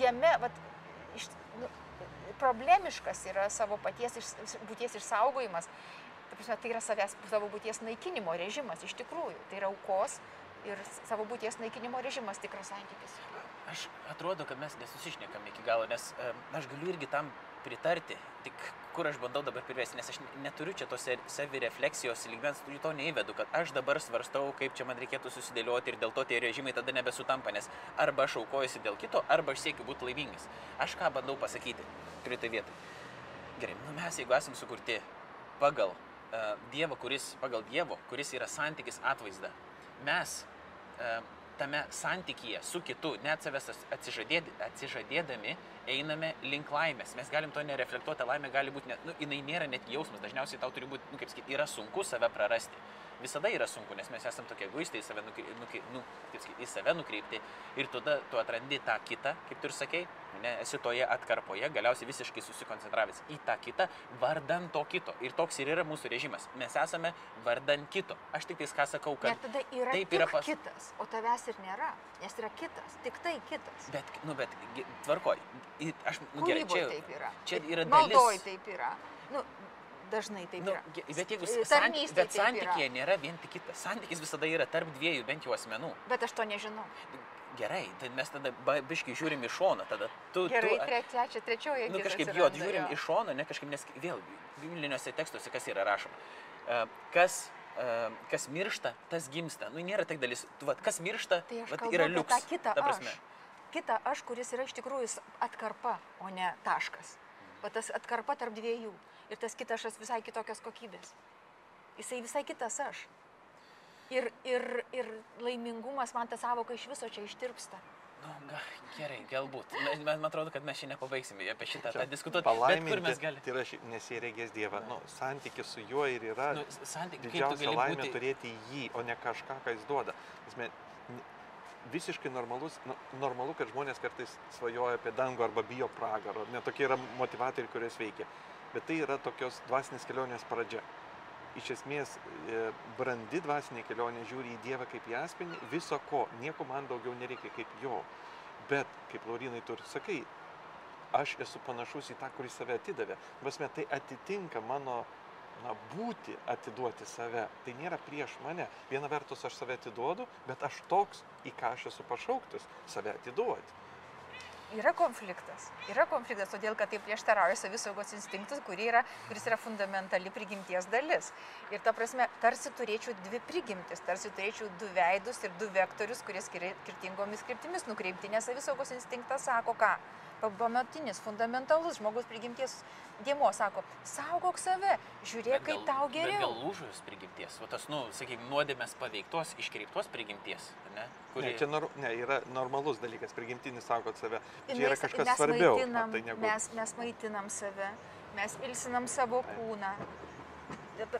jame vat, iš, nu, problemiškas yra savo paties iš, būties išsaugojimas. Ta prasme, tai yra savęs, savo būties naikinimo režimas iš tikrųjų. Tai yra aukos ir savo būties naikinimo režimas tikras santykis. Aš atrodo, kad mes nesusišnekam iki galo, nes e, aš galiu irgi tam pritarti, tik kur aš bandau dabar privesti, nes aš ne- neturiu čia tos savirefleksijos lygmens, turiu to neįvedu, kad aš dabar svarstau, kaip čia man reikėtų susidėlioti ir dėl to tie režimai tada nebesutampa, nes arba aš aukojuosi dėl kito, arba aš siekiu būti laimingas. Aš ką bandau pasakyti, turiu tai vietoj. Gerai, nu mes jeigu esame sukurti pagal uh, Dievą, kuris, pagal Dievo, kuris yra santykis atvaizda, mes uh, tame santykyje su kitu, net savęs atsižadėd, atsižadėdami, einame link laimės. Mes galim to nereflektuoti, laimė gali būti, net, nu, jinai nėra net jausmas, dažniausiai tau turi būti, nu, kaip sakyti, yra sunku save prarasti. Visada yra sunku, nes mes esame tokie egoistai, į save, nukri, nukri, nu, sakyti, į save nukreipti ir tada tu atrandi tą kitą, kaip tu ir sakei, ne, esi toje atkarpoje, galiausiai visiškai susikoncentravęs į tą kitą, vardan to kito. Ir toks ir yra mūsų režimas. Mes esame vardan kito. Aš tik tais ką sakau, kad... Ir tada yra taip yra pas- kitas, o tavęs ir nėra, nes yra kitas, tik tai kitas. Bet, nu, bet, tvarkoj. Aš, nu, gerai, čia, taip yra. čia yra Maldoj dalis. taip yra. Nu, dažnai taip Nu, yra. bet jeigu santy, bet taip yra. santykėje nėra vien tik kitas. Santykis visada yra tarp dviejų bent jau asmenų. Bet aš to nežinau. Gerai, tai mes tada biškai žiūrim iš šono, tada tu... Gerai, tu, trečia, čia trečioji. nu, kažkaip jo, atsiranda, žiūrim jo. iš šono, ne kažkaip, nes vėl bibliniuose tekstuose kas yra rašoma. E, Kas, e, kas miršta, tas gimsta. Nu, nėra tik dalis. Tu, vat, kas miršta, Tai vat, yra liuks. ta prasme. aš. Kita aš, kuris yra iš tikrųjų atkarpa, o ne taškas. O tas atkarpa tarp dviejų. Ir tas kitas aš visai kitokios kokybės. Jisai visai kitas aš. Ir, ir, ir laimingumas man tą savoką iš viso čia ištirpsta. Nu, ga, gerai, galbūt. Man, man atrodo, kad mes šiandien nepabaigsime apie šitą tą diskutuoti. Bet palaiminti, kur mes galime? tai yra nesėrėgės Dievą. Nu, santykis su juo ir yra Nu, tu didžiausia laimė būti... turėti jį, o ne kažką, ką jis duoda. Esmė, visiškai normalus, nu, normalu, kad žmonės kartais svajoja apie dangų arba bijo pragaro. Netokie yra motivatoriai, kurios veikia. Bet tai yra tokios dvasinės kelionės pradžia. iš esmės e, brandi dvasinė kelionė žiūri į Dievą kaip į asmenį, viso ko, nieko man daugiau nereikia kaip jo. Bet, kaip Laurinai tu ir sakai, aš esu panašus į tą, kuris save atidavė. Vasme, tai atitinka mano na, būti atiduoti save. Tai nėra prieš mane. Viena vertus aš save atiduodu, bet aš toks, į ką aš esu pašauktas, save atiduoti. Yra konfliktas. Yra konfliktas, todėl kad tai prieštarauja savisaugos instinktus, yra, kuris yra fundamentali prigimties dalis. Ir ta prasme, tarsi turėčiau dvi prigimtis, tarsi turėčiau du veidus ir du vektorius, kurie skirtingomis kryptimis nukreipti, nes savisaugos instinktas sako ką? Pamatinis, fundamentalus žmogus prigimties dėmo, sako, saugok save, žiūrėk, kaip tau geriau. Gal lūžus prigimties, o tas, nu, sakykime, nuodėmės paveiktos, iškreiptos prigimties, ne? Kuri... Ne, čia nor, ne, yra normalus dalykas, prigimtinis saugot save. Čia mes, yra kažkas mes svarbiau. Maitinam, tai negu... mes, mes maitinam save, mes ilsinam savo kūną, ta,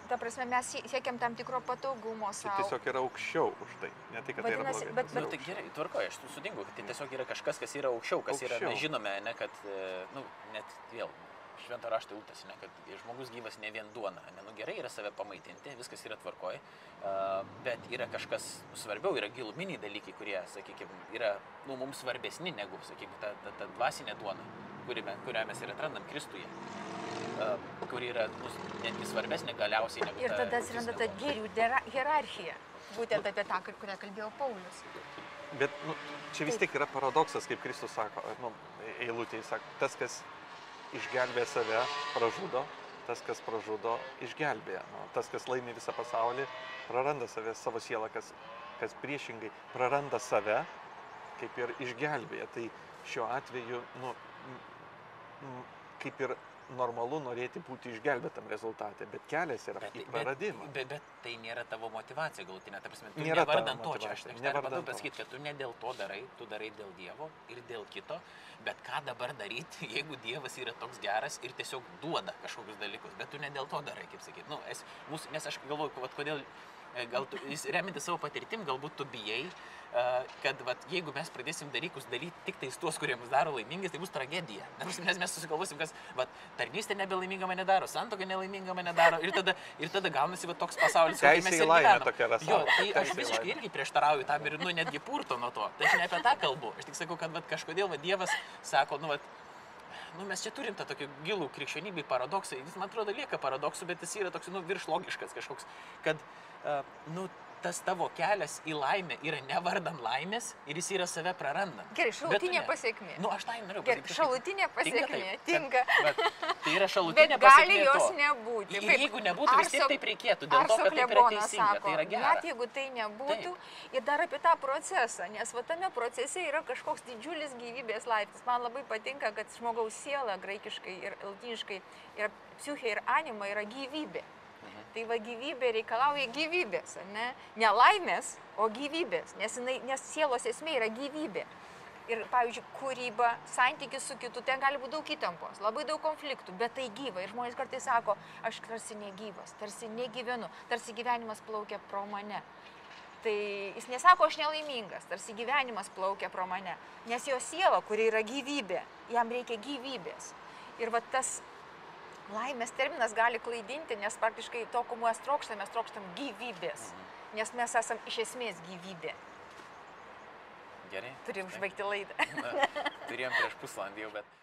ta prasme, mes siekiam tam tikro patogumo savo. Tai tiesiog yra aukščiau už tai, ne tai, kad Vadinasi, tai yra blogai. Bet, bet... Nu, tai gerai, tvarkoju, aš sutinku, kad tai tiesiog yra kažkas, kas yra aukščiau, kas aukščiau. yra, mes žinome, ne, kad, e, nu, net vėl, šventą raštą ultas, ne, kad žmogus gyvas ne vien duona, ne, nu gerai yra save pamaitinti, viskas yra tvarkoj, uh, bet yra kažkas svarbiau, yra giluminiai dalykai, kurie, sakykime, yra, nu, mums svarbesni negu, sakykime, ta, ta, ta dvasinė duona, kurią mes ir atrandam Kristuje kuri yra nu, netgi svarbesnė galiausiai negu. Ir tada atsiranda ta gėrių hierarchija, būtent apie tą, kurią kalbėjo Paulius. Bet nu, čia vis tiek yra paradoksas, kaip Kristus sako, nu, eilutėje sako, tas, kas išgelbė save, pražudo, tas, kas pražudo, išgelbėja. Nu, tas, kas laimi visą pasaulį, praranda save, savo sielą, kas, kas priešingai praranda save, kaip ir išgelbėja. Tai šiuo atveju, nu, kaip ir normalu norėti būti išgelbėtam rezultate, bet kelias yra bet, į praradimą. Bet, bet, bet tai nėra tavo motivacija galutinė, ta prasme, tu nėra vardan to čia, aš, noriu pasakyti, kad tu ne dėl to darai, tu darai dėl Dievo ir dėl kito, bet ką dabar daryti, [LAUGHS] jeigu Dievas yra toks geras ir tiesiog duoda kažkokius dalykus, bet tu ne dėl to darai, kaip sakyti, nu, es, mūsų, nes aš galvoju, kodėl E, gal tu, reminti savo patirtim, galbūt tu bijai, e, kad vat, jeigu mes pradėsim dalykus daryti tik tais tuos, kurie mus daro laimingais, tai bus tragedija. Nes mes, susigalvosim, kas vat, tarnystė nebelaiminga mane daro, santoka nelaiminga mane daro ir tada, ir tada gaunasi va, toks pasaulis, kai mes gyvename. Jo, tai aš visiškai irgi prieštarauju tam ir nu, netgi purto nuo to. Tai aš ne apie tą kalbu. Aš tik sakau, kad vat, kažkodėl vat, Dievas sako, nu, vat, nu, mes čia turim tą tokį gilų krikščionybį paradoksą. Jis, man atrodo, lieka paradoksu, bet jis yra toks, nu, viršlogiškas kažkoks, kad uh, nu, tas tavo kelias į laimę yra ne vardan laimės ir jis yra save prarandant. Gerai, šalutinė pasiekmė. Nu, aš tai noriu pasakyti. Gerai, šalutinė pasiekmė. Tinka. Bet, [LAUGHS] bet, tai yra šalutinė bet gali jos to. nebūti. Ir jeigu nebūtų, vis tiek taip reikėtų. Dėl to, kad taip yra teisinga, sako, tai yra gera. Net jeigu tai nebūtų, taip. ir dar apie tą procesą, nes va tame procese yra kažkoks didžiulis gyvybės laipsnis. Man labai patinka, kad žmogaus siela graikiškai ir latiniškai, ir psichė ir anima yra gyvybė. Tai va gyvybė reikalauja gyvybės, ne? Ne laimės, o gyvybės, nes, jinai, nes sielos esmė yra gyvybė. Ir, pavyzdžiui, kūryba, santykis su kitu, ten gali būti daug įtampos, labai daug konfliktų, bet tai gyva. Ir žmonės kartais sako, aš tarsi negyvas, tarsi negyvenu, tarsi gyvenimas plaukia pro mane. Tai jis nesako, aš nelaimingas, tarsi gyvenimas plaukia pro mane. Nes jo siela, kuri yra gyvybė, jam reikia gyvybės. Ir va tas laimės terminas gali klaidinti, nes praktiškai to, ko mes trokštame, mes trokštam gyvybės, mhm. nes mes esam iš esmės gyvybė. Gerai. Turim užbaigti laidą. Na, turėjom prieš pusvalandį jau, bet...